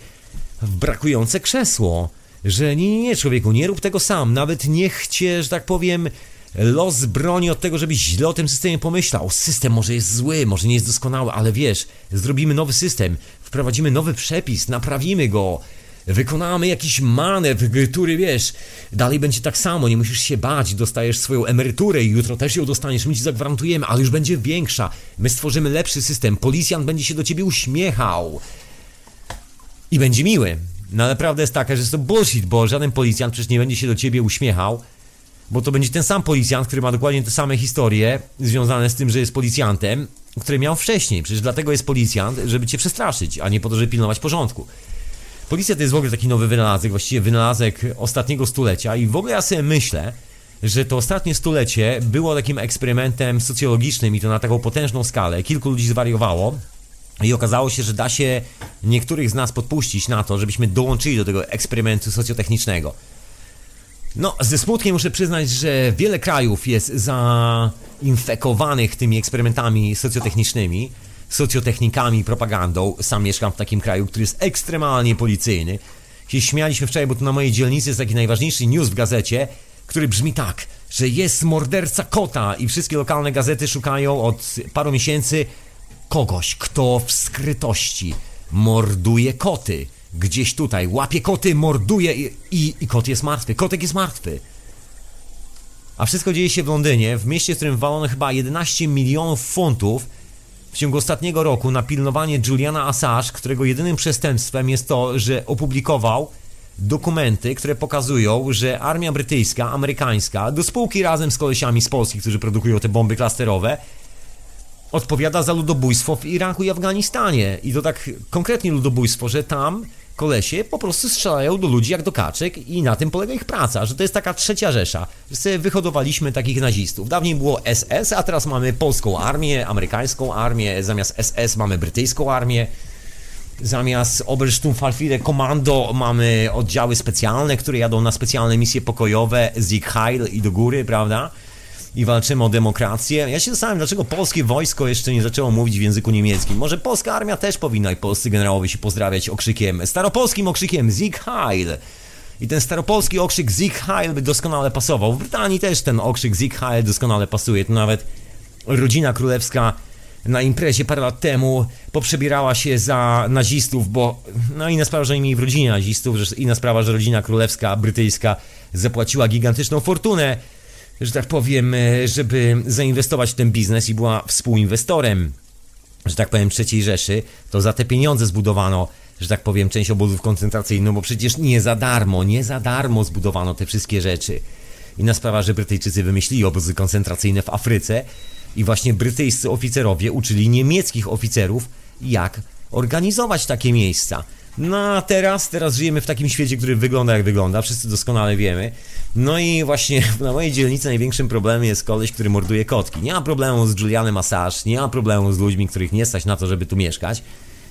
w brakujące krzesło. Że nie, nie, nie, człowieku, nie rób tego sam, nawet niech cię, że tak powiem, los broni od tego, żebyś źle o tym systemie pomyślał. System może jest zły, może nie jest doskonały, ale wiesz, zrobimy nowy system, wprowadzimy nowy przepis, naprawimy go, wykonamy jakiś manewr, który wiesz, dalej będzie tak samo, nie musisz się bać, dostajesz swoją emeryturę i jutro też ją dostaniesz, my ci zagwarantujemy, ale już będzie większa. My stworzymy lepszy system, policjant będzie się do ciebie uśmiechał i będzie miły. No ale prawda jest taka, że jest to bullshit, bo żaden policjant przecież nie będzie się do ciebie uśmiechał, bo to będzie ten sam policjant, który ma dokładnie te same historie związane z tym, że jest policjantem, które miał wcześniej. Przecież dlatego jest policjant, żeby cię przestraszyć, a nie po to, żeby pilnować porządku. Policja to jest w ogóle taki nowy wynalazek, właściwie wynalazek ostatniego stulecia i w ogóle ja sobie myślę, że to ostatnie stulecie było takim eksperymentem socjologicznym i to na taką potężną skalę. Kilku ludzi zwariowało i okazało się, że da się niektórych z nas podpuścić na to, żebyśmy dołączyli do tego eksperymentu socjotechnicznego. No, ze smutkiem muszę przyznać, że wiele krajów jest zainfekowanych tymi eksperymentami socjotechnicznymi, socjotechnikami, propagandą. Sam mieszkam w takim kraju, który jest ekstremalnie policyjny. Się śmialiśmy wczoraj, bo tu na mojej dzielnicy jest taki najważniejszy news w gazecie, który brzmi tak, że jest morderca kota i wszystkie lokalne gazety szukają od paru miesięcy kogoś, kto w skrytości morduje koty gdzieś tutaj, łapie koty, morduje i, i, i kot jest martwy. Kotek jest martwy. A wszystko dzieje się w Londynie, w mieście, w którym walono chyba 11 milionów funtów w ciągu ostatniego roku na pilnowanie Juliana Assange, którego jedynym przestępstwem jest to, że opublikował dokumenty, które pokazują, że armia brytyjska, amerykańska, do spółki razem z kolesiami z Polski, którzy produkują te bomby klasterowe, odpowiada za ludobójstwo w Iraku i Afganistanie. I to tak konkretnie ludobójstwo, że tam kolesie po prostu strzelają do ludzi jak do kaczek i na tym polega ich praca, że to jest taka trzecia rzesza, że wyhodowaliśmy takich nazistów. Dawniej było SS, a teraz mamy polską armię, amerykańską armię, zamiast SS mamy brytyjską armię, zamiast Obersturmfalfire Kommando mamy oddziały specjalne, które jadą na specjalne misje pokojowe Ich Heil i do góry, prawda? I walczymy o demokrację. Ja się zastanawiam, dlaczego polskie wojsko jeszcze nie zaczęło mówić w języku niemieckim. Może polska armia też powinna i polscy generałowie się pozdrawiać okrzykiem, staropolskim okrzykiem Sieg Heil. I ten staropolski okrzyk Sieg Heil by doskonale pasował. W Brytanii też ten okrzyk Sieg Heil doskonale pasuje. To nawet rodzina królewska na imprezie parę lat temu poprzebierała się za nazistów, bo no inna sprawa, że nie mieli w rodzinie nazistów, inna sprawa, że rodzina królewska brytyjska zapłaciła gigantyczną fortunę, że tak powiem, e, żeby zainwestować w ten biznes i była współinwestorem, że tak powiem, trzeciej Rzeszy, to za te pieniądze zbudowano że tak powiem, część obozów koncentracyjnych, no bo przecież nie za darmo, nie za darmo zbudowano te wszystkie rzeczy. Inna sprawa, że Brytyjczycy wymyślili obozy koncentracyjne w Afryce i właśnie brytyjscy oficerowie uczyli niemieckich oficerów, jak organizować takie miejsca. No a teraz, teraz żyjemy w takim świecie, który wygląda jak wygląda, wszyscy doskonale wiemy. No i właśnie na mojej dzielnicy największym problemem jest koleś, który morduje kotki. Nie ma problemu z Julianem Assange, nie ma problemu z ludźmi, których nie stać na to, żeby tu mieszkać.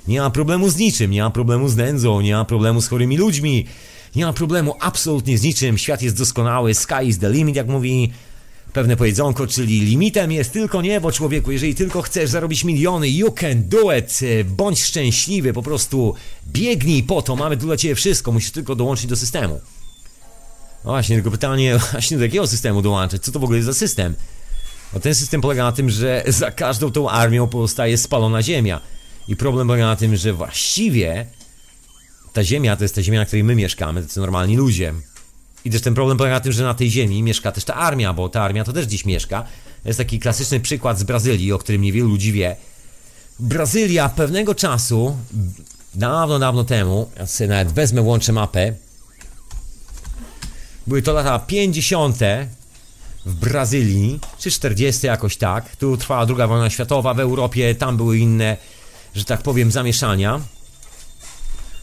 Nie ma problemu z niczym, nie ma problemu z nędzą, nie ma problemu z chorymi ludźmi, nie ma problemu absolutnie z niczym. Świat jest doskonały, sky is the limit, jak mówi pewne powiedzonko, czyli limitem jest tylko niebo, człowieku. Jeżeli tylko chcesz zarobić miliony, you can do it. Bądź szczęśliwy, po prostu biegnij po to, mamy tu dla ciebie wszystko, musisz tylko dołączyć do systemu. No właśnie, tylko pytanie, właśnie do jakiego systemu dołączyć? Co to w ogóle jest za system? No ten system polega na tym, że za każdą tą armią pozostaje spalona ziemia. I problem polega na tym, że właściwie ta ziemia to jest ta ziemia, na której my mieszkamy, tacy normalni ludzie. I też ten problem polega na tym, że na tej ziemi mieszka też ta armia, bo ta armia to też dziś mieszka. Jest taki klasyczny przykład z Brazylii, o którym niewielu ludzi wie. Brazylia pewnego czasu, dawno, dawno temu, ja sobie nawet wezmę, łączę mapę, były to lata 50. w Brazylii, czy 40 jakoś tak. Tu trwała druga wojna światowa w Europie, tam były inne że tak powiem, zamieszania.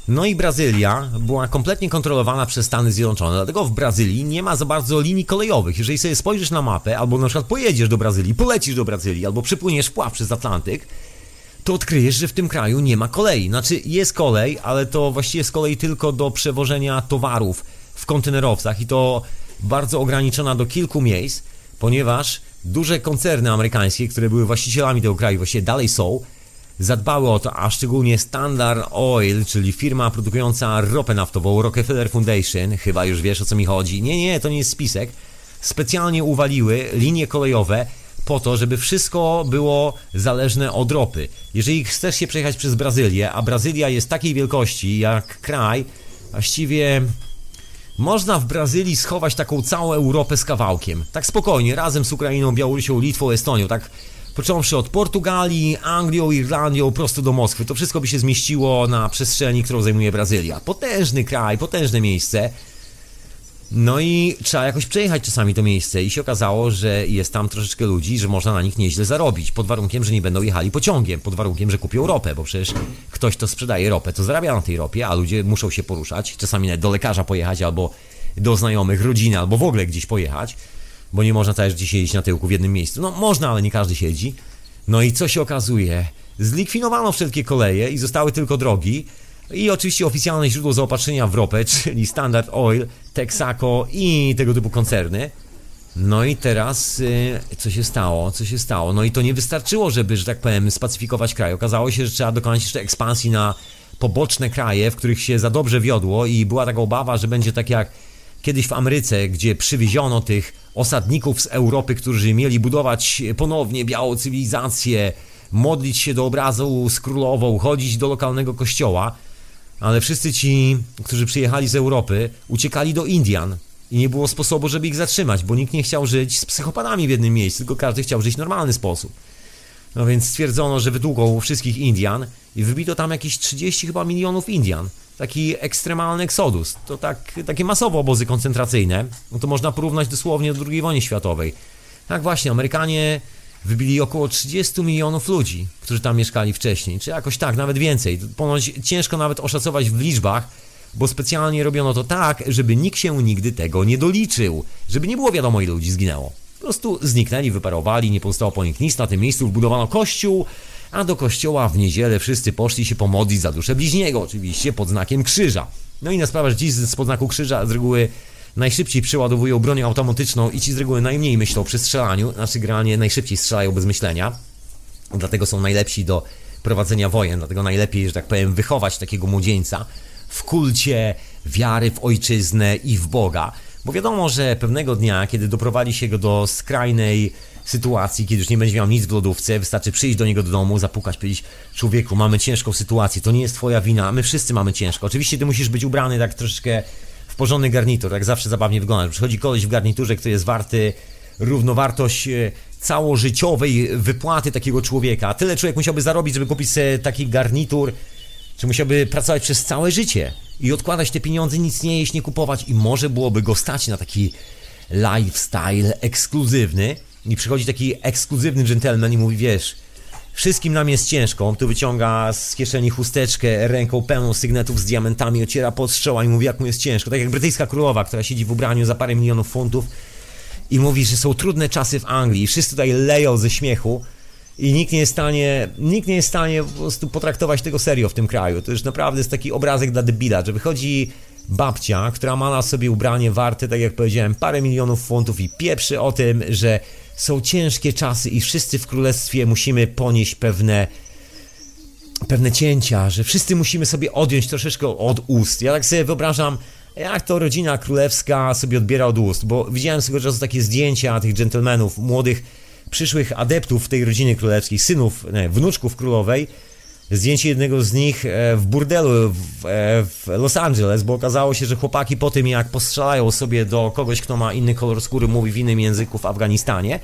No i Brazylia była kompletnie kontrolowana przez Stany Zjednoczone, dlatego w Brazylii nie ma za bardzo linii kolejowych. Jeżeli sobie spojrzysz na mapę, albo na przykład pojedziesz do Brazylii, polecisz do Brazylii, albo przypłyniesz wpław przez Atlantyk, to odkryjesz, że w tym kraju nie ma kolei. Znaczy jest kolej, ale to właściwie jest kolej tylko do przewożenia towarów w kontenerowcach i to bardzo ograniczona do kilku miejsc, ponieważ duże koncerny amerykańskie, które były właścicielami tego kraju, właściwie dalej są, zadbały o to, a szczególnie Standard Oil, czyli firma produkująca ropę naftową, Rockefeller Foundation, chyba już wiesz o co mi chodzi. Nie, nie, to nie jest spisek. Specjalnie uwaliły linie kolejowe po to, żeby wszystko było zależne od ropy. Jeżeli chcesz się przejechać przez Brazylię, a Brazylia jest takiej wielkości jak kraj, właściwie można w Brazylii schować taką całą Europę z kawałkiem. Tak spokojnie, razem z Ukrainą, Białorusią, Litwą, Estonią, tak począwszy od Portugalii, Anglią, Irlandią, prosto do Moskwy. To wszystko by się zmieściło na przestrzeni, którą zajmuje Brazylia. Potężny kraj, potężne miejsce. No i trzeba jakoś przejechać czasami to miejsce i się okazało, że jest tam troszeczkę ludzi, że można na nich nieźle zarobić, pod warunkiem, że nie będą jechali pociągiem, pod warunkiem, że kupią ropę, bo przecież ktoś, to sprzedaje ropę, to zarabia na tej ropie, a ludzie muszą się poruszać, czasami nawet do lekarza pojechać, albo do znajomych, rodziny, albo w ogóle gdzieś pojechać bo nie można całe życie siedzieć na tyłku w jednym miejscu. No można, ale nie każdy siedzi. No i co się okazuje? Zlikwidowano wszelkie koleje i zostały tylko drogi. I oczywiście oficjalne źródło zaopatrzenia w ropę, czyli Standard Oil, Texaco i tego typu koncerny. No i teraz yy, co się stało? Co się stało? No i to nie wystarczyło, żeby, że tak powiem, spacyfikować kraj. Okazało się, że trzeba dokonać jeszcze ekspansji na poboczne kraje, w których się za dobrze wiodło i była taka obawa, że będzie tak jak kiedyś w Ameryce, gdzie przywieziono tych osadników z Europy, którzy mieli budować ponownie białą cywilizację, modlić się do obrazu z królową, chodzić do lokalnego kościoła, ale wszyscy ci, którzy przyjechali z Europy, uciekali do Indian i nie było sposobu, żeby ich zatrzymać, bo nikt nie chciał żyć z psychopatami w jednym miejscu, tylko każdy chciał żyć w normalny sposób. No więc stwierdzono, że wytłukło wszystkich Indian i wybito tam jakieś 30 chyba milionów Indian taki ekstremalny eksodus. To tak, takie masowe obozy koncentracyjne. No to można porównać dosłownie do II wojny światowej. Tak właśnie, Amerykanie wybili około 30 milionów ludzi, którzy tam mieszkali wcześniej, czy jakoś tak, nawet więcej. Ponoć ciężko nawet oszacować w liczbach, bo specjalnie robiono to tak, żeby nikt się nigdy tego nie doliczył, żeby nie było wiadomo ile ludzi zginęło. Po prostu zniknęli, wyparowali, nie pozostało po nich nic, na tym miejscu wbudowano kościół, a do kościoła w niedzielę wszyscy poszli się pomodlić za duszę bliźniego, oczywiście pod znakiem krzyża. No i na sprawę, że ci z znaku krzyża z reguły najszybciej przeładowują broń automatyczną i ci z reguły najmniej myślą przy strzelaniu, znaczy generalnie najszybciej strzelają bez myślenia. Dlatego są najlepsi do prowadzenia wojen, dlatego najlepiej, że tak powiem, wychować takiego młodzieńca w kulcie wiary w ojczyznę i w Boga. Bo wiadomo, że pewnego dnia, kiedy doprowadzi się go do skrajnej sytuacji, kiedy już nie będzie miał nic w lodówce, wystarczy przyjść do niego do domu, zapukać, powiedzieć człowieku, mamy ciężką sytuację, to nie jest twoja wina, my wszyscy mamy ciężko. Oczywiście ty musisz być ubrany tak troszeczkę porządny garnitur, tak zawsze zabawnie wygląda. Przychodzi koleś w garniturze, który jest warty równowartość e, całożyciowej wypłaty takiego człowieka. Tyle człowiek musiałby zarobić, żeby kupić sobie taki garnitur, czy musiałby pracować przez całe życie i odkładać te pieniądze, nic nie jeść, nie kupować i może byłoby go stać na taki lifestyle ekskluzywny i przychodzi taki ekskluzywny gentleman i mówi, wiesz, wszystkim nam jest ciężko, on tu wyciąga z kieszeni chusteczkę ręką pełną sygnetów z diamentami, ociera pod strzała i mówi, jak mu jest ciężko, tak jak brytyjska królowa, która siedzi w ubraniu za parę milionów funtów i mówi, że są trudne czasy w Anglii. I wszyscy tutaj leją ze śmiechu i nikt nie jest w stanie, nikt nie jest w stanie po prostu potraktować tego serio w tym kraju. To już naprawdę jest taki obrazek dla debila, że wychodzi babcia, która ma na sobie ubranie warte, tak jak powiedziałem, parę milionów funtów i pieprzy o tym, że są ciężkie czasy i wszyscy w królestwie musimy ponieść pewne pewne cięcia, że wszyscy musimy sobie odjąć troszeczkę od ust. Ja tak sobie wyobrażam, jak to rodzina królewska sobie odbiera od ust, bo widziałem swego czasu takie zdjęcia tych dżentelmenów, młodych, przyszłych adeptów tej rodziny królewskiej, synów, nie, wnuczków królowej, zdjęcie jednego z nich e, w burdelu w, e, w, Los Angeles, bo okazało się, że chłopaki po tym jak postrzelają sobie do kogoś, kto ma inny kolor skóry, mówi w innym języku w Afganistanie,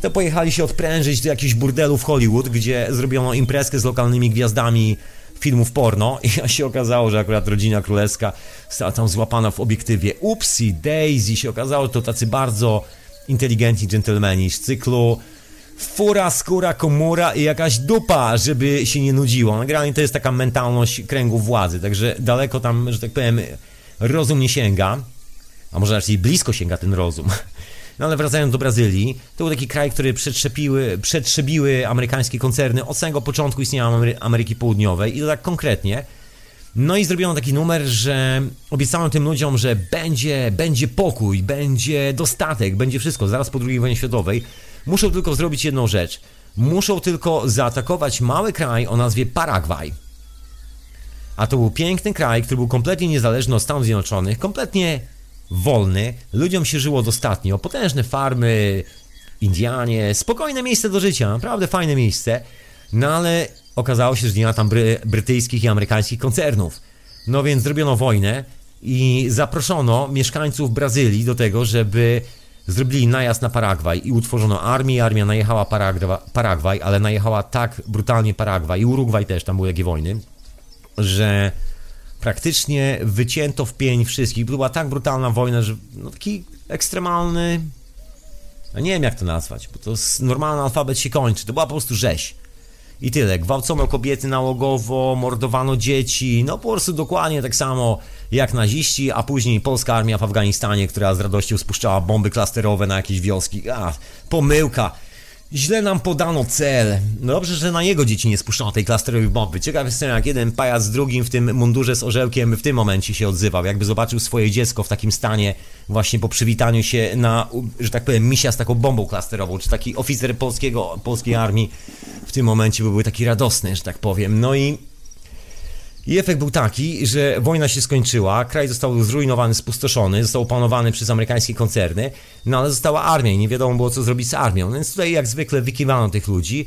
to pojechali się odprężyć do jakichś burdelu w Hollywood, gdzie zrobiono imprezkę z lokalnymi gwiazdami filmów porno i się okazało, że akurat rodzina królewska została tam złapana w obiektywie. Upsi, Daisy się okazało, że to tacy bardzo inteligentni dżentelmeni z cyklu fura, skóra, komura i jakaś dupa, żeby się nie nudziło. Nagranie to jest taka mentalność kręgu władzy, także daleko tam, że tak powiem, rozum nie sięga, a może raczej blisko sięga ten rozum. No ale wracając do Brazylii, to był taki kraj, który przetrzepiły, przetrzebiły amerykańskie koncerny od samego początku istnienia Ameryki Południowej i to tak konkretnie. No i zrobiono taki numer, że obiecano tym ludziom, że będzie, będzie pokój, będzie dostatek, będzie wszystko, zaraz po II wojnie światowej. Muszą tylko zrobić jedną rzecz. Muszą tylko zaatakować mały kraj o nazwie Paragwaj. A to był piękny kraj, który był kompletnie niezależny od Stanów Zjednoczonych, kompletnie wolny, ludziom się żyło dostatnio, potężne farmy, Indianie, spokojne miejsce do życia, naprawdę fajne miejsce, no ale okazało się, że nie ma tam bry, brytyjskich i amerykańskich koncernów. No więc zrobiono wojnę i zaproszono mieszkańców Brazylii do tego, żeby zrobili najazd na Paragwaj i utworzono armię. Armia najechała Paragwaj, ale najechała tak brutalnie Paragwaj i Urugwaj też, tam były jakie wojny, że praktycznie wycięto w pień wszystkich. Była tak brutalna wojna, że no taki ekstremalny. Ja nie wiem jak to nazwać, bo to normalny alfabet się kończy. To była po prostu rzeź. I tyle. Gwałcono kobiety nałogowo, mordowano dzieci. No po prostu dokładnie tak samo jak naziści, a później polska armia w Afganistanie, która z radością spuszczała bomby klasterowe na jakieś wioski. A, pomyłka. Źle nam podano cel. No dobrze, że na jego dzieci nie spuszczono tej klasterowej bomby. Ciekaw jestem, jak jeden pajac z drugim w tym mundurze z orzełkiem w tym momencie się odzywał. Jakby zobaczył swoje dziecko w takim stanie właśnie po przywitaniu się na, że tak powiem, misia z taką bombą klasterową, czy taki oficer polskiego, polskiej armii w tym momencie byłby taki radosny, że tak powiem. No i i efekt był taki, że wojna się skończyła, kraj został zrujnowany, spustoszony, został opanowany przez amerykańskie koncerny, no ale została armia i nie wiadomo było co zrobić z armią. Więc tutaj jak zwykle wykiwano tych ludzi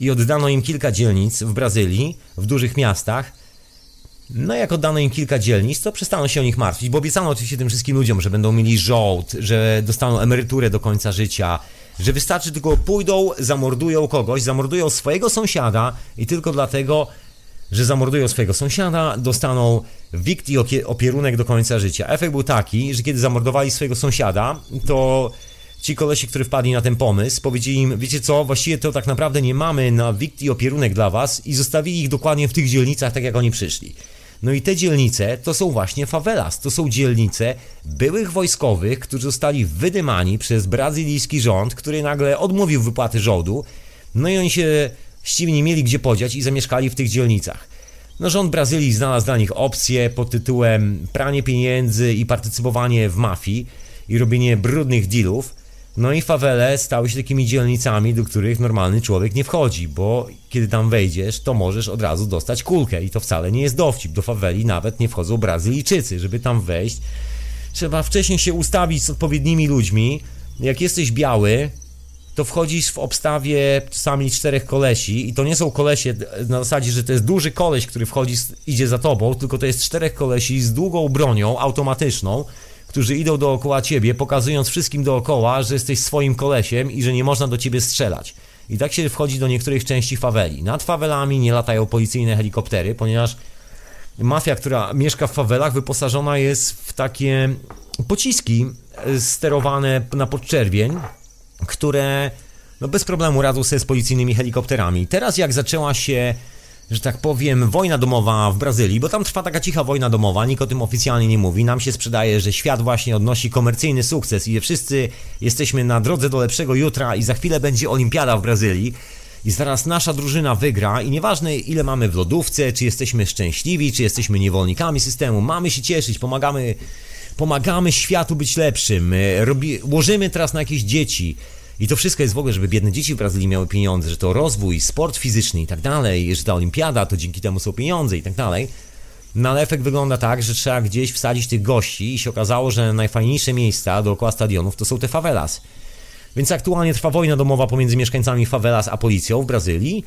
i oddano im kilka dzielnic w Brazylii, w dużych miastach. No jak oddano im kilka dzielnic, to przestano się o nich martwić, bo obiecano oczywiście tym wszystkim ludziom, że będą mieli żołd, że dostaną emeryturę do końca życia, że wystarczy tylko pójdą, zamordują kogoś, zamordują swojego sąsiada i tylko dlatego że zamordują swojego sąsiada, dostaną wikt i opierunek do końca życia. Efekt był taki, że kiedy zamordowali swojego sąsiada, to ci kolesi, którzy wpadli na ten pomysł, powiedzieli im, wiecie co, właściwie to tak naprawdę nie mamy na wikt i opierunek dla was i zostawili ich dokładnie w tych dzielnicach, tak jak oni przyszli. No i te dzielnice to są właśnie favelas, to są dzielnice byłych wojskowych, którzy zostali wydymani przez brazylijski rząd, który nagle odmówił wypłaty żołdu, no i oni się właściwie nie mieli gdzie podziać i zamieszkali w tych dzielnicach. no, rząd Brazylii znalazł dla nich opcję pod tytułem pranie pieniędzy i partycypowanie w mafii i robienie brudnych dealów. No i fawele stały się takimi dzielnicami, do których normalny człowiek nie wchodzi, bo kiedy tam wejdziesz, to możesz od razu dostać kulkę i to wcale nie jest dowcip. Do faweli nawet nie wchodzą Brazylijczycy, żeby tam wejść. Trzeba wcześniej się ustawić z odpowiednimi ludźmi. Jak jesteś biały, to wchodzisz w obstawie czasami czterech kolesi i to nie są kolesie na zasadzie, że to jest duży koleś, który wchodzi, idzie za tobą, tylko to jest czterech kolesi z długą bronią automatyczną, którzy idą dookoła ciebie, pokazując wszystkim dookoła, że jesteś swoim kolesiem i że nie można do ciebie strzelać. I tak się wchodzi do niektórych części faweli. Nad fawelami nie latają policyjne helikoptery, ponieważ mafia, która mieszka w fawelach, wyposażona jest w takie pociski sterowane na podczerwień, które no bez problemu radzą sobie z policyjnymi helikopterami. Teraz jak zaczęła się że tak powiem, wojna domowa w Brazylii, bo tam trwa taka cicha wojna domowa, nikt o tym oficjalnie nie mówi. Nam się sprzedaje, że świat właśnie odnosi komercyjny sukces i wszyscy jesteśmy na drodze do lepszego jutra i za chwilę będzie olimpiada w Brazylii. I zaraz nasza drużyna wygra i nieważne ile mamy w lodówce, czy jesteśmy szczęśliwi, czy jesteśmy niewolnikami systemu, mamy się cieszyć, pomagamy, pomagamy światu być lepszym, robi, łożymy teraz na jakieś dzieci, i to wszystko jest w ogóle, żeby biedne dzieci w Brazylii miały pieniądze, że to rozwój, sport fizyczny i tak dalej, że ta olimpiada to dzięki temu są pieniądze i tak dalej. No ale efekt wygląda tak, że trzeba gdzieś wsadzić tych gości i się okazało, że najfajniejsze miejsca dookoła stadionów to są te favelas. Więc aktualnie trwa wojna domowa pomiędzy mieszkańcami favelas a policją w Brazylii.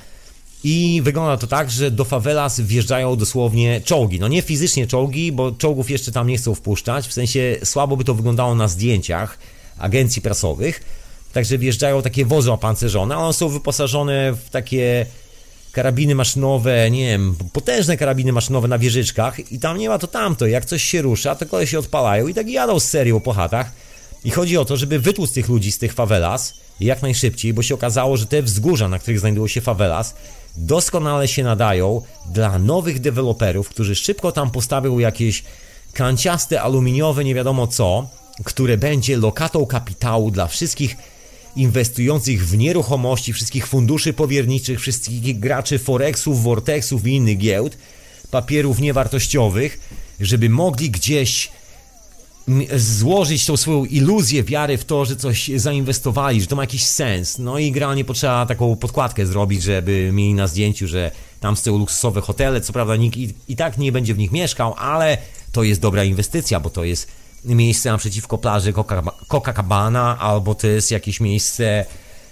I wygląda to tak, że do favelas wjeżdżają dosłownie czołgi. No nie fizycznie czołgi, bo czołgów jeszcze tam nie chcą wpuszczać. W sensie słabo by to wyglądało na zdjęciach agencji prasowych Także wjeżdżają takie wozy opancerzone, one są wyposażone w takie karabiny maszynowe, nie wiem, potężne karabiny maszynowe na wieżyczkach i tam nie ma to tamto. Jak coś się rusza, to kolej się odpalają i tak jadą z serią po chatach. I chodzi o to, żeby wytłuc tych ludzi z tych favelas jak najszybciej, bo się okazało, że te wzgórza, na których znajdują się favelas, doskonale się nadają dla nowych deweloperów, którzy szybko tam postawią jakieś kanciaste, aluminiowe, nie wiadomo co, które będzie lokatą kapitału dla wszystkich inwestujących w nieruchomości, wszystkich funduszy powierniczych, wszystkich graczy Forexów, Vortexów i innych giełd, papierów niewartościowych, żeby mogli gdzieś złożyć tą swoją iluzję wiary w to, że coś zainwestowali, że to ma jakiś sens. No i generalnie potrzeba taką podkładkę zrobić, żeby mieli na zdjęciu, że tam stoją luksusowe hotele, co prawda nikt i, i tak nie będzie w nich mieszkał, ale to jest dobra inwestycja, bo to jest miejsce naprzeciwko plaży Copacabana, albo to jest jakieś miejsce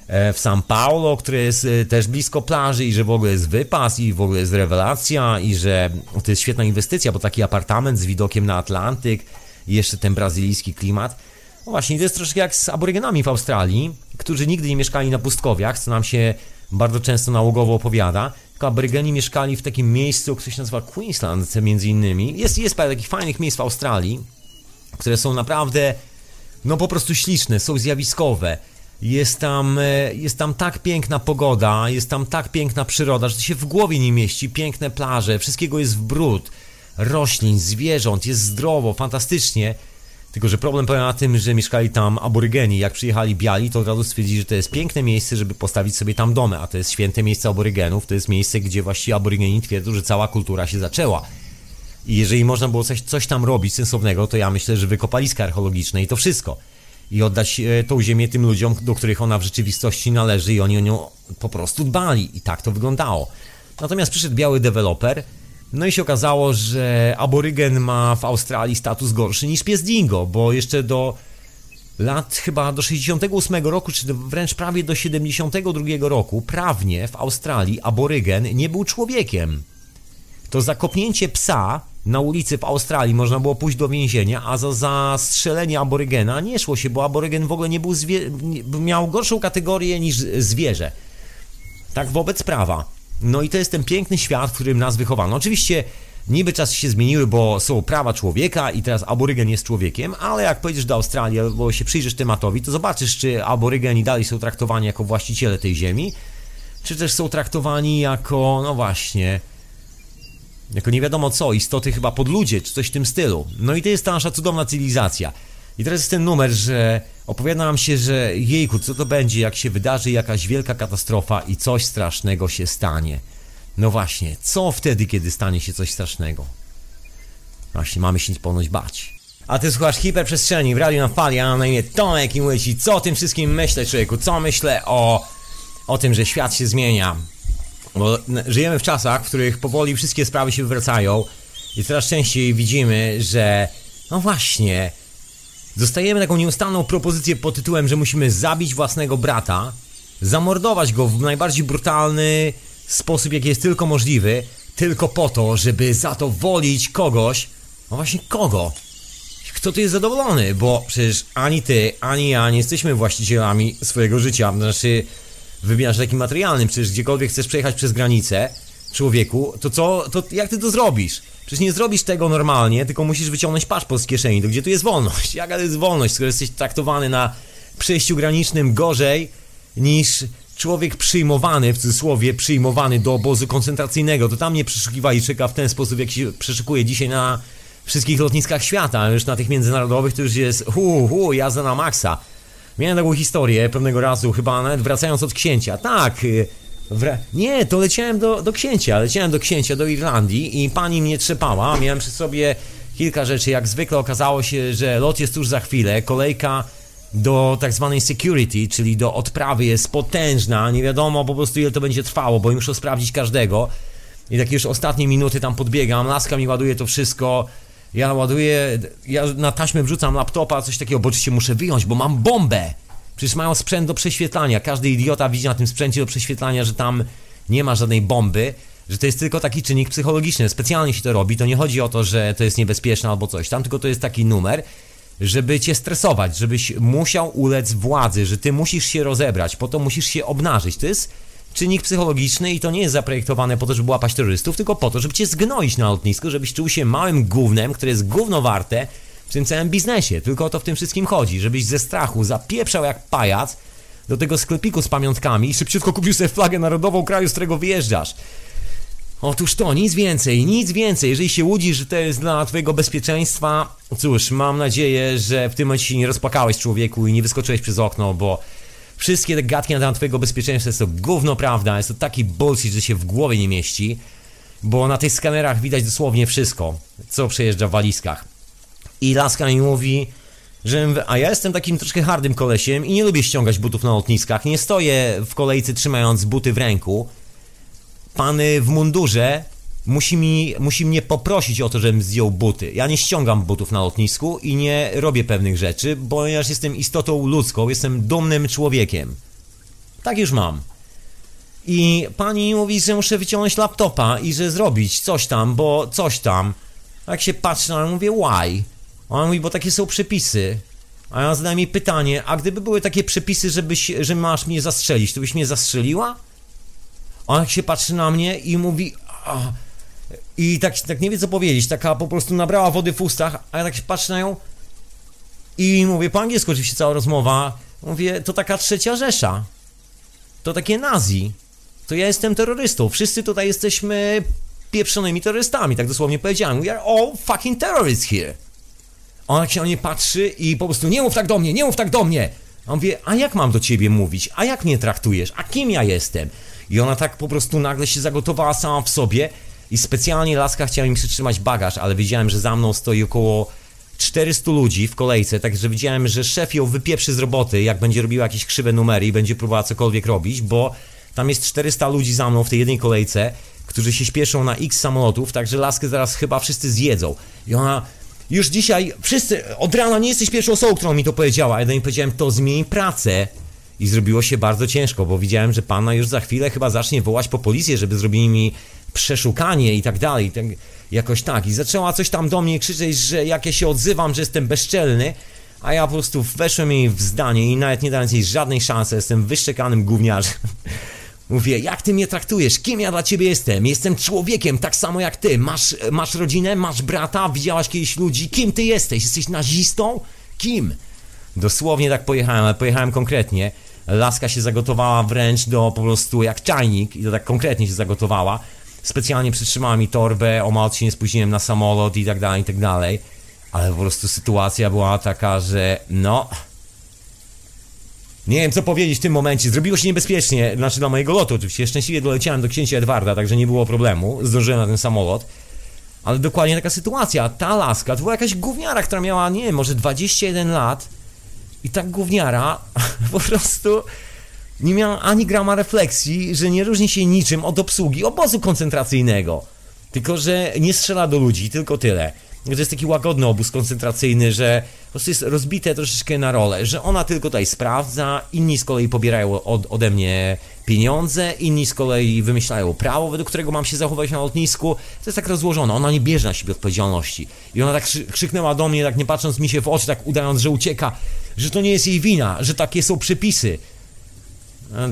e, w São Paulo, które jest e, też blisko plaży i że w ogóle jest wypas i w ogóle jest rewelacja i że to jest świetna inwestycja, bo taki apartament z widokiem na Atlantyk i jeszcze ten brazylijski klimat. No właśnie, to jest troszkę jak z aborygenami w Australii, którzy nigdy nie mieszkali na pustkowiach, co nam się bardzo często nałogowo opowiada, tylko aborygeni mieszkali w takim miejscu, które się nazywa Queensland między innymi. Jest, jest parę takich fajnych miejsc w Australii, które są naprawdę, no po prostu śliczne, są zjawiskowe. Jest tam, e, jest tam tak piękna pogoda, jest tam tak piękna przyroda, że to się w głowie nie mieści. Piękne plaże, wszystkiego jest w brud, roślin, zwierząt, jest zdrowo, fantastycznie. Tylko, że problem polega na tym, że mieszkali tam aborygeni. Jak przyjechali biali, to od razu stwierdzili, że to jest piękne miejsce, żeby postawić sobie tam domy, a to jest święte miejsce aborygenów. To jest miejsce, gdzie właściwie aborygeni twierdzą, że cała kultura się zaczęła. I jeżeli można było coś, coś tam robić sensownego, to ja myślę, że wykopaliska archeologiczne i to wszystko. I oddać e, tą ziemię tym ludziom, do których ona w rzeczywistości należy i oni o nią po prostu dbali. I tak to wyglądało. Natomiast przyszedł biały deweloper, no i się okazało, że aborygen ma w Australii status gorszy niż pies dingo, bo jeszcze do lat chyba do 68 roku, czy wręcz prawie do 72 roku, prawnie w Australii aborygen nie był człowiekiem. To zakopnięcie psa na ulicy w Australii można było pójść do więzienia, a za zastrzelenie aborygena nie szło się, bo aborygen w ogóle nie był miał gorszą kategorię niż zwierzę. Tak wobec prawa. No i to jest ten piękny świat, w którym nas wychowano. Oczywiście niby czasy się zmieniły, bo są prawa człowieka i teraz aborygen jest człowiekiem, ale jak pojedziesz do Australii albo się przyjrzysz tematowi, to zobaczysz, czy aborygeni dalej są traktowani jako właściciele tej ziemi, czy też są traktowani jako, no właśnie, jako nie wiadomo co, istoty chyba podludzie, czy coś w tym stylu. No i to jest ta nasza cudowna cywilizacja. I teraz jest ten numer, że opowiada nam się, że jejku, co to będzie, jak się wydarzy jakaś wielka katastrofa i coś strasznego się stanie. No właśnie, co wtedy, kiedy stanie się coś strasznego? Właśnie, mamy się ponoć bać. A ty słuchasz hiperprzestrzeni w radiu na fali, a na imię Tomek i mówię ci, co o tym wszystkim myślę, człowieku, co myślę o, o tym, że świat się zmienia. Bo żyjemy w czasach, w których powoli wszystkie sprawy się wywracają i coraz częściej widzimy, że no właśnie, dostajemy taką nieustanną propozycję pod tytułem, że musimy zabić własnego brata, zamordować go w najbardziej brutalny sposób, jaki jest tylko możliwy, tylko po to, żeby zadowolić kogoś, no właśnie kogo? Kto tu jest zadowolony? Bo przecież ani ty, ani ja nie jesteśmy właścicielami swojego życia, znaczy w wymiarze takim materialnym, przecież gdziekolwiek chcesz przejechać przez granicę, człowieku, to co, to jak ty to zrobisz? Przecież nie zrobisz tego normalnie, tylko musisz wyciągnąć paszport z kieszeni, to gdzie tu jest wolność? Jaka to jest wolność, skoro jesteś traktowany na przejściu granicznym gorzej niż człowiek przyjmowany, w cudzysłowie, przyjmowany do obozu koncentracyjnego, to tam nie przeszukiwali czeka w ten sposób, jak się przeszukuje dzisiaj na wszystkich lotniskach świata, już na tych międzynarodowych to już jest hu, hu, jazda na maksa. Miałem taką historię pewnego razu, chyba nawet wracając od księcia. Tak, wra... nie, to leciałem do, do księcia, leciałem do księcia, do Irlandii i pani mnie trzepała, miałem przy sobie kilka rzeczy, jak zwykle okazało się, że lot jest tuż za chwilę, kolejka do tak zwanej security, czyli do odprawy jest potężna, nie wiadomo po prostu ile to będzie trwało, bo muszę sprawdzić każdego. I takie już ostatnie minuty tam podbiegam, laska mi ładuje to wszystko, ja ładuję, ja na taśmę wrzucam laptopa, coś takiego, bo oczywiście muszę wyjąć, bo mam bombę. Przecież mają sprzęt do prześwietlania. Każdy idiota widzi na tym sprzęcie do prześwietlania, że tam nie ma żadnej bomby, że to jest tylko taki czynnik psychologiczny. Specjalnie się to robi. To nie chodzi o to, że to jest niebezpieczne albo coś tam, tylko to jest taki numer, żeby cię stresować, żebyś musiał ulec władzy, że ty musisz się rozebrać, po to musisz się obnażyć. To jest czynnik psychologiczny i to nie jest zaprojektowane po to, żeby łapać terrorystów, tylko po to, żeby cię zgnoić na lotnisku, żebyś czuł się małym gównem, które jest gówno warte w tym całym biznesie. Tylko o to w tym wszystkim chodzi, żebyś ze strachu zapieprzał jak pajac do tego sklepiku z pamiątkami i szybciutko kupił sobie flagę narodową kraju, z którego wyjeżdżasz. Otóż to, nic więcej, nic więcej. Jeżeli się łudzisz, że to jest dla twojego bezpieczeństwa, cóż, mam nadzieję, że w tym momencie się nie rozpakałeś człowieku i nie wyskoczyłeś przez okno, bo Wszystkie te gadki na temat twojego bezpieczeństwa jest to gówno prawda, jest to taki bullshit, że się w głowie nie mieści, bo na tych skanerach widać dosłownie wszystko, co przejeżdża w walizkach. I laska mi mówi, że a ja jestem takim troszkę hardym kolesiem i nie lubię ściągać butów na lotniskach, nie stoję w kolejce trzymając buty w ręku. Pan w mundurze musi, mi, musi mnie poprosić o to, żebym zdjął buty. Ja nie ściągam butów na lotnisku i nie robię pewnych rzeczy, ponieważ jestem istotą ludzką, jestem dumnym człowiekiem. Tak już mam. I pani mówi, że muszę wyciągnąć laptopa i że zrobić coś tam, bo coś tam. Jak się patrzę mówię, why? Ona mówi, bo takie są przepisy. A ja zadałem jej pytanie, a gdyby były takie przepisy, żebyś, że masz mnie zastrzelić, to byś mnie zastrzeliła? Ona się patrzy na mnie i mówi, a, i tak, tak nie wie co powiedzieć, taka po prostu nabrała wody w ustach, a ja tak się patrzę na nią i mówię po angielsku oczywiście cała rozmowa, mówię, to taka trzecia Rzesza, to takie nazi, to ja jestem terrorystą, wszyscy tutaj jesteśmy pieprzonymi terrorystami, tak dosłownie powiedziałem, we are all fucking terrorists here. Ona się na mnie patrzy i po prostu nie mów tak do mnie, nie mów tak do mnie. A on wie, a jak mam do ciebie mówić? A jak mnie traktujesz? A kim ja jestem? I ona tak po prostu nagle się zagotowała sama w sobie, i specjalnie laska chciała mi przytrzymać bagaż, ale widziałem, że za mną stoi około 400 ludzi w kolejce, także widziałem, że szef ją wypieprzy z roboty, jak będzie robiła jakieś krzywe numery i będzie próbowała cokolwiek robić, bo tam jest 400 ludzi za mną w tej jednej kolejce, którzy się śpieszą na x samolotów, także laskę zaraz chyba wszyscy zjedzą. I ona już dzisiaj, wszyscy, od rana nie jesteś pierwszą osobą, którą mi to powiedziała, ja do niej powiedziałem, to zmień pracę. I zrobiło się bardzo ciężko, bo widziałem, że pana już za chwilę chyba zacznie wołać po policję, żeby zrobili mi przeszukanie i tak dalej, tak, jakoś tak. I zaczęła coś tam do mnie krzyczeć, że jak ja się odzywam, że jestem bezczelny, a ja po prostu weszłem jej w zdanie i nawet nie dając jej żadnej szansy, jestem wyszczekanym gówniarzem. Mówię, jak ty mnie traktujesz? Kim ja dla ciebie jestem? Jestem człowiekiem, tak samo jak ty. Masz, masz rodzinę, masz brata, widziałaś kiedyś ludzi. Kim ty jesteś? Jesteś nazistą? Kim? Dosłownie tak pojechałem, ale pojechałem konkretnie. Laska się zagotowała wręcz do po prostu jak czajnik i to tak konkretnie się zagotowała specjalnie przytrzymała mi torbę, o mało się nie spóźniłem na samolot i tak dalej, i tak dalej. Ale po prostu sytuacja była taka, że no... Nie wiem, co powiedzieć w tym momencie. Zrobiło się niebezpiecznie, znaczy dla mojego lotu oczywiście. Szczęśliwie doleciałem do księcia Edwarda, także nie było problemu. Zdążyłem na ten samolot. Ale dokładnie taka sytuacja. Ta laska to była jakaś gówniara, która miała, nie wiem, może 21 lat. I ta gówniara po prostu nie miała ani grama refleksji, że nie różni się niczym od obsługi obozu koncentracyjnego. Tylko, że nie strzela do ludzi, tylko tyle. To jest taki łagodny obóz koncentracyjny, że po prostu jest rozbite troszeczkę na rolę, że ona tylko tutaj sprawdza, inni z kolei pobierają od, ode mnie pieniądze, inni z kolei wymyślają prawo, według którego mam się zachować na lotnisku. To jest tak rozłożone, ona nie bierze na siebie odpowiedzialności. I ona tak krzyknęła do mnie, tak nie patrząc mi się w oczy, tak udając, że ucieka, że to nie jest jej wina, że takie są przepisy.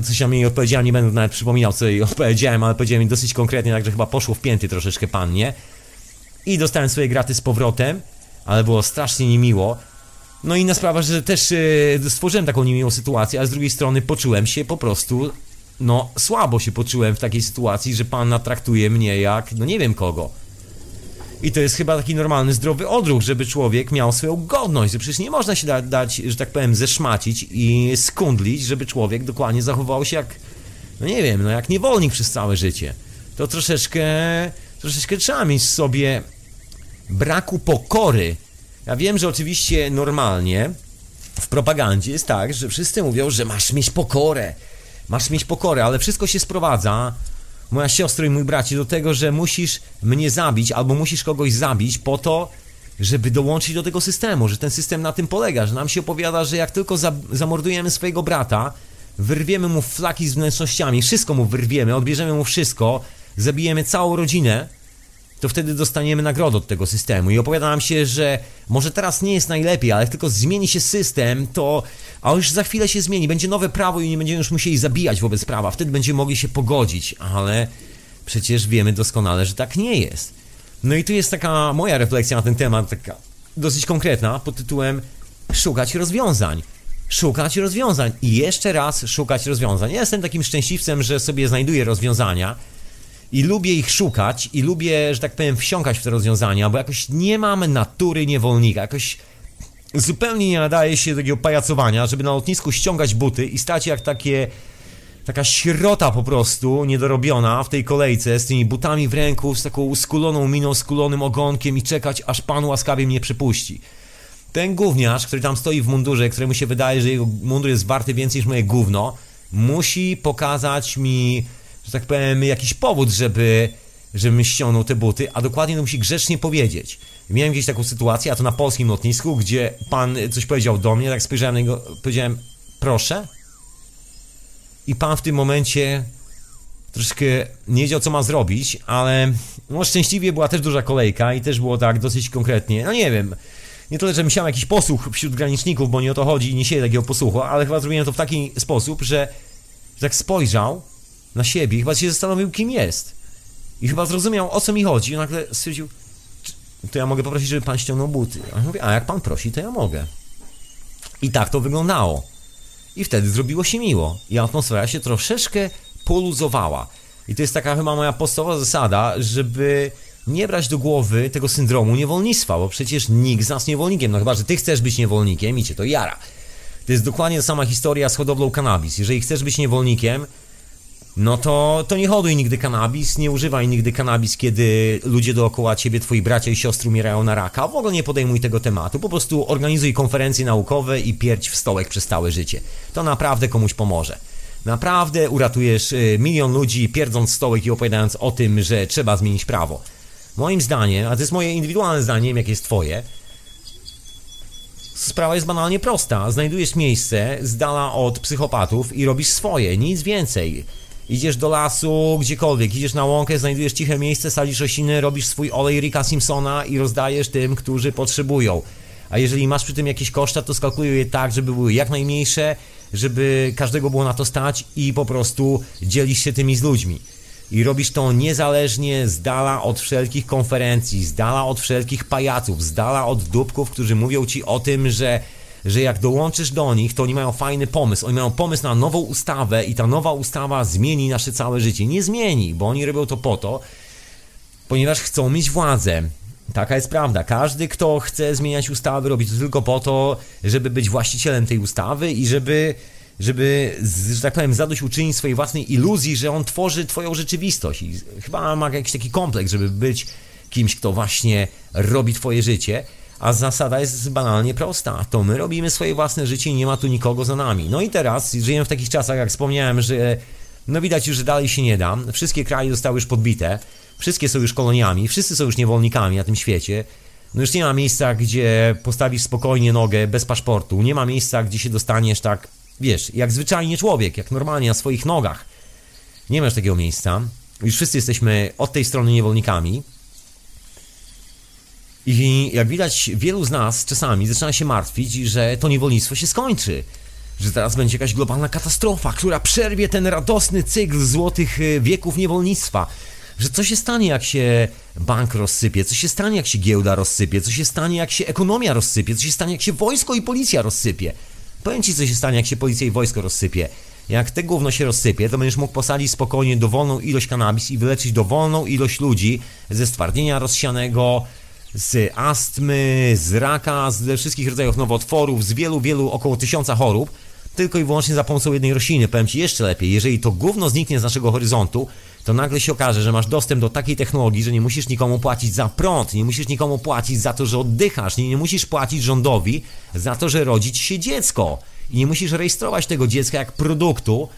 Coś ja mi odpowiedziałem, nie będę nawet przypominał, co jej odpowiedziałem, ale powiedziałem mi dosyć konkretnie, także chyba poszło w pięty troszeczkę pannie. I dostałem swoje graty z powrotem, ale było strasznie niemiło. No i inna sprawa, że też yy, stworzyłem taką niemiłą sytuację, a z drugiej strony poczułem się po prostu, no słabo się poczułem w takiej sytuacji, że pan traktuje mnie jak, no nie wiem kogo. I to jest chyba taki normalny, zdrowy odruch, żeby człowiek miał swoją godność, że przecież nie można się da, dać, że tak powiem, zeszmacić i skundlić, żeby człowiek dokładnie zachował się jak, no nie wiem, no jak niewolnik przez całe życie. To troszeczkę, troszeczkę trzeba mieć w sobie braku pokory. Ja wiem, że oczywiście normalnie w propagandzie jest tak, że wszyscy mówią, że masz mieć pokorę, masz mieć pokorę, ale wszystko się sprowadza moja siostra i mój bracie, do tego, że musisz mnie zabić albo musisz kogoś zabić po to, żeby dołączyć do tego systemu, że ten system na tym polega, że nam się opowiada, że jak tylko za, zamordujemy swojego brata, wyrwiemy mu flaki z wnętrznościami, wszystko mu wyrwiemy, odbierzemy mu wszystko, zabijemy całą rodzinę, to wtedy dostaniemy nagrodę od tego systemu. I opowiada nam się, że może teraz nie jest najlepiej, ale tylko zmieni się system, to. A już za chwilę się zmieni, będzie nowe prawo i nie będziemy już musieli zabijać wobec prawa. Wtedy będziemy mogli się pogodzić, ale przecież wiemy doskonale, że tak nie jest. No i tu jest taka moja refleksja na ten temat, taka dosyć konkretna, pod tytułem szukać rozwiązań. Szukać rozwiązań i jeszcze raz szukać rozwiązań. Ja jestem takim szczęśliwcem, że sobie znajduję rozwiązania i lubię ich szukać i lubię, że tak powiem, wsiąkać w te rozwiązania, bo jakoś nie mam natury niewolnika, jakoś zupełnie nie nadaje się do takiego pajacowania, żeby na lotnisku ściągać buty i stać jak takie taka śrota po prostu, niedorobiona w tej kolejce z tymi butami w ręku, z taką skuloną miną, skulonym ogonkiem i czekać, aż pan łaskawie mnie przepuści. Ten gówniarz, który tam stoi w mundurze, któremu się wydaje, że jego mundur jest warty więcej niż moje gówno, musi pokazać mi że tak powiem, jakiś powód, żeby, żebym ściągnął te buty, a dokładnie to musi grzecznie powiedzieć. Miałem gdzieś taką sytuację, a to na polskim lotnisku, gdzie pan coś powiedział do mnie, tak spojrzałem na niego, powiedziałem, proszę. I pan w tym momencie troszkę nie wiedział, co ma zrobić, ale no, szczęśliwie była też duża kolejka i też było tak dosyć konkretnie. No nie wiem, nie tyle, że musiałem jakiś posłuch wśród graniczników, bo nie o to chodzi, nie sieje takiego posłuchu, ale chyba zrobiłem to w taki sposób, że, że tak spojrzał na siebie, chyba się zastanowił, kim jest. I chyba zrozumiał, o co mi chodzi. I nagle stwierdził, to ja mogę poprosić, żeby pan ściągnął buty. A ja mówię, a jak pan prosi, to ja mogę. I tak to wyglądało. I wtedy zrobiło się miło. I atmosfera się troszeczkę poluzowała. I to jest taka chyba moja podstawowa zasada, żeby nie brać do głowy tego syndromu niewolnictwa, bo przecież nikt z nas niewolnikiem, no chyba, że ty chcesz być niewolnikiem i cię to jara. To jest dokładnie ta sama historia z hodowlą kanabis. Jeżeli chcesz być niewolnikiem, no to, to nie hoduj nigdy kanabis, nie używaj nigdy kanabis, kiedy ludzie dookoła ciebie, twoi bracia i siostry umierają na raka. W ogóle nie podejmuj tego tematu. Po prostu organizuj konferencje naukowe i pierdź w stołek przez całe życie. To naprawdę komuś pomoże. Naprawdę uratujesz y, milion ludzi pierdząc stołek i opowiadając o tym, że trzeba zmienić prawo. Moim zdaniem, a to jest moje indywidualne zdanie, jak jest twoje, sprawa jest banalnie prosta. Znajdujesz miejsce z dala od psychopatów i robisz swoje, nic więcej Idziesz do lasu, gdziekolwiek, idziesz na łąkę, znajdujesz ciche miejsce, salisz rośliny, robisz swój olej Ricka Simpsona i rozdajesz tym, którzy potrzebują. A jeżeli masz przy tym jakieś koszta, to skalkuluj je tak, żeby były jak najmniejsze, żeby każdego było na to stać i po prostu dzielisz się tymi z ludźmi. I robisz to niezależnie, z dala od wszelkich konferencji, z dala od wszelkich pajaców, z dala od dupków, którzy mówią ci o tym, że że jak dołączysz do nich, to oni mają fajny pomysł. Oni mają pomysł na nową ustawę i ta nowa ustawa zmieni nasze całe życie. Nie zmieni, bo oni robią to po to, ponieważ chcą mieć władzę. Taka jest prawda. Każdy, kto chce zmieniać ustawy, robi to tylko po to, żeby być właścicielem tej ustawy i żeby żeby, że tak powiem, zadośćuczynić swojej własnej iluzji, że on tworzy twoją rzeczywistość. I chyba ma jakiś taki kompleks, żeby być kimś, kto właśnie robi twoje życie. A zasada jest banalnie prosta. To my robimy swoje własne życie i nie ma tu nikogo za nami. No i teraz żyjemy w takich czasach, jak wspomniałem, że no widać już, że dalej się nie da. Wszystkie kraje zostały już podbite. Wszystkie są już koloniami, wszyscy są już niewolnikami na tym świecie. No już nie ma miejsca, gdzie postawisz spokojnie nogę bez paszportu. Nie ma miejsca, gdzie się dostaniesz tak, wiesz, jak zwyczajnie człowiek, jak normalnie na swoich nogach. Nie masz takiego miejsca. Już wszyscy jesteśmy od tej strony niewolnikami. I jak widać, wielu z nas czasami zaczyna się martwić, że to niewolnictwo się skończy. Że teraz będzie jakaś globalna katastrofa, która przerwie ten radosny cykl złotych e, wieków niewolnictwa. Że co się stanie, jak się bank rozsypie, co się stanie, jak się giełda rozsypie, co się stanie, jak się ekonomia rozsypie, co się stanie, jak się wojsko i policja rozsypie. Powiem ci, co się stanie, jak się policja i wojsko rozsypie. Jak te gówno się rozsypie, to będziesz mógł posadzić spokojnie dowolną ilość kanabis i wyleczyć dowolną ilość ludzi ze stwardnienia rozsianego, z astmy, z raka, ze wszystkich rodzajów nowotworów, z wielu, wielu, około tysiąca chorób, tylko i wyłącznie za pomocą jednej rośliny. Powiem Ci jeszcze lepiej, jeżeli to gówno zniknie z naszego horyzontu, to nagle się okaże, że masz dostęp do takiej technologii, że nie musisz nikomu płacić za prąd, nie musisz nikomu płacić za to, że oddychasz, nie, nie musisz płacić rządowi za to, że rodzi ci się dziecko. I nie musisz rejestrować tego dziecka jak produktu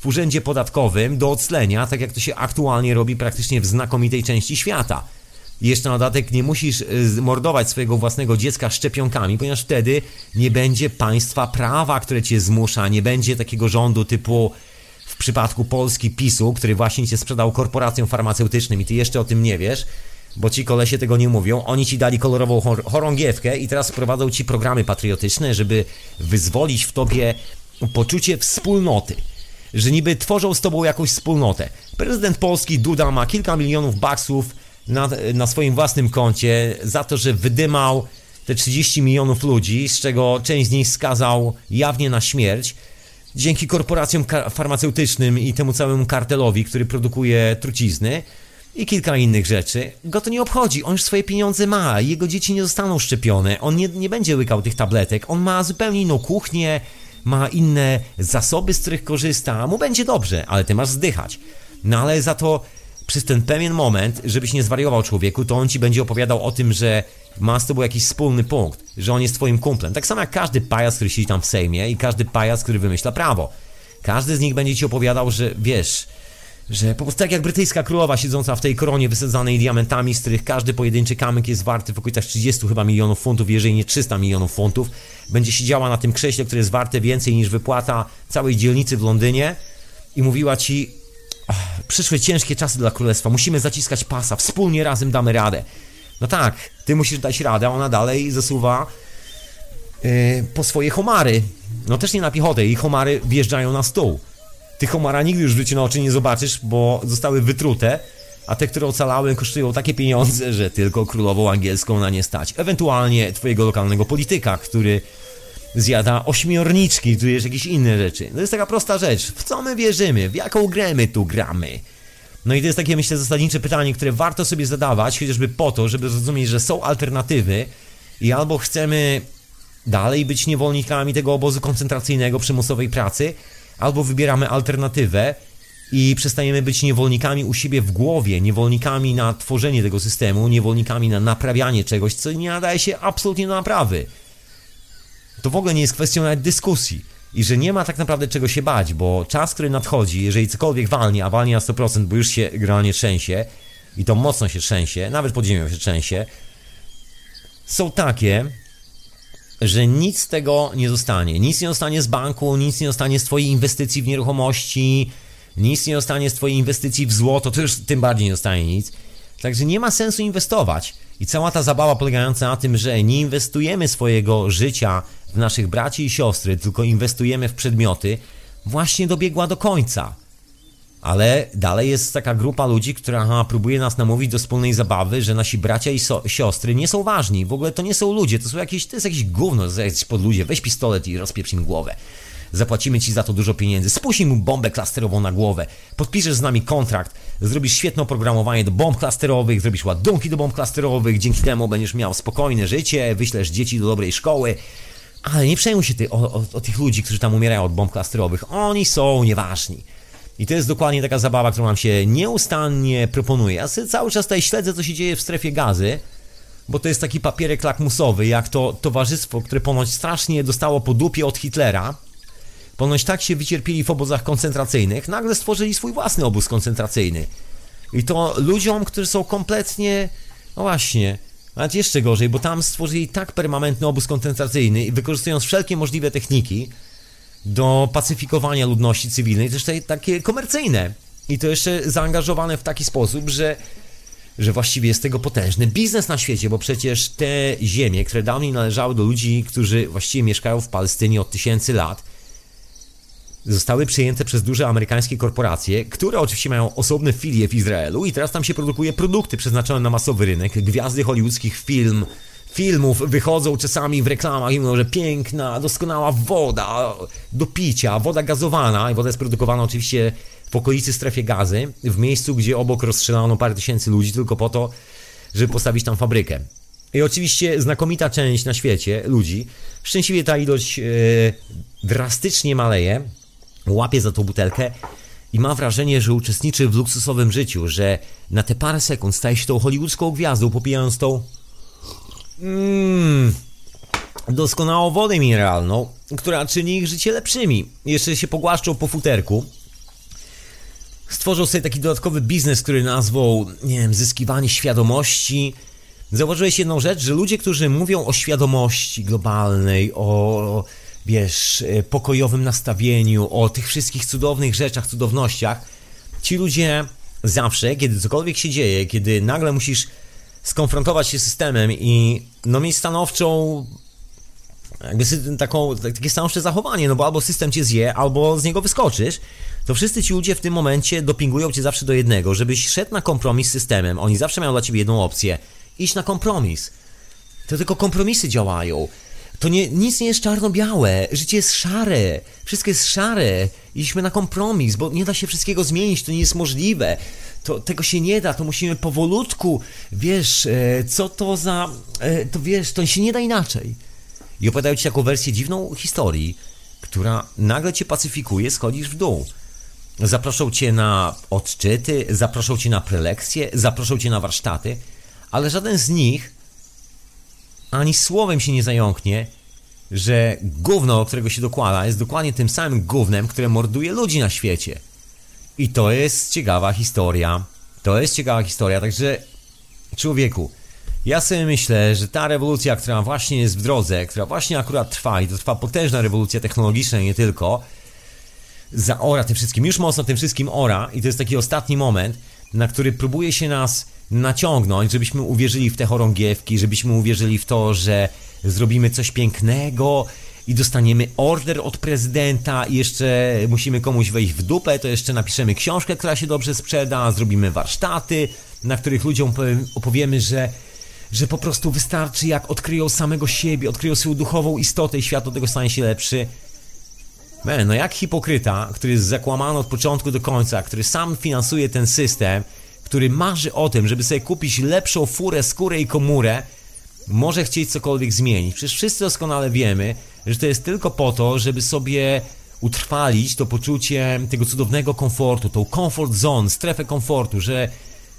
w urzędzie podatkowym do oclenia, tak jak to się aktualnie robi praktycznie w znakomitej części świata. Jeszcze na dodatek nie musisz y, mordować swojego własnego dziecka szczepionkami, ponieważ wtedy nie będzie państwa prawa, które cię zmusza, nie będzie takiego rządu typu w przypadku Polski PiSu, który właśnie cię sprzedał korporacjom farmaceutycznym i ty jeszcze o tym nie wiesz, bo ci kolesie tego nie mówią. Oni ci dali kolorową chor chorągiewkę i teraz wprowadzą ci programy patriotyczne, żeby wyzwolić w tobie poczucie wspólnoty. Że niby tworzą z tobą jakąś wspólnotę. Prezydent Polski Duda ma kilka milionów baksów na, na swoim własnym koncie za to, że wydymał te 30 milionów ludzi, z czego część z nich skazał jawnie na śmierć. Dzięki korporacjom farmaceutycznym i temu całemu kartelowi, który produkuje trucizny i kilka innych rzeczy, go to nie obchodzi. On już swoje pieniądze ma, jego dzieci nie zostaną szczepione, on nie, nie będzie łykał tych tabletek, on ma zupełnie inną kuchnię, ma inne zasoby, z których korzysta, mu będzie dobrze, ale ty masz zdychać. No ale za to przez ten pewien moment, żebyś nie zwariował człowieku, to on ci będzie opowiadał o tym, że ma z tobą jakiś wspólny punkt, że on jest twoim kumplem. Tak samo jak każdy pajac, który siedzi tam w Sejmie i każdy pajac, który wymyśla prawo. Każdy z nich będzie ci opowiadał, że wiesz, że po prostu tak jak brytyjska królowa siedząca w tej koronie wysadzanej diamentami, z których każdy pojedynczy kamyk jest warty w okolicach 30 chyba milionów funtów, jeżeli nie 300 milionów funtów, będzie siedziała na tym krześle, które jest warte więcej niż wypłata całej dzielnicy w Londynie i mówiła ci, przyszły ciężkie czasy dla królestwa, musimy zaciskać pasa, wspólnie razem damy radę. No tak, ty musisz dać radę, a ona dalej zasuwa yy, po swoje homary. No też nie na piechotę, i homary wjeżdżają na stół. Ty homara nigdy już w życiu na oczy nie zobaczysz, bo zostały wytrute, a te, które ocalały, kosztują takie pieniądze, że tylko królową angielską na nie stać. Ewentualnie twojego lokalnego polityka, który zjada ośmiorniczki, tu jest jakieś inne rzeczy. To jest taka prosta rzecz. W co my wierzymy? W jaką grę my tu gramy? No i to jest takie, myślę, zasadnicze pytanie, które warto sobie zadawać, chociażby po to, żeby zrozumieć, że są alternatywy i albo chcemy dalej być niewolnikami tego obozu koncentracyjnego, przymusowej pracy, albo wybieramy alternatywę i przestajemy być niewolnikami u siebie w głowie, niewolnikami na tworzenie tego systemu, niewolnikami na naprawianie czegoś, co nie nadaje się absolutnie do naprawy to w ogóle nie jest kwestią nawet dyskusji. I że nie ma tak naprawdę czego się bać, bo czas, który nadchodzi, jeżeli cokolwiek walnie, a walnie na 100%, bo już się generalnie trzęsie, i to mocno się trzęsie, nawet pod ziemią się trzęsie, są takie, że nic z tego nie zostanie. Nic nie zostanie z banku, nic nie zostanie z Twojej inwestycji w nieruchomości, nic nie zostanie z Twojej inwestycji w złoto, to już tym bardziej nie zostanie nic. Także nie ma sensu inwestować. I cała ta zabawa polegająca na tym, że nie inwestujemy swojego życia w naszych braci i siostry, tylko inwestujemy w przedmioty, właśnie dobiegła do końca. Ale dalej jest taka grupa ludzi, która próbuje nas namówić do wspólnej zabawy, że nasi bracia i so siostry nie są ważni. W ogóle to nie są ludzie, to są jakieś, to jest jakieś gówno, to jest pod ludzie. Weź pistolet i rozpieprz im głowę. Zapłacimy ci za to dużo pieniędzy. Spuścij mu bombę klasterową na głowę. Podpiszesz z nami kontrakt. Zrobisz świetne oprogramowanie do bomb klasterowych, zrobisz ładunki do bomb klasterowych. Dzięki temu będziesz miał spokojne życie, wyślesz dzieci do dobrej szkoły Ale nie przejmuj się ty, o, o, o tych ludzi, którzy tam umierają od bomb klasterowych. Oni są nieważni. I to jest dokładnie taka zabawa, którą nam się nieustannie proponuje. Ja sobie cały czas tutaj śledzę, co się dzieje w strefie gazy, bo to jest taki papierek lakmusowy, jak to towarzystwo, które ponoć strasznie dostało po dupie od Hitlera, ponoć tak się wycierpili w obozach koncentracyjnych, nagle stworzyli swój własny obóz koncentracyjny. I to ludziom, którzy są kompletnie, no właśnie, nawet jeszcze gorzej, bo tam stworzyli tak permanentny obóz koncentracyjny i wykorzystując wszelkie możliwe techniki do pacyfikowania ludności cywilnej, też takie komercyjne. I to jeszcze zaangażowane w taki sposób, że, że właściwie jest tego potężny biznes na świecie, bo przecież te ziemie, które dawniej należały do ludzi, którzy właściwie mieszkają w Palestynie od tysięcy lat, zostały przyjęte przez duże amerykańskie korporacje, które oczywiście mają osobne filie w Izraelu i teraz tam się produkuje produkty przeznaczone na masowy rynek. Gwiazdy hollywoodzkich film, filmów wychodzą czasami w reklamach i mówią, że piękna, doskonała woda do picia, woda gazowana i woda jest produkowana oczywiście w okolicy strefie gazy, w miejscu, gdzie obok rozstrzelano parę tysięcy ludzi tylko po to, żeby postawić tam fabrykę. I oczywiście znakomita część na świecie ludzi, szczęśliwie ta ilość e, drastycznie maleje, łapie za tą butelkę i ma wrażenie, że uczestniczy w luksusowym życiu, że na te parę sekund staje się tą hollywoodzką gwiazdą, popijając tą mmm, doskonałą wodę mineralną, która czyni ich życie lepszymi. Jeszcze się pogłaszczą po futerku. Stworzą sobie taki dodatkowy biznes, który nazwał, nie wiem, zyskiwanie świadomości. Zauważyłeś jedną rzecz, że ludzie, którzy mówią o świadomości globalnej, o wiesz, e, pokojowym nastawieniu, o tych wszystkich cudownych rzeczach, cudownościach, ci ludzie zawsze, kiedy cokolwiek się dzieje, kiedy nagle musisz skonfrontować się z systemem i no mieć stanowczą jakby taką, takie stanowcze zachowanie, no bo albo system cię zje, albo z niego wyskoczysz, to wszyscy ci ludzie w tym momencie dopingują cię zawsze do jednego, żebyś szedł na kompromis z systemem. Oni zawsze mają dla ciebie jedną opcję. Iść na kompromis. To tylko kompromisy działają. To nie, nic nie jest czarno-białe, życie jest szare, wszystko jest szare. Idźmy na kompromis, bo nie da się wszystkiego zmienić, to nie jest możliwe. To, tego się nie da, to musimy powolutku, wiesz, e, co to za, e, to wiesz, to się nie da inaczej. I opowiadają ci taką wersję dziwną historii, która nagle cię pacyfikuje, schodzisz w dół. Zaproszą cię na odczyty, zaproszą cię na prelekcje, zaproszą cię na warsztaty, ale żaden z nich ani słowem się nie zająknie, że gówno, którego się dokłada, jest dokładnie tym samym gównem, które morduje ludzi na świecie. I to jest ciekawa historia. To jest ciekawa historia, także człowieku, ja sobie myślę, że ta rewolucja, która właśnie jest w drodze, która właśnie akurat trwa i to trwa potężna rewolucja technologiczna nie tylko, zaora tym wszystkim, już mocno tym wszystkim ora i to jest taki ostatni moment, na który próbuje się nas naciągnąć, żebyśmy uwierzyli w te chorągiewki, żebyśmy uwierzyli w to, że zrobimy coś pięknego i dostaniemy order od prezydenta i jeszcze musimy komuś wejść w dupę, to jeszcze napiszemy książkę, która się dobrze sprzeda, zrobimy warsztaty, na których ludziom opowiemy, że że po prostu wystarczy jak odkryją samego siebie, odkryją swoją duchową istotę i świat od tego stanie się lepszy. Man, no jak hipokryta, który jest zakłamany od początku do końca, który sam finansuje ten system, który marzy o tym, żeby sobie kupić lepszą furę, skórę i komórę, może chcieć cokolwiek zmienić. Przecież wszyscy doskonale wiemy, że to jest tylko po to, żeby sobie utrwalić to poczucie tego cudownego komfortu, tą comfort zone, strefę komfortu, że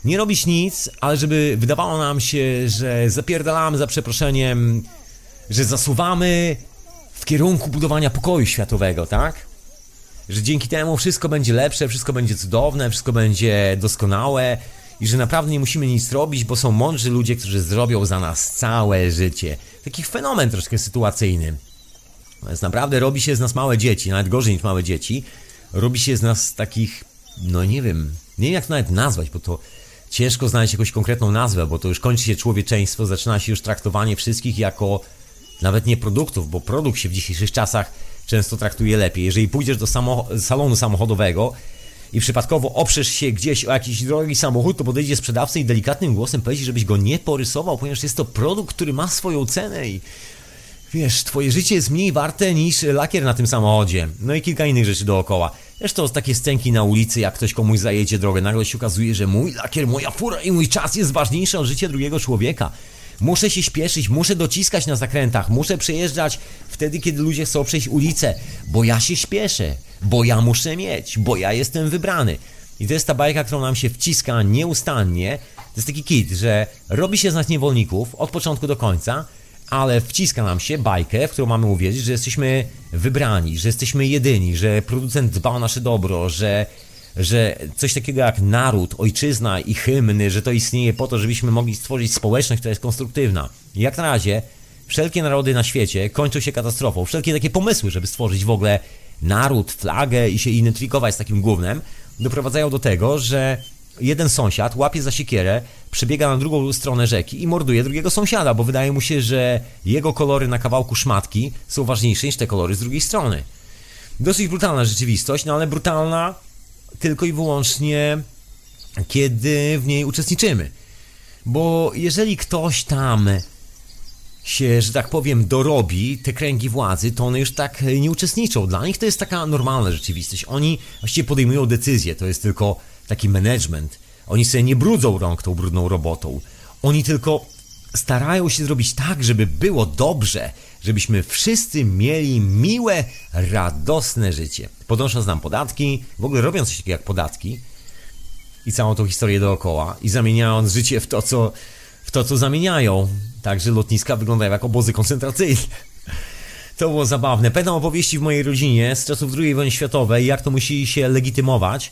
nie robić nic, ale żeby wydawało nam się, że zapierdalamy za przeproszeniem, że zasuwamy w kierunku budowania pokoju światowego, tak? Że dzięki temu wszystko będzie lepsze, wszystko będzie cudowne, wszystko będzie doskonałe i że naprawdę nie musimy nic robić, bo są mądrzy ludzie, którzy zrobią za nas całe życie. Taki fenomen troszkę sytuacyjny. Więc naprawdę robi się z nas małe dzieci, nawet gorzej niż małe dzieci. Robi się z nas takich, no nie wiem, nie wiem jak to nawet nazwać, bo to ciężko znaleźć jakąś konkretną nazwę, bo to już kończy się człowieczeństwo, zaczyna się już traktowanie wszystkich jako nawet nie produktów, bo produkt się w dzisiejszych czasach często traktuje lepiej. Jeżeli pójdziesz do salonu samochodowego i przypadkowo oprzesz się gdzieś o jakiś drogi samochód, to podejdzie sprzedawca i delikatnym głosem powiedz, żebyś go nie porysował, ponieważ jest to produkt, który ma swoją cenę i wiesz, twoje życie jest mniej warte niż lakier na tym samochodzie. No i kilka innych rzeczy dookoła. Zresztą takie scenki na ulicy, jak ktoś komuś zajedzie drogę, nagle się okazuje, że mój lakier, moja fura i mój czas jest ważniejszy od życia drugiego człowieka. Muszę się śpieszyć, muszę dociskać na zakrętach, muszę przejeżdżać wtedy, kiedy ludzie chcą przejść ulicę, bo ja się śpieszę, bo ja muszę mieć, bo ja jestem wybrany. I to jest ta bajka, którą nam się wciska nieustannie. To jest taki kit, że robi się z nas niewolników od początku do końca, ale wciska nam się bajkę, w którą mamy uwierzyć, że jesteśmy wybrani, że jesteśmy jedyni, że producent dba o nasze dobro, że, że coś takiego jak naród, ojczyzna i hymny, że to istnieje po to, żebyśmy mogli stworzyć społeczność, która jest konstruktywna. Jak na razie wszelkie narody na świecie kończą się katastrofą. Wszelkie takie pomysły, żeby stworzyć w ogóle naród, flagę i się identyfikować z takim głównym, doprowadzają do tego, że jeden sąsiad łapie za siekierę, przebiega na drugą stronę rzeki i morduje drugiego sąsiada, bo wydaje mu się, że jego kolory na kawałku szmatki są ważniejsze niż te kolory z drugiej strony. Dosyć brutalna rzeczywistość, no ale brutalna tylko i wyłącznie kiedy w niej uczestniczymy. Bo jeżeli ktoś tam się, że tak powiem, dorobi te kręgi władzy, to one już tak nie uczestniczą. Dla nich to jest taka normalna rzeczywistość. Oni właściwie podejmują decyzje, to jest tylko taki management. Oni sobie nie brudzą rąk tą brudną robotą. Oni tylko starają się zrobić tak, żeby było dobrze, żebyśmy wszyscy mieli miłe, radosne życie. Podnosząc nam podatki, w ogóle robiąc coś takiego jak podatki i całą tą historię dookoła i zamieniając życie w to, co, w to, co zamieniają. Także lotniska wyglądają jak obozy koncentracyjne. To było zabawne. Pamiętam opowieści w mojej rodzinie z czasów II wojny światowej, jak to musieli się legitymować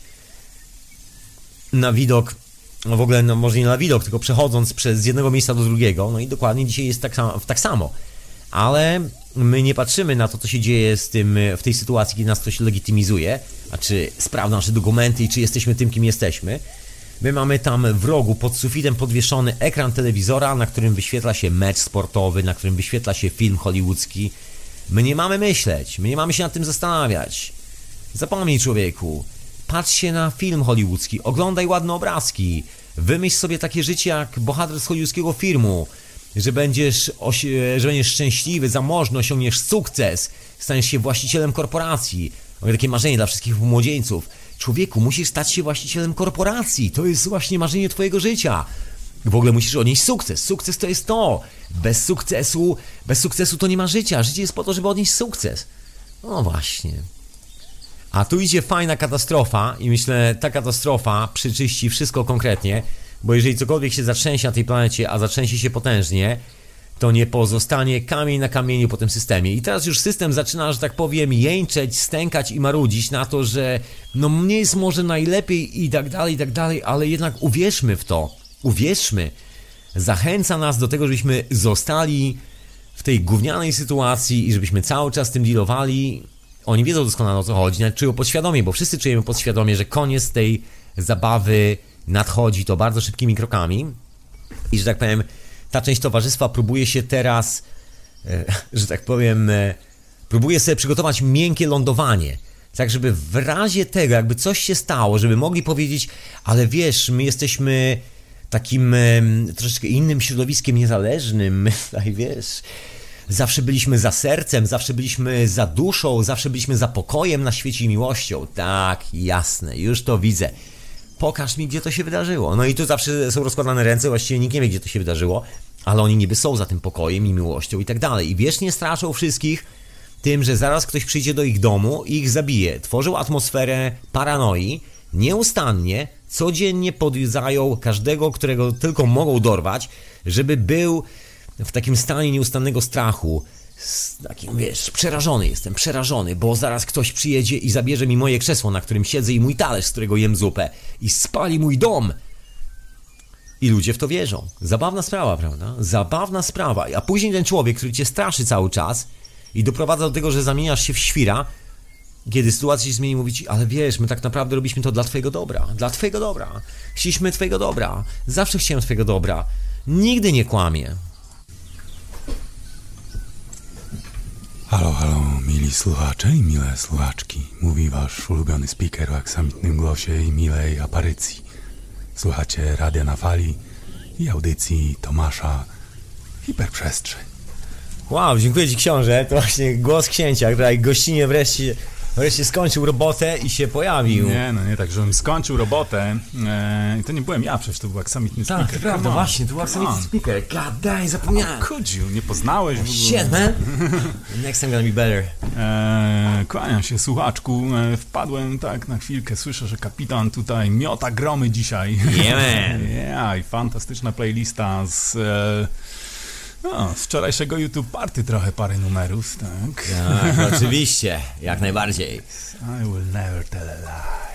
na widok, no w ogóle no może nie na widok, tylko przechodząc przez z jednego miejsca do drugiego, no i dokładnie dzisiaj jest tak, tak samo. Ale my nie patrzymy na to, co się dzieje z tym, w tej sytuacji, kiedy nas ktoś legitymizuje, a czy sprawdza nasze dokumenty i czy jesteśmy tym, kim jesteśmy. My mamy tam w rogu pod sufitem podwieszony ekran telewizora, na którym wyświetla się mecz sportowy, na którym wyświetla się film hollywoodzki. My nie mamy myśleć, my nie mamy się nad tym zastanawiać. Zapomnij człowieku, patrz się na film hollywoodzki, oglądaj ładne obrazki, wymyśl sobie takie życie jak bohater z hollywoodzkiego filmu, że będziesz, że będziesz szczęśliwy, zamożny, osiągniesz sukces, staniesz się właścicielem korporacji. Mamy takie marzenie dla wszystkich młodzieńców. Człowieku, musisz stać się właścicielem korporacji. To jest właśnie marzenie twojego życia. W ogóle musisz odnieść sukces. Sukces to jest to. Bez sukcesu, bez sukcesu to nie ma życia. Życie jest po to, żeby odnieść sukces. No właśnie. A tu idzie fajna katastrofa i myślę, ta katastrofa przyczyści wszystko konkretnie, bo jeżeli cokolwiek się zatrzęsie na tej planecie, a zatrzęsie się potężnie, to nie pozostanie kamień na kamieniu po tym systemie. I teraz już system zaczyna, że tak powiem, jęczeć, stękać i marudzić na to, że no mnie jest może najlepiej i tak dalej, i tak dalej, ale jednak uwierzmy w to. Uwierzmy. Zachęca nas do tego, żebyśmy zostali w tej gównianej sytuacji i żebyśmy cały czas tym dealowali. Oni wiedzą doskonale o co chodzi, nawet czują podświadomie, bo wszyscy czujemy podświadomie, że koniec tej zabawy nadchodzi to bardzo szybkimi krokami i że tak powiem, ta część towarzystwa próbuje się teraz, e, że tak powiem, e, próbuje sobie przygotować miękkie lądowanie. Tak, żeby w razie tego, jakby coś się stało, żeby mogli powiedzieć, ale wiesz, my jesteśmy takim e, troszeczkę innym środowiskiem niezależnym, my tutaj wiesz, zawsze byliśmy za sercem, zawsze byliśmy za duszą, zawsze byliśmy za pokojem na świecie i miłością. Tak, jasne, już to widzę pokaż mi, gdzie to się wydarzyło. No i tu zawsze są rozkładane ręce, właściwie nikt nie wie, gdzie to się wydarzyło, ale oni niby są za tym pokojem i miłością i tak dalej. I wiecznie straszą wszystkich tym, że zaraz ktoś przyjdzie do ich domu i ich zabije. Tworzą atmosferę paranoi, nieustannie, codziennie podjudzają każdego, którego tylko mogą dorwać, żeby był w takim stanie nieustannego strachu, z takim, wiesz, przerażony jestem, przerażony, bo zaraz ktoś przyjedzie i zabierze mi moje krzesło, na którym siedzę i mój talerz, z którego jem zupę i spali mój dom. I ludzie w to wierzą. Zabawna sprawa, prawda? Zabawna sprawa. A później ten człowiek, który cię straszy cały czas i doprowadza do tego, że zamieniasz się w świra, kiedy sytuacja się zmieni, mówi ci, ale wiesz, my tak naprawdę robiliśmy to dla twojego dobra. Dla twojego dobra. Chcieliśmy twojego dobra. Zawsze chciałem twojego dobra. Nigdy nie kłamie. Halo, halo, mili słuchacze i mile słuchaczki. Mówi wasz ulubiony speaker o aksamitnym głosie i milej aparycji. Słuchacie Radia na Fali i audycji Tomasza Hiperprzestrzeń. Wow, dziękuję Ci książę. To właśnie głos księcia, która gościnie wreszcie Wreszcie skończył robotę i się pojawił. Nie, no nie tak, żebym skończył robotę. E, to nie byłem ja, przecież to był aksamitny Tak, speaker. to prawda, właśnie, to był aksamitny speaker. God damn, zapomniałem. Could you? Nie poznałeś ogóle. Shit, man. Next time gonna be better. E, kłaniam się, słuchaczku. E, wpadłem tak na chwilkę, słyszę, że kapitan tutaj miota gromy dzisiaj. Yeah, man. Yeah, i fantastyczna playlista z, e, no, z wczorajszego YouTube Party trochę parę numerów, tak? Tak, oczywiście, jak najbardziej. I will never tell a lie.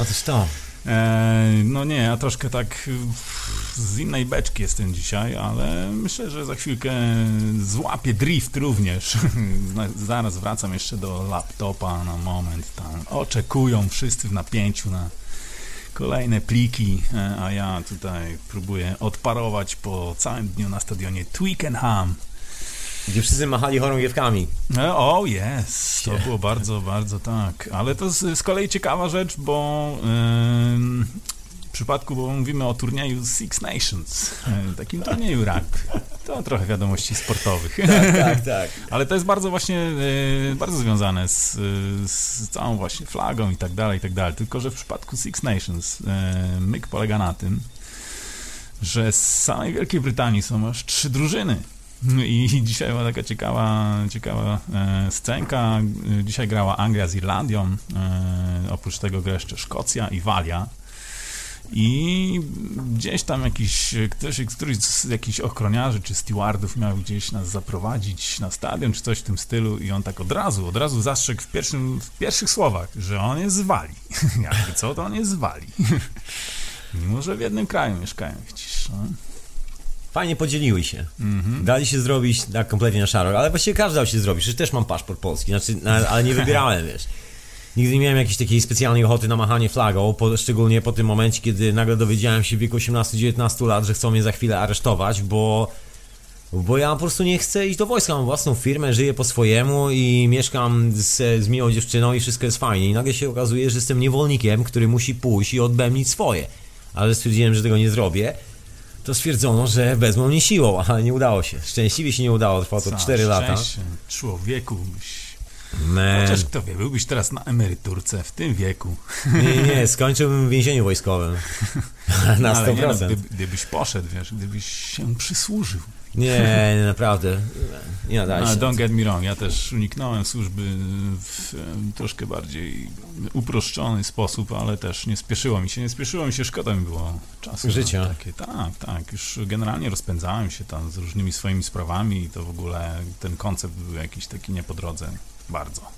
Otóż to. E, no nie, ja troszkę tak z innej beczki jestem dzisiaj, ale myślę, że za chwilkę złapię drift również. Zaraz wracam jeszcze do laptopa na moment. Tam oczekują wszyscy w napięciu na kolejne pliki, e, a ja tutaj próbuję odparować po całym dniu na stadionie Twickenham. Gdzie wszyscy machali chorągiewkami. E, O, jest. To było bardzo, bardzo tak. Ale to z, z kolei ciekawa rzecz, bo przypadku, bo mówimy o turnieju Six Nations, y, takim turnieju rugby. To trochę wiadomości sportowych. Tak, tak. Ale to jest bardzo właśnie, y, bardzo związane z, y, z całą właśnie flagą i tak dalej, i tak dalej. Tylko, że w przypadku Six Nations myk polega na tym, że z samej Wielkiej Brytanii są aż trzy drużyny. I dzisiaj była taka ciekawa, ciekawa e, scenka. E, Dzisiaj grała Anglia z Irlandią. E, oprócz tego gra jeszcze Szkocja i Walia. I gdzieś tam jakiś, ktoś, któryś z jakichś ochroniarzy czy stewardów miał gdzieś nas zaprowadzić na stadion, czy coś w tym stylu i on tak od razu, od razu zastrzegł w, pierwszym, w pierwszych słowach, że on jest z Walii. Jakby co, to on jest z Walii. Mimo, że w jednym kraju mieszkają, widzisz. No. Fajnie podzieliły się. Mhm. Dali się zrobić tak kompletnie na szaro, ale właściwie każdy dał się zrobić. Przecież też mam paszport polski, znaczy, na, ale nie wybierałem, wiesz. Nigdy nie miałem jakiejś takiej specjalnej ochoty na machanie flagą, po, szczególnie po tym momencie, kiedy nagle dowiedziałem się w wieku 18-19 lat, że chcą mnie za chwilę aresztować, bo, bo ja po prostu nie chcę iść do wojska. Mam własną firmę, żyję po swojemu i mieszkam z, z miłą dziewczyną i wszystko jest fajnie. I nagle się okazuje, że jestem niewolnikiem, który musi pójść i odbębnić swoje. Ale stwierdziłem, że tego nie zrobię. To stwierdzono, że wezmą mnie siłą, ale nie udało się. Szczęśliwie się nie udało, trwało to Całe 4 lata. Człowieku, Man. Chociaż kto wie, byłbyś teraz na emeryturce w tym wieku. Nie, nie, skończyłbym w więzieniu wojskowym. Na Ale nie, no, 100%. gdyby, gdybyś poszedł, wiesz, gdybyś się przysłużył. Nie, nie, naprawdę. Nie nadaje się. don't get me wrong, ja też uniknąłem służby w troszkę bardziej uproszczony sposób, ale też nie spieszyło mi się, nie spieszyło mi się, szkoda mi było czasu. Życia. Takie, tak, tak, już generalnie rozpędzałem się tam z różnymi swoimi sprawami i to w ogóle ten koncept był jakiś taki nie po drodze, bardzo.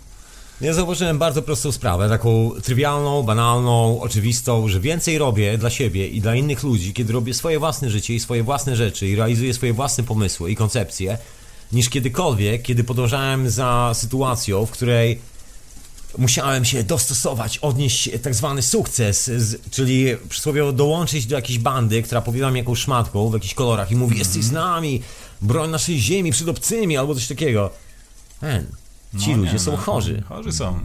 Ja zauważyłem bardzo prostą sprawę, taką trywialną, banalną, oczywistą, że więcej robię dla siebie i dla innych ludzi, kiedy robię swoje własne życie i swoje własne rzeczy i realizuję swoje własne pomysły i koncepcje, niż kiedykolwiek, kiedy podążałem za sytuacją, w której musiałem się dostosować, odnieść tak zwany sukces, z, czyli przysłowiowo dołączyć do jakiejś bandy, która powiada mi jakąś szmatką w jakichś kolorach i mówi, jesteś z nami, broń naszej ziemi przed obcymi, albo coś takiego. Man, ci No ludzie nie, są no, chorzy. Chorzy są.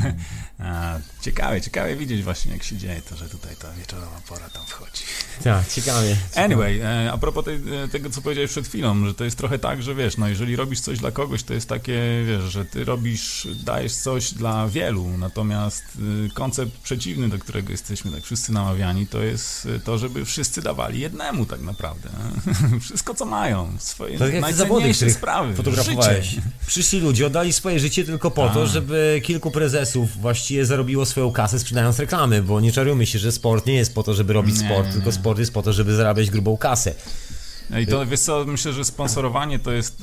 A, ciekawe, ciekawe widzieć właśnie jak się dzieje to, że tutaj ta wieczorowa pora tam wchodzi. Tak, ciekawie. Anyway, e, a propos tej, e, tego, co powiedziałeś przed chwilą, że to jest trochę tak, że wiesz, no jeżeli robisz coś dla kogoś, to jest takie, wiesz, że ty robisz, dajesz coś dla wielu, natomiast y, koncept przeciwny, do którego jesteśmy tak wszyscy namawiani, to jest to, żeby wszyscy dawali jednemu tak naprawdę. Wszystko, co mają, swoje Tak zawody, najcenniejsze których sprawy, fotografowałeś. życie. Przyszli ludzie, oddali swoje życie tylko po to, Tak. żeby kilku prezesów właściwie zarobiło swoją kasę sprzedając reklamy, bo nie czarujmy się, że sport nie jest po to, żeby robić Nie, sport, nie, tylko sport jest po to, żeby zarabiać grubą kasę. I to, wiesz co, myślę, że sponsorowanie to jest,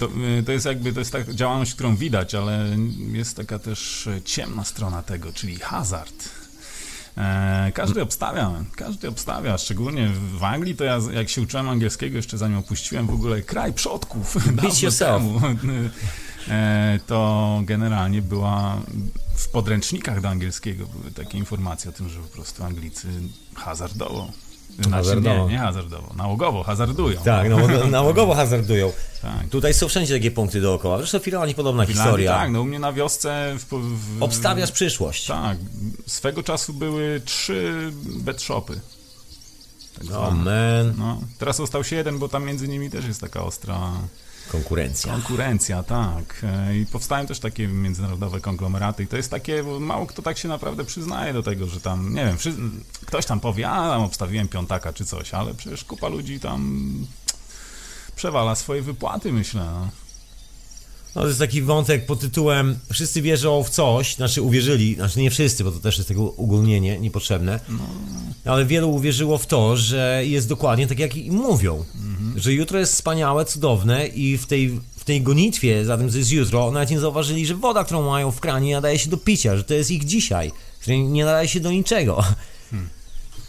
to, to jest jakby, to jest tak działalność, którą widać, ale jest taka też ciemna strona tego, czyli hazard. E, każdy obstawia, każdy obstawia, szczególnie w Anglii, to ja jak się uczyłem angielskiego, jeszcze zanim opuściłem w ogóle kraj przodków, dawno yourself. temu, to generalnie była w podręcznikach do angielskiego były takie informacje o tym, że po prostu Anglicy hazardowo. Znaczy, Hazardowo. Nie, nie hazardowo, nałogowo hazardują. Tak, no, nałogowo hazardują. Tak. Tutaj są wszędzie takie punkty dookoła. Zresztą w Irlandii podobna W Irlandii historia. Tak, no u mnie na wiosce... W, w, Obstawiasz przyszłość. Tak, swego czasu były trzy bet shopy. Tak Oh zwane. man. No, teraz ostał się jeden, bo tam między nimi też jest taka ostra Konkurencja. Konkurencja, tak. E, I powstają też takie międzynarodowe konglomeraty i to jest takie, mało kto tak się naprawdę przyznaje do tego, że tam, nie wiem, ktoś tam powie, a tam obstawiłem piątaka czy coś, ale przecież kupa ludzi tam przewala swoje wypłaty, myślę. No. No to jest taki wątek pod tytułem Wszyscy wierzą w coś, znaczy uwierzyli, znaczy nie wszyscy, bo to też jest tego ugólnienie niepotrzebne, ale wielu uwierzyło w to, że jest dokładnie tak, jak im mówią. Że jutro jest wspaniałe, cudowne i w tej, w tej gonitwie za tym, co jest jutro, nawet nie zauważyli, że woda, którą mają w kranie nadaje się do picia, że to jest ich dzisiaj, że nie nadaje się do niczego.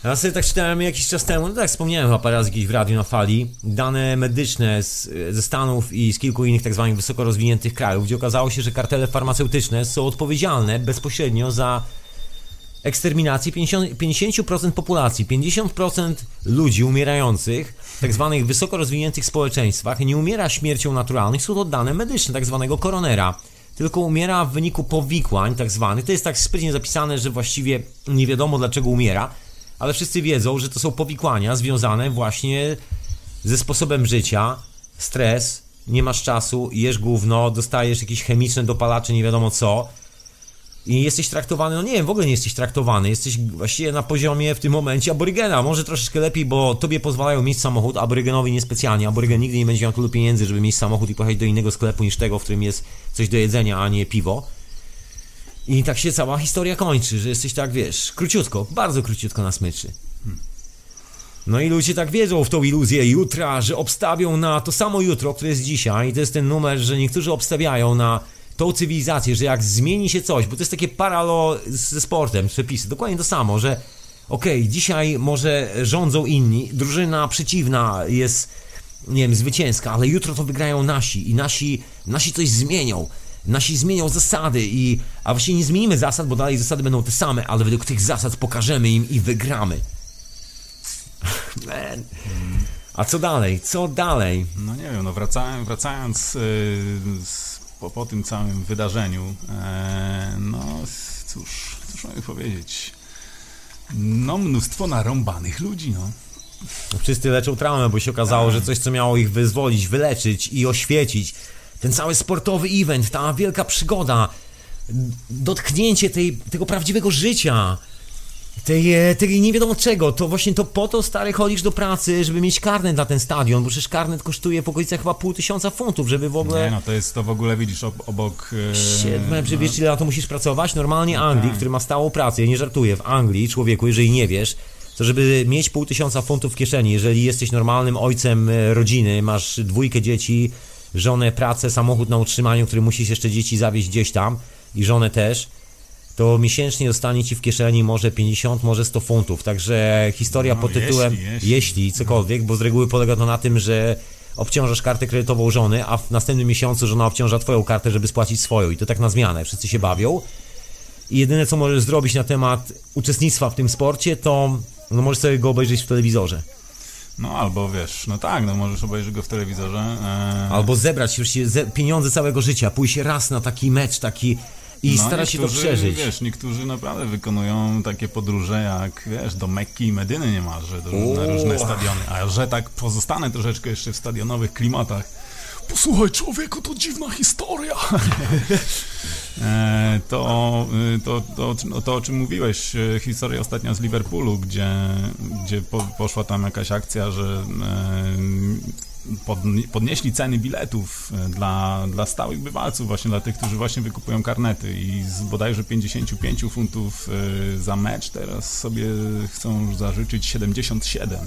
Ja sobie tak czytałem jakiś czas temu, no tak wspomniałem chyba parę razy gdzieś w radiu na fali, dane medyczne z, ze Stanów i z kilku innych tak zwanych wysoko rozwiniętych krajów, gdzie okazało się, że kartele farmaceutyczne są odpowiedzialne bezpośrednio za eksterminację 50%, 50% populacji, 50% ludzi umierających w tak zwanych wysoko rozwiniętych społeczeństwach nie umiera śmiercią naturalną, są to dane medyczne, tak zwanego koronera. Tylko umiera w wyniku powikłań, tak zwanych. To jest tak sprytnie zapisane, że właściwie nie wiadomo dlaczego umiera, ale wszyscy wiedzą, że to są powikłania związane właśnie ze sposobem życia, stres, nie masz czasu, jesz gówno, dostajesz jakieś chemiczne dopalacze, nie wiadomo co. I jesteś traktowany, no nie wiem, w ogóle nie jesteś traktowany, jesteś właściwie na poziomie w tym momencie aborygena, może troszeczkę lepiej, bo tobie pozwalają mieć samochód, aborygenowi niespecjalnie, aborygen nigdy nie będzie miał tylu pieniędzy, żeby mieć samochód i pojechać do innego sklepu niż tego, w którym jest coś do jedzenia, a nie piwo. I tak się cała historia kończy, że jesteś tak, wiesz, króciutko, bardzo króciutko na smyczy. No i ludzie tak wiedzą w tą iluzję jutra, że obstawią na to samo jutro, które jest dzisiaj. I to jest ten numer, że niektórzy obstawiają na tą cywilizację, że jak zmieni się coś, bo to jest takie paralo ze sportem, przepisy, dokładnie to samo, że okej, okay, dzisiaj może rządzą inni, drużyna przeciwna jest, nie wiem, zwycięska, ale jutro to wygrają nasi i nasi, nasi coś zmienią. Nasi zmienią zasady i... A właściwie nie zmienimy zasad, bo dalej zasady będą te same, ale według tych zasad pokażemy im i wygramy. Man. A co dalej? Co dalej? No nie wiem, no wracając, wracając yy, z, po, po tym całym wydarzeniu, e, no cóż, cóż mogę powiedzieć? No mnóstwo narąbanych ludzi, no. Wszyscy leczą traumę, bo się okazało, że coś, co miało ich wyzwolić, wyleczyć i oświecić, ten cały sportowy event, ta wielka przygoda, dotknięcie tej, tego prawdziwego życia, tej, e, tej nie wiadomo czego, to właśnie to po to stary chodzisz do pracy, żeby mieć karnet na ten stadion, bo przecież karnet kosztuje w okolicach chyba pół tysiąca funtów, żeby w ogóle... Nie no, to jest, to w ogóle widzisz obok... Siedme, no. wiesz ile na to musisz pracować? Normalnie Anglii, tak. który ma stałą pracę, ja nie żartuję, w Anglii, człowieku, jeżeli nie wiesz, to żeby mieć pół tysiąca funtów w kieszeni, jeżeli jesteś normalnym ojcem e, rodziny, masz dwójkę dzieci, żonę, pracę, samochód na utrzymaniu, który musisz jeszcze dzieci zawieźć gdzieś tam i żonę też, to miesięcznie dostanie ci w kieszeni może 50, może 100 funtów. Także historia no, pod tytułem jeśli, jeśli. jeśli cokolwiek, bo z reguły polega to na tym, że obciążasz kartę kredytową żony, a w następnym miesiącu żona obciąża twoją kartę, żeby spłacić swoją i to tak na zmianę. Wszyscy się bawią. I jedyne co możesz zrobić na temat uczestnictwa w tym sporcie, to no, możesz sobie go obejrzeć w telewizorze. No albo wiesz, no tak, no możesz obejrzeć go w telewizorze. E... Albo zebrać już pieniądze całego życia, pójść raz na taki mecz, taki i no, starać się to przeżyć. Wiesz, niektórzy naprawdę wykonują takie podróże jak, wiesz, do Mekki i Medyny niemalże, do, na różne stadiony. A że tak pozostanę troszeczkę jeszcze w stadionowych klimatach, Posłuchaj, człowieku, to dziwna historia. E, to, to, to, to, to, o czym mówiłeś, e, historia ostatnia z Liverpoolu, gdzie, gdzie po, poszła tam jakaś akcja, że e, podnieśli ceny biletów dla, dla stałych bywalców, właśnie dla tych, którzy właśnie wykupują karnety i z bodajże 55 funtów za mecz teraz sobie chcą zażyczyć 77.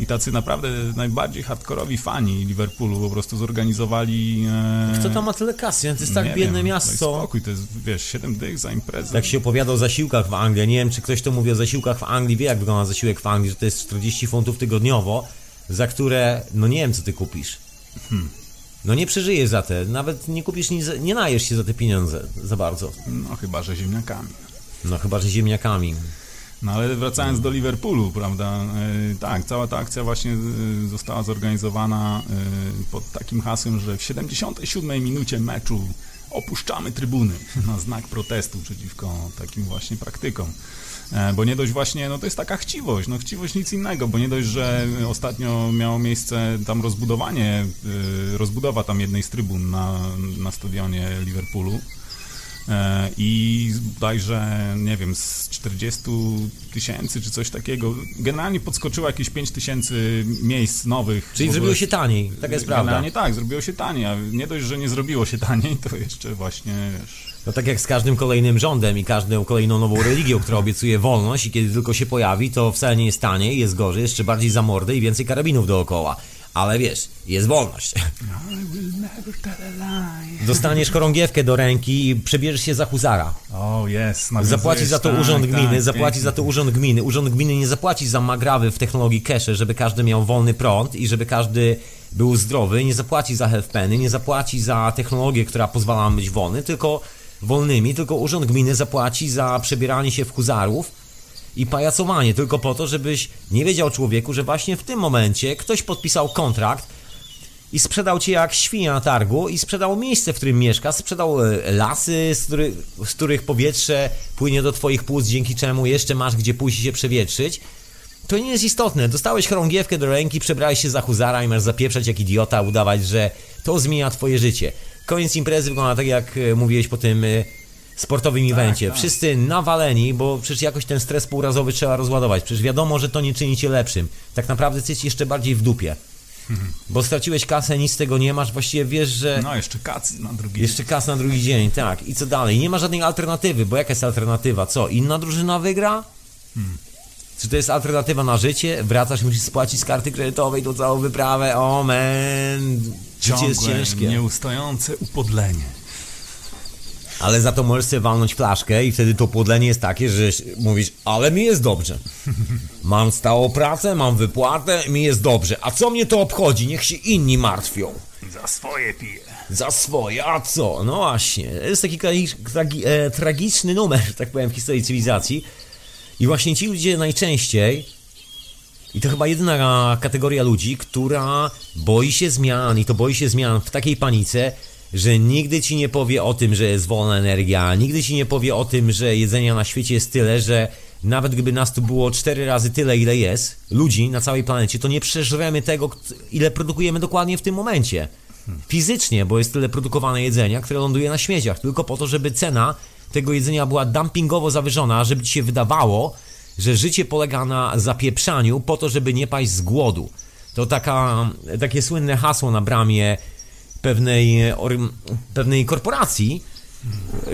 I tacy naprawdę najbardziej hardkorowi fani Liverpoolu po prostu zorganizowali... E... Kto tam ma tyle kasy? To jest tak biedne wiem, miasto. spokój, to jest, wiesz, 7 dych za imprezę. Tak się opowiada o zasiłkach w Anglii. Nie wiem, czy ktoś to mówi o zasiłkach w Anglii, wie jak wygląda zasiłek w Anglii, że to jest 40 funtów tygodniowo, za które, no nie wiem, co ty kupisz. Hmm. No nie przeżyjesz za te, nawet nie kupisz, nie, nie najesz się za te pieniądze za bardzo. No chyba, że ziemniakami. No chyba, że ziemniakami. No ale wracając do Liverpoolu, prawda, e, tak, cała ta akcja właśnie e, została zorganizowana e, pod takim hasłem, że w 77 minucie meczu opuszczamy trybuny na znak protestu przeciwko takim właśnie praktykom. Bo nie dość właśnie, no to jest taka chciwość, no chciwość nic innego, bo nie dość, że ostatnio miało miejsce tam rozbudowanie, rozbudowa tam jednej z trybun na, na stadionie Liverpoolu, i bodajże, nie wiem, z 40 tysięcy czy coś takiego, generalnie podskoczyło jakieś 5 tysięcy miejsc nowych. Czyli zrobiło się taniej, taka jest prawda. Generalnie tak, zrobiło się taniej, a nie dość, że nie zrobiło się taniej, to jeszcze właśnie, wiesz... No tak jak z każdym kolejnym rządem i każdą kolejną nową religią, która obiecuje wolność i kiedy tylko się pojawi, to wcale nie jest taniej, jest gorzej, jeszcze bardziej za mordę i więcej karabinów dookoła. Ale wiesz, jest wolność. Dostaniesz chorągiewkę do ręki i przebierzesz się za huzara. O, jest. Zapłaci za to tak, urząd tak, gminy, zapłaci pięknie. za to urząd gminy. Urząd gminy nie zapłaci za magrawy w technologii cache, żeby każdy miał wolny prąd i żeby każdy był zdrowy, nie zapłaci za healthpeny, nie zapłaci za technologię, która pozwala nam być wolny, tylko wolnymi, tylko urząd gminy zapłaci za przebieranie się w huzarów i pajacowanie, tylko po to, żebyś nie wiedział człowieku, że właśnie w tym momencie ktoś podpisał kontrakt i sprzedał cię jak świnia na targu i sprzedał miejsce, w którym mieszkasz, sprzedał e, lasy, z których, z których powietrze płynie do twoich płuc, dzięki czemu jeszcze masz gdzie pójść się przewietrzyć. To nie jest istotne. Dostałeś chorągiewkę do ręki, przebrałeś się za huzara i masz zapieprzać jak idiota, udawać, że to zmienia twoje życie. Koniec imprezy wygląda tak, jak e, mówiłeś po tym sportowym evencie. tak. Wszyscy nawaleni, bo przecież jakoś ten stres półrazowy trzeba rozładować. Przecież wiadomo, że to nie czyni cię lepszym. Tak naprawdę jesteś jeszcze bardziej w dupie. Bo straciłeś kasę, nic z tego nie masz, właściwie wiesz, że No, jeszcze kac na drugi jeszcze kas na drugi dzień, tak. I co dalej? Nie ma żadnej alternatywy, bo jaka jest alternatywa? Co? Inna drużyna wygra? Czy to jest alternatywa na życie? Wracasz, musisz spłacić z karty kredytowej tą całą wyprawę. O man, życie jest Ciągłe, ciężkie. nieustające upodlenie. Ale za to możesz sobie walnąć flaszkę i wtedy to podlenie jest takie, że mówisz, ale mi jest dobrze. Mam stałą pracę, mam wypłatę, mi jest dobrze. A co mnie to obchodzi? Niech się inni martwią. Za swoje pije. Za swoje, a co? No właśnie. To jest taki tragi- e, tragiczny numer, że tak powiem, w historii cywilizacji. I właśnie ci ludzie najczęściej, i to chyba jedyna kategoria ludzi, która boi się zmian, i to boi się zmian w takiej panice, że nigdy ci nie powie o tym, że jest wolna energia, nigdy ci nie powie o tym, że jedzenia na świecie jest tyle, że nawet gdyby nas tu było cztery razy tyle, ile jest, ludzi na całej planecie, to nie przeżremy tego, ile produkujemy dokładnie w tym momencie. Fizycznie, bo jest tyle produkowane jedzenia, które ląduje na śmieciach, tylko po to, żeby cena tego jedzenia była dumpingowo zawyżona, żeby ci się wydawało, że życie polega na zapieprzaniu po to, żeby nie paść z głodu. To taka, takie słynne hasło na bramie pewnej, or, pewnej korporacji.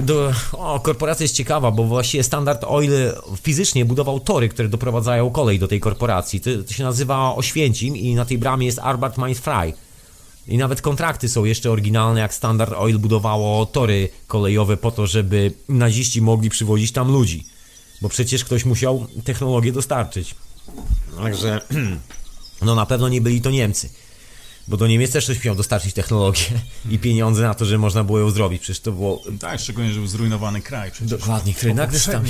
Do, o, korporacja jest ciekawa, bo właściwie Standard Oil fizycznie budował tory, które doprowadzają kolej do tej korporacji. To, to się nazywa Oświęcim i na tej bramie jest Arbart Mines Fry. I nawet kontrakty są jeszcze oryginalne, jak Standard Oil budowało tory kolejowe po to, żeby naziści mogli przywozić tam ludzi. Bo przecież ktoś musiał technologię dostarczyć. Także, no na pewno nie byli to Niemcy. Bo do Niemiec też ktoś miał dostarczyć technologię i pieniądze na to, że można było ją zrobić. Przecież to było Tak, szczególnie, że był zrujnowany kraj przecież. Dokładnie,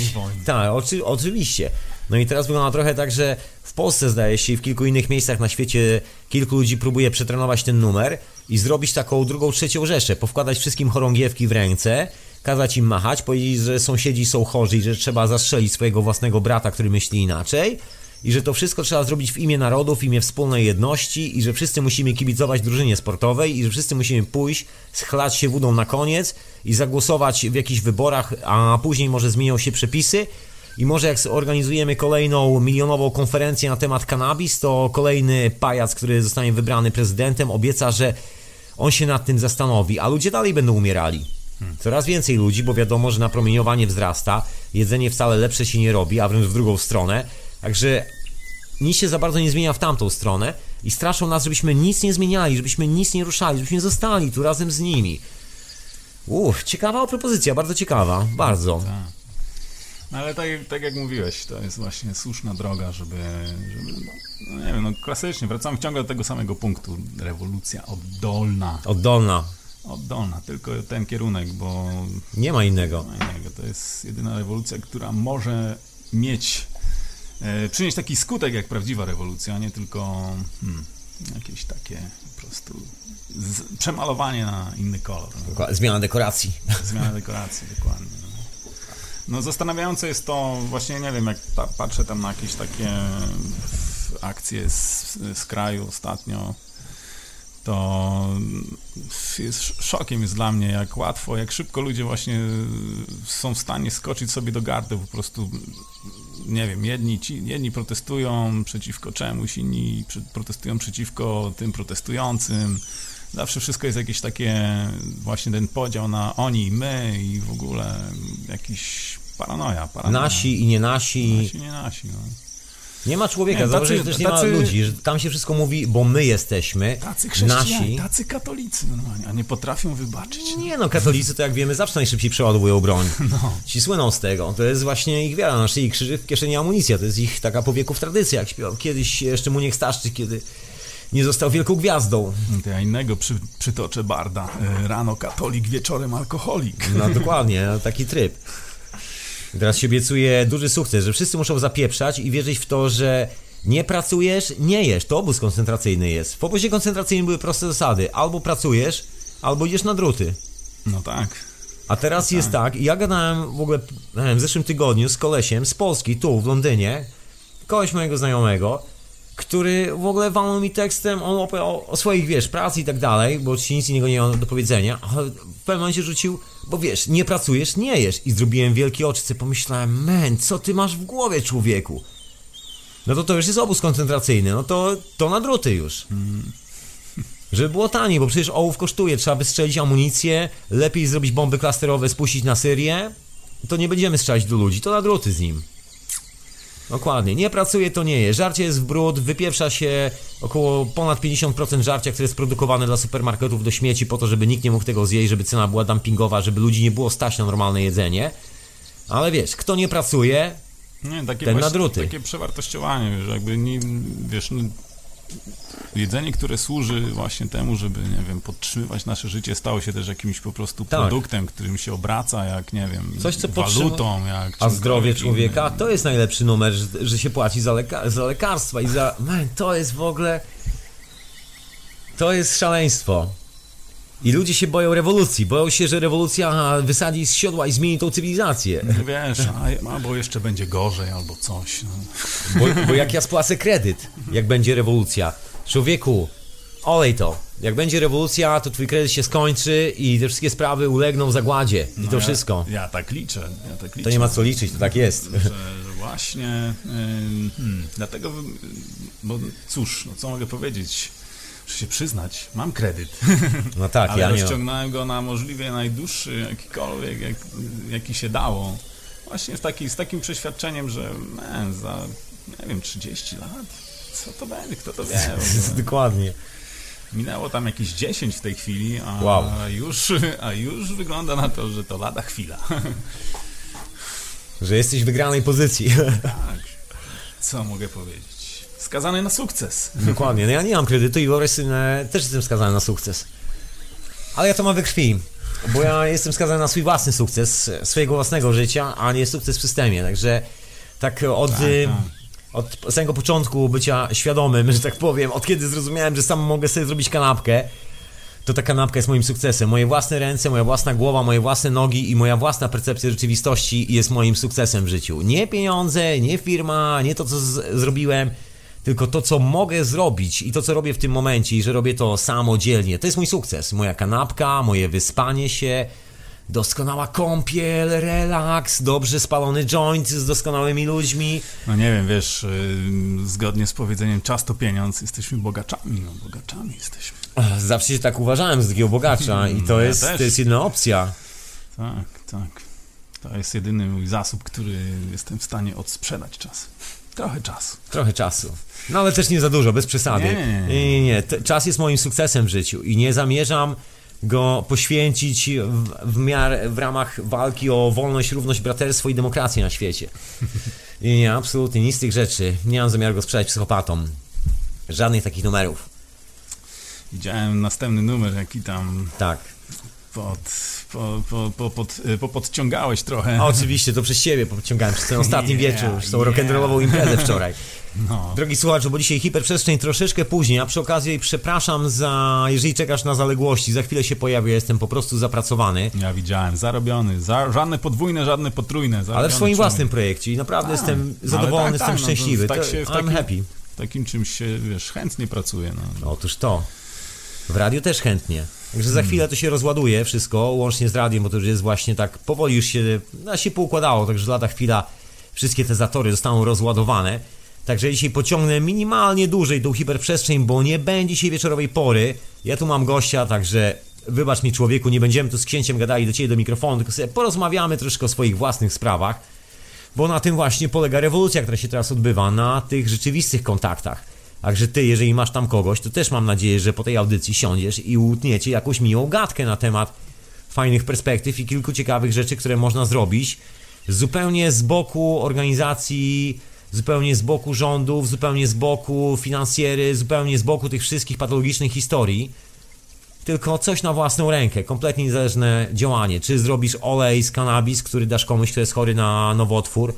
się. wojnie. Tak, oczy, oczywiście. No i teraz wygląda trochę tak, że w Polsce zdaje się i w kilku innych miejscach na świecie kilku ludzi próbuje przetrenować ten numer i zrobić taką drugą, trzecią rzeszę, powkładać wszystkim chorągiewki w ręce, kazać im machać, powiedzieć, że sąsiedzi są chorzy i że trzeba zastrzelić swojego własnego brata, który myśli inaczej i że to wszystko trzeba zrobić w imię narodu, w imię wspólnej jedności i że wszyscy musimy kibicować drużynie sportowej i że wszyscy musimy pójść, schlać się wódą na koniec i zagłosować w jakichś wyborach, a później może zmienią się przepisy i może jak zorganizujemy kolejną milionową konferencję na temat cannabis, to kolejny pajac, który zostanie wybrany prezydentem, obieca, że on się nad tym zastanowi, a ludzie dalej będą umierali. Coraz więcej ludzi, bo wiadomo, że napromieniowanie wzrasta, jedzenie wcale lepsze się nie robi, a wręcz w drugą stronę. Także nic się za bardzo nie zmienia w tamtą stronę i straszą nas, żebyśmy nic nie zmieniali, żebyśmy nic nie ruszali, żebyśmy zostali tu razem z nimi. Uff, ciekawa propozycja, bardzo ciekawa, bardzo. Tak. No ale tak, tak jak mówiłeś, to jest właśnie słuszna droga, żeby, żeby no, nie wiem, no klasycznie, wracamy ciągle do tego samego punktu. Rewolucja oddolna. Oddolna, Oddolna, tylko ten kierunek, bo nie ma innego. no innego, to jest jedyna rewolucja, która może mieć, przynieść taki skutek jak prawdziwa rewolucja, a nie tylko hmm, Jakieś takie po prostu z, przemalowanie na inny kolor. No. Zmiana dekoracji. Zmiana dekoracji, dokładnie. No. no zastanawiające jest to, właśnie nie wiem, jak ta, patrzę tam na jakieś takie akcje z, z kraju ostatnio, to jest szokiem jest dla mnie, jak łatwo, jak szybko ludzie właśnie są w stanie skoczyć sobie do gardy, po prostu nie wiem, jedni, ci, jedni protestują przeciwko czemuś, inni protestują przeciwko tym protestującym. Zawsze wszystko jest jakieś takie, właśnie ten podział na oni i my i w ogóle jakiś paranoja. paranoja. Nasi i nie nasi. Nasi i nie nasi, no. Nie ma człowieka, Nie, tacy- że też nie tacy- ma ludzi, że tam się wszystko mówi, bo my jesteśmy, Tacy chrześcijanie, nasi. tacy katolicy normalnie, a nie potrafią wybaczyć. Nie no, katolicy to jak wiemy zawsze najszybciej przeładowują broń. No. Ci słyną z tego. To jest właśnie ich wiara na szyi krzyży w kieszeni amunicja. To jest ich taka po wieków tradycja, jak śpiewał kiedyś jeszcze Muniek Staszczyk, kiedy nie został wielką gwiazdą. To ja innego przy, przytoczę Barda. E, Rano katolik, wieczorem alkoholik. No dokładnie, taki tryb. I Teraz się obiecuje duży sukces, że wszyscy muszą zapieprzać i wierzyć w to, że nie pracujesz, nie jesz. To obóz koncentracyjny jest. W obozie koncentracyjnym były proste zasady. Albo pracujesz, albo idziesz na druty. No tak. A teraz jest tak, i ja gadałem w ogóle wiem, w zeszłym tygodniu z kolesiem z Polski, tu w Londynie, koleś mojego znajomego, który w ogóle walnął mi tekstem, on opowiadał o swoich, wiesz, pracy i tak dalej, bo ci nic innego nie ma do powiedzenia, ale w pewnym momencie rzucił, bo wiesz, nie pracujesz, nie jesz. I zrobiłem wielkie oczy, pomyślałem, men, co ty masz w głowie, człowieku? No to to już jest obóz koncentracyjny, no to, to na druty już. Żeby było taniej, bo przecież ołów kosztuje, trzeba wystrzelić amunicję, lepiej zrobić bomby klasterowe, spuścić na Syrię, to nie będziemy strzelać do ludzi, to na druty z nim. Dokładnie, nie pracuje to nie je. Żarcie jest w brud, wypieprza się około ponad 50% żarcia, które jest produkowane dla supermarketów do śmieci po to, żeby nikt nie mógł tego zjeść, żeby cena była dumpingowa, żeby ludzi nie było stać na normalne jedzenie. Ale wiesz, kto nie pracuje, Nie, takie Ten właśnie- druty. Takie przewartościowanie, wiesz, jakby nie, wiesz, no, jedzenie, które służy właśnie temu, żeby, nie wiem, podtrzymywać nasze życie, stało się też jakimś po prostu Tak. produktem, którym się obraca, jak, nie wiem, Coś, co walutą, jak a zdrowie człowieka innym. to jest najlepszy numer, że, że się płaci za, leka- za lekarstwa i za... Man, to jest w ogóle... To jest szaleństwo. I ludzie się boją rewolucji, boją się, że rewolucja wysadzi z siodła i zmieni tą cywilizację. No Wiesz, a, albo jeszcze będzie gorzej, albo coś. No. Bo, bo jak ja spłacę kredyt, jak będzie rewolucja, człowieku, olej to. Jak będzie rewolucja, to twój kredyt się skończy i te wszystkie sprawy ulegną zagładzie. I No to ja, wszystko. Ja tak liczę, ja tak liczę. To nie ma co liczyć, to tak jest. że, że właśnie ym, hmm, dlatego, bo cóż, no co mogę powiedzieć, muszę się przyznać, mam kredyt, No tak, ale ja nie. rozciągnąłem go na możliwie najdłuższy, jakikolwiek, jak, jaki się dało. Właśnie z, taki, z takim przeświadczeniem, że man, za, nie wiem, 30 lat, co to będzie, kto to wie. w. Dokładnie. Minęło tam jakieś 10 w tej chwili, a, Wow. już, a już wygląda na to, że to lada chwila. Że jesteś w wygranej pozycji. tak, co mogę powiedzieć? Skazany na sukces. Dokładnie. No ja nie mam kredytu i wyobraź sobie, e, też jestem skazany na sukces. Ale ja to mam we krwi. Bo ja jestem skazany na swój własny sukces, swojego własnego życia, a nie sukces w systemie. Także tak od, Tak, y, tak. od samego początku bycia świadomym, że tak powiem, od kiedy zrozumiałem, że sam mogę sobie zrobić kanapkę, to ta kanapka jest moim sukcesem. Moje własne ręce, moja własna głowa, moje własne nogi i moja własna percepcja rzeczywistości jest moim sukcesem w życiu. Nie pieniądze, nie firma, nie to, co zrobiłem, tylko to, co mogę zrobić i to, co robię w tym momencie i że robię to samodzielnie. To jest mój sukces. Moja kanapka, moje wyspanie się, doskonała kąpiel, relaks, dobrze spalony joint z doskonałymi ludźmi. No nie wiem, wiesz, y, zgodnie z powiedzeniem czas to pieniądz, jesteśmy bogaczami, no bogaczami jesteśmy. Zawsze się tak uważałem z takiego bogacza i to Ja jest, też. to jest jedna opcja. Tak, tak. To jest jedyny mój zasób, który jestem w stanie odsprzedać czas. Trochę czasu. Trochę czasu. No ale też nie za dużo, bez przesady. Nie, nie, nie. nie, Czas jest moim sukcesem w życiu i nie zamierzam go poświęcić w, w, miar, w ramach walki o wolność, równość, braterstwo i demokrację na świecie. I nie, absolutnie nic z tych rzeczy. Nie mam zamiaru go sprzedać psychopatom. Żadnych takich numerów. Widziałem następny numer, jaki tam Tak. Pod, po, po, po, pod, y, po, podciągałeś trochę. A oczywiście to przez ciebie podciągałem przez ten ostatni Yeah, wieczór, przez tą yeah. rock'n'rollową imprezę wczoraj. No. Drogi słuchaczu, bo dzisiaj hiperprzestrzeń troszeczkę później, a przy okazji przepraszam za, jeżeli czekasz na zaległości, za chwilę się pojawię, jestem po prostu zapracowany. Ja widziałem, zarobiony, za, żadne podwójne, żadne potrójne. Ale w swoim człowiek. własnym projekcie i naprawdę Tak, jestem no ale zadowolony, tak, jestem tak, no to szczęśliwy. tak To- się w I'm takim- happy. Takim czymś się, wiesz, chętnie pracuje. No. Otóż to. W radiu też chętnie. Także Hmm. za chwilę to się rozładuje wszystko, łącznie z radiem, bo to już jest właśnie tak, powoli już się, no, się poukładało, także lada chwila wszystkie te zatory zostaną rozładowane. Także dzisiaj pociągnę minimalnie dłużej tą hiperprzestrzeń, bo nie będzie dzisiaj wieczorowej pory. Ja tu mam gościa, także wybacz mi człowieku, nie będziemy tu z księciem gadali do ciebie do mikrofonu, tylko sobie porozmawiamy troszkę o swoich własnych sprawach. Bo na tym właśnie polega rewolucja, która się teraz odbywa, na tych rzeczywistych kontaktach. Także ty, jeżeli masz tam kogoś, to też mam nadzieję, że po tej audycji siądziesz i utniecie jakąś miłą gadkę na temat fajnych perspektyw i kilku ciekawych rzeczy, które można zrobić zupełnie z boku organizacji, zupełnie z boku rządów, zupełnie z boku finansjery, zupełnie z boku tych wszystkich patologicznych historii. Tylko coś na własną rękę, kompletnie niezależne działanie. Czy zrobisz olej z kanabis, który dasz komuś, kto jest chory na nowotwór,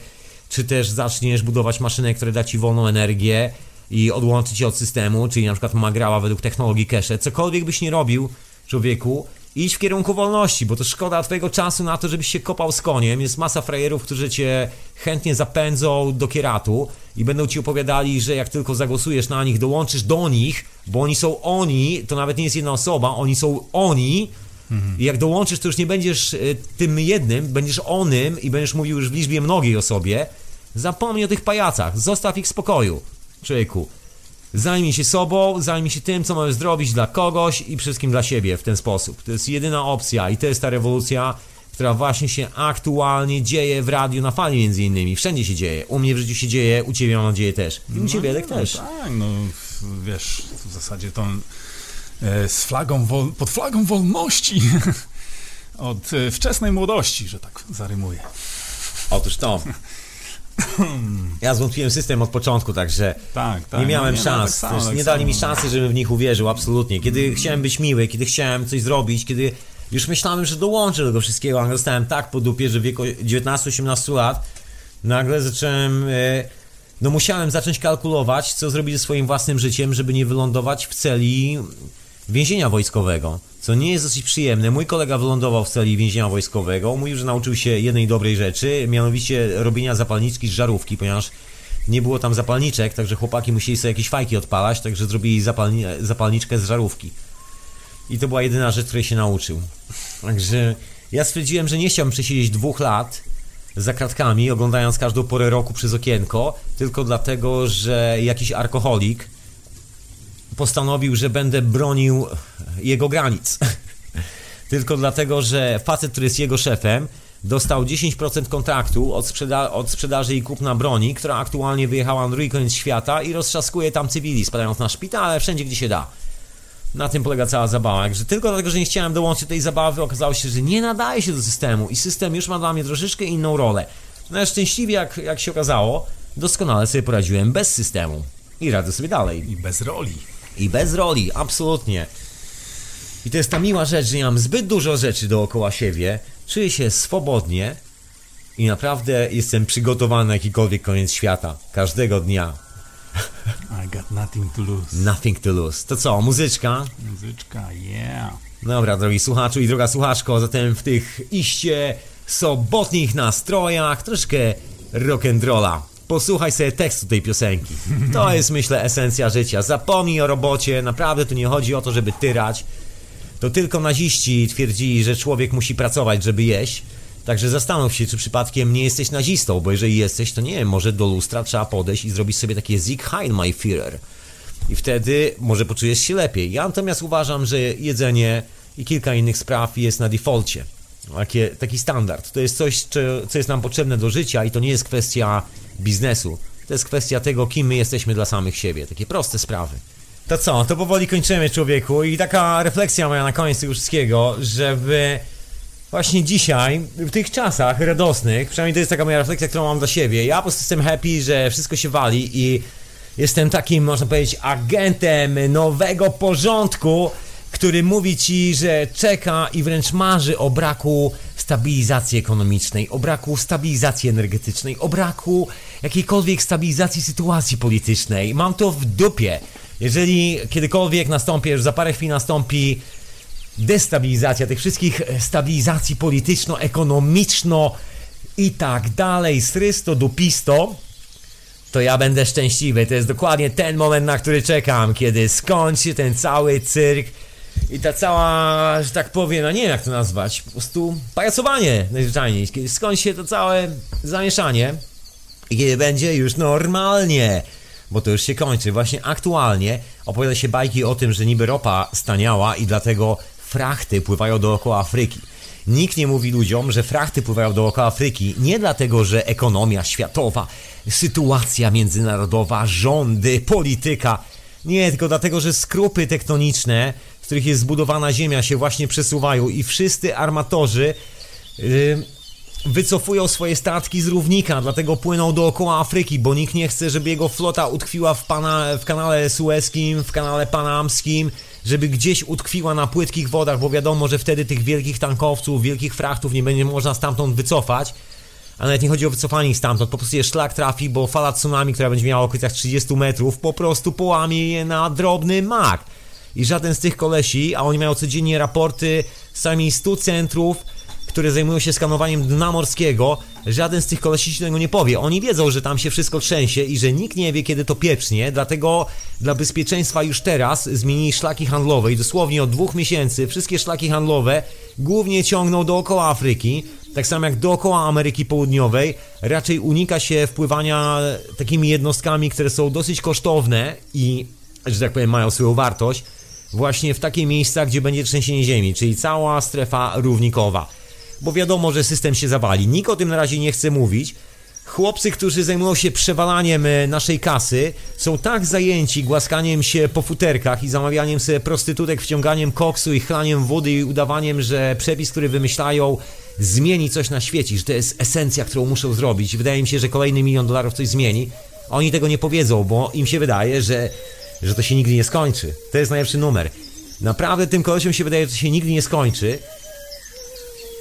czy też zaczniesz budować maszynę, która da ci wolną energię i odłączy cię od systemu, czyli na przykład magrała według technologii cache. Cokolwiek byś nie robił, człowieku, idź w kierunku wolności, bo to szkoda twojego czasu na to, żebyś się kopał z koniem. Jest masa frajerów, którzy cię chętnie zapędzą do kieratu i będą ci opowiadali, że jak tylko zagłosujesz na nich, dołączysz do nich, bo oni są oni, to nawet nie jest jedna osoba, oni są oni. I jak dołączysz, to już nie będziesz y, tym jednym, będziesz onym i będziesz mówił już w liczbie mnogiej osobie. Zapomnij o tych pajacach, zostaw ich w spokoju, człowieku. Zajmij się sobą, zajmij się tym, co możesz zrobić dla kogoś i wszystkim dla siebie w ten sposób. To jest jedyna opcja i to jest ta rewolucja, która właśnie się aktualnie dzieje w radiu na fali między innymi. Wszędzie się dzieje. U mnie w życiu się dzieje, u ciebie mam nadzieję też. I u ciebie Edek, też. No, tak, no wiesz, w zasadzie to e, z flagą, pod flagą wolności od e, wczesnej młodości, że tak zarymuję. Otóż to. Ja zwątpiłem w system od początku, także Tak, tak. nie miałem no, szans. tak samo, tak nie dali mi samo. szansy, żebym w nich uwierzył, absolutnie. Kiedy chciałem być miły, kiedy chciałem coś zrobić, kiedy już myślałem, że dołączę do tego wszystkiego, a dostałem tak po dupie, że w wieku 19-18 lat nagle zacząłem... E, no musiałem zacząć kalkulować, co zrobić ze swoim własnym życiem, żeby nie wylądować w celi więzienia wojskowego, co nie jest dosyć przyjemne. Mój kolega wylądował w celi więzienia wojskowego, mówił, że nauczył się jednej dobrej rzeczy, mianowicie robienia zapalniczki z żarówki, ponieważ nie było tam zapalniczek, także chłopaki musieli sobie jakieś fajki odpalać, także zrobili zapalni zapalniczkę z żarówki. I to była jedyna rzecz, której się nauczył. Także ja stwierdziłem, że nie chciałbym przesiedzieć dwóch lat za kratkami, oglądając każdą porę roku przez okienko, tylko dlatego, że jakiś alkoholik postanowił, że będę bronił jego granic. Tylko dlatego, że facet, który jest jego szefem, dostał 10% kontraktu od, sprzeda- od sprzedaży i kupna broni, która aktualnie wyjechała na drugi koniec świata i roztrzaskuje tam cywili, spadając na szpitale, wszędzie gdzie się da. Na tym polega cała zabawa. Także tylko dlatego, że nie chciałem dołączyć do tej zabawy, okazało się, że nie nadaje się do systemu i system już ma dla mnie troszeczkę inną rolę. No szczęśliwie, jak, jak się okazało, doskonale sobie poradziłem bez systemu. I radzę sobie dalej. I bez roli. I bez roli, absolutnie. I to jest ta miła rzecz, że nie mam zbyt dużo rzeczy dookoła siebie, czuję się swobodnie i naprawdę jestem przygotowany na jakikolwiek koniec świata. Każdego dnia. I got nothing to lose. Nothing to lose. To co, muzyczka? Muzyczka, yeah. Dobra, drogi słuchaczu i droga słuchaczko, zatem w tych iście sobotnich nastrojach troszkę rock'n'rolla. Posłuchaj sobie tekstu tej piosenki. To jest, myślę, esencja życia. Zapomnij o robocie, naprawdę tu nie chodzi o to, żeby tyrać. To tylko naziści twierdzili, że człowiek musi pracować, żeby jeść. Także zastanów się, czy przypadkiem nie jesteś nazistą, bo jeżeli jesteś, to nie wiem, może do lustra trzeba podejść i zrobić sobie takie Sieg Heil, my Führer. I wtedy może poczujesz się lepiej. Ja natomiast uważam, że jedzenie i kilka innych spraw jest na defaulcie. Takie, taki standard. To jest coś, co, jest nam potrzebne do życia i to nie jest kwestia biznesu. To jest kwestia tego, kim my jesteśmy dla samych siebie. Takie proste sprawy. To co, to powoli kończymy, człowieku. I taka refleksja moja na koniec tego wszystkiego, żeby właśnie dzisiaj, w tych czasach radosnych, przynajmniej to jest taka moja refleksja, którą mam dla siebie. Ja po prostu jestem happy, że wszystko się wali i jestem takim, można powiedzieć, agentem nowego porządku który mówi ci, że czeka i wręcz marzy o braku stabilizacji ekonomicznej, o braku stabilizacji energetycznej, o braku jakiejkolwiek stabilizacji sytuacji politycznej. Mam to w dupie. Jeżeli kiedykolwiek nastąpi, już za parę chwil nastąpi destabilizacja tych wszystkich stabilizacji polityczno-ekonomiczno i tak dalej, srysto dupisto, to ja będę szczęśliwy. To jest dokładnie ten moment, na który czekam, kiedy skończy ten cały cyrk i ta cała, że tak powiem, no nie wiem jak to nazwać, po prostu pajacowanie najzwyczajniej, kiedy skończy się to całe zamieszanie i kiedy będzie już normalnie, bo to już się kończy. Właśnie aktualnie opowiada się bajki o tym, że niby ropa staniała i dlatego frachty pływają dookoła Afryki. Nikt nie mówi ludziom, że frachty pływają dookoła Afryki nie dlatego, że ekonomia światowa, sytuacja międzynarodowa, rządy, polityka. Nie, tylko dlatego, że skrupy tektoniczne, których jest zbudowana Ziemia, się właśnie przesuwają i wszyscy armatorzy yy, wycofują swoje statki z równika, dlatego płyną dookoła Afryki, bo nikt nie chce, żeby jego flota utkwiła w, pana, w kanale sueskim, w kanale panamskim, żeby gdzieś utkwiła na płytkich wodach, bo wiadomo, że wtedy tych wielkich tankowców, wielkich frachtów nie będzie można stamtąd wycofać. A nawet nie chodzi o wycofanie stamtąd, po prostu je szlak trafi, bo fala tsunami, która będzie miała okolicach 30 metrów, po prostu połamie je na drobny mak. I żaden z tych kolesi, a oni mają codziennie raporty z sami 100 centrów, które zajmują się skanowaniem dna morskiego, żaden z tych kolesi się tego nie powie. Oni wiedzą, że tam się wszystko trzęsie i że nikt nie wie, kiedy to pieprznie, dlatego dla bezpieczeństwa już teraz zmienili szlaki handlowe i dosłownie od dwóch miesięcy wszystkie szlaki handlowe głównie ciągną dookoła Afryki, tak samo jak dookoła Ameryki Południowej. Raczej unika się wpływania takimi jednostkami, które są dosyć kosztowne i, że tak powiem, mają swoją wartość, właśnie w takie miejsca, gdzie będzie trzęsienie ziemi, czyli cała strefa równikowa bo wiadomo, że system się zawali. Nikt o tym na razie nie chce mówić. Chłopcy, którzy zajmują się przewalaniem e, naszej kasy, są tak zajęci głaskaniem się po futerkach i zamawianiem sobie prostytutek, wciąganiem koksu i chlaniem wody i udawaniem, że przepis, który wymyślają, zmieni coś na świecie, że to jest esencja, którą muszą zrobić. Wydaje mi się, że kolejny milion dolarów coś zmieni. Oni tego nie powiedzą, bo im się wydaje, że, że to się nigdy nie skończy. To jest najlepszy numer. Naprawdę tym kolesiom się wydaje, że to się nigdy nie skończy.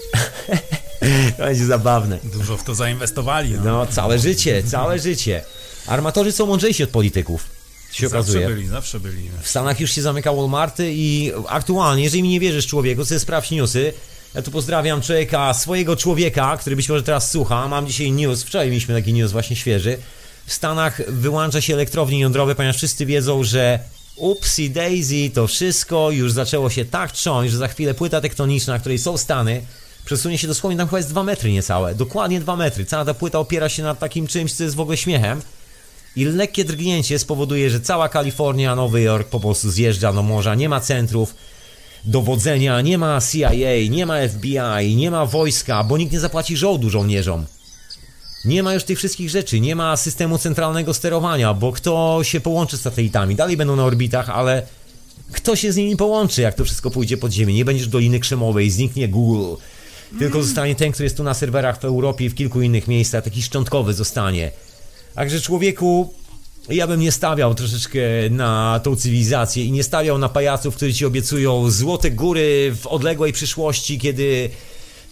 to będzie zabawne. Dużo w to zainwestowali. No, No, całe życie, całe życie. Armatorzy są mądrzejsi od polityków. Się zawsze okazuje. byli, zawsze byli. W Stanach już się zamyka Walmarty i aktualnie, jeżeli mi nie wierzysz człowieku, sobie sprawdź newsy. Ja tu pozdrawiam człowieka, swojego człowieka, który być może teraz słucha. Mam dzisiaj news, wczoraj mieliśmy taki news właśnie świeży. W Stanach wyłącza się elektrownie jądrowe, ponieważ wszyscy wiedzą, że upsi daisy, to wszystko już zaczęło się tak trząść, że za chwilę płyta tektoniczna, na której są Stany, przesunie się dosłownie, tam chyba jest 2 metry niecałe, dokładnie 2 metry. Cała ta płyta opiera się na takim czymś, co jest w ogóle śmiechem. I lekkie drgnięcie spowoduje, że cała Kalifornia, Nowy Jork po prostu zjeżdża do morza, nie ma centrów dowodzenia, nie ma CIA, nie ma FBI, nie ma wojska, bo nikt nie zapłaci żołdu żołnierzom. Nie ma już tych wszystkich rzeczy, nie ma systemu centralnego sterowania, bo kto się połączy z satelitami? Dalej będą na orbitach, ale kto się z nimi połączy, jak to wszystko pójdzie pod ziemię? Nie będziesz Doliny Krzemowej, zniknie Google. Tylko zostanie ten, który jest tu na serwerach w Europie i w kilku innych miejscach, taki szczątkowy zostanie. Także człowieku, ja bym nie stawiał troszeczkę na tą cywilizację i nie stawiał na pajaców, którzy ci obiecują złote góry w odległej przyszłości, kiedy,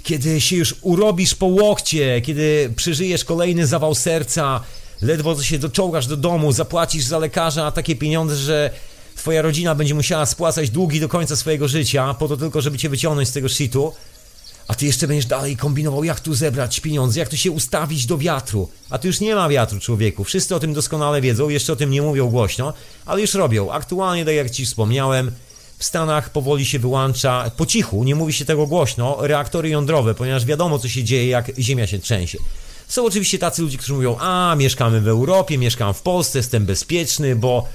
kiedy się już urobisz po łokcie, kiedy przeżyjesz kolejny zawał serca, ledwo się doczołgasz do domu, zapłacisz za lekarza takie pieniądze, że twoja rodzina będzie musiała spłacać długi do końca swojego życia, po to tylko, żeby cię wyciągnąć z tego shitu. A ty jeszcze będziesz dalej kombinował, jak tu zebrać pieniądze, jak tu się ustawić do wiatru. A tu już nie ma wiatru, człowieku. Wszyscy o tym doskonale wiedzą, jeszcze o tym nie mówią głośno, ale już robią. Aktualnie, tak jak ci wspomniałem, w Stanach powoli się wyłącza, po cichu, nie mówi się tego głośno, reaktory jądrowe, ponieważ wiadomo, co się dzieje, jak Ziemia się trzęsie. Są oczywiście tacy ludzie, którzy mówią, a mieszkamy w Europie, mieszkam w Polsce, jestem bezpieczny, bo,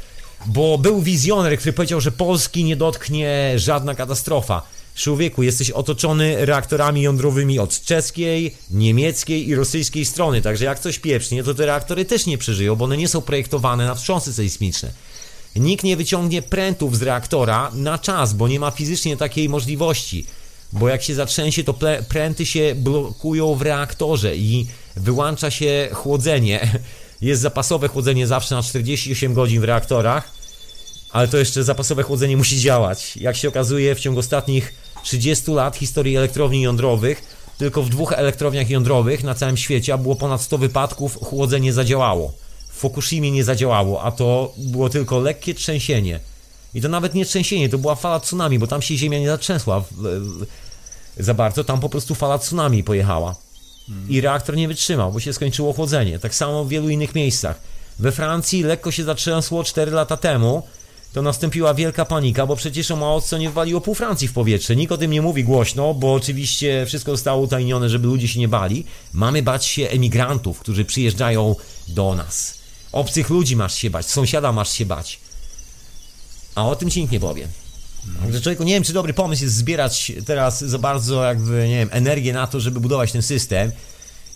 bo był wizjoner, który powiedział, że Polski nie dotknie żadna katastrofa. Człowieku, jesteś otoczony reaktorami jądrowymi od czeskiej, niemieckiej i rosyjskiej strony, także jak coś pieprznie, to te reaktory też nie przeżyją, bo one nie są projektowane na wstrząsy sejsmiczne. Nikt nie wyciągnie prętów z reaktora na czas, bo nie ma fizycznie takiej możliwości. Bo jak się zatrzęsie, to pręty się blokują w reaktorze i wyłącza się chłodzenie. Jest zapasowe chłodzenie zawsze na 48 godzin w reaktorach ale to jeszcze zapasowe chłodzenie musi działać. Jak się okazuje, w ciągu ostatnich 30 lat historii elektrowni jądrowych, tylko w dwóch elektrowniach jądrowych na całym świecie a było ponad 100 wypadków, chłodzenie zadziałało. Fukushimie nie zadziałało, a to było tylko lekkie trzęsienie. I to nawet nie trzęsienie, to była fala tsunami, bo tam się ziemia nie zatrzęsła za bardzo, tam po prostu fala tsunami pojechała. I reaktor nie wytrzymał, bo się skończyło chłodzenie. Tak samo w wielu innych miejscach. We Francji lekko się zatrzęsło 4 lata temu, to nastąpiła wielka panika, bo przecież o mało co nie waliło pół Francji w powietrze. Nikt o tym nie mówi głośno, bo oczywiście wszystko zostało utajnione, żeby ludzie się nie bali. Mamy bać się emigrantów, którzy przyjeżdżają do nas. Obcych ludzi masz się bać, sąsiada masz się bać. A o tym ci nikt nie powie. Także człowieku, nie wiem, czy dobry pomysł jest zbierać teraz za bardzo jakby, nie wiem, energię na to, żeby budować ten system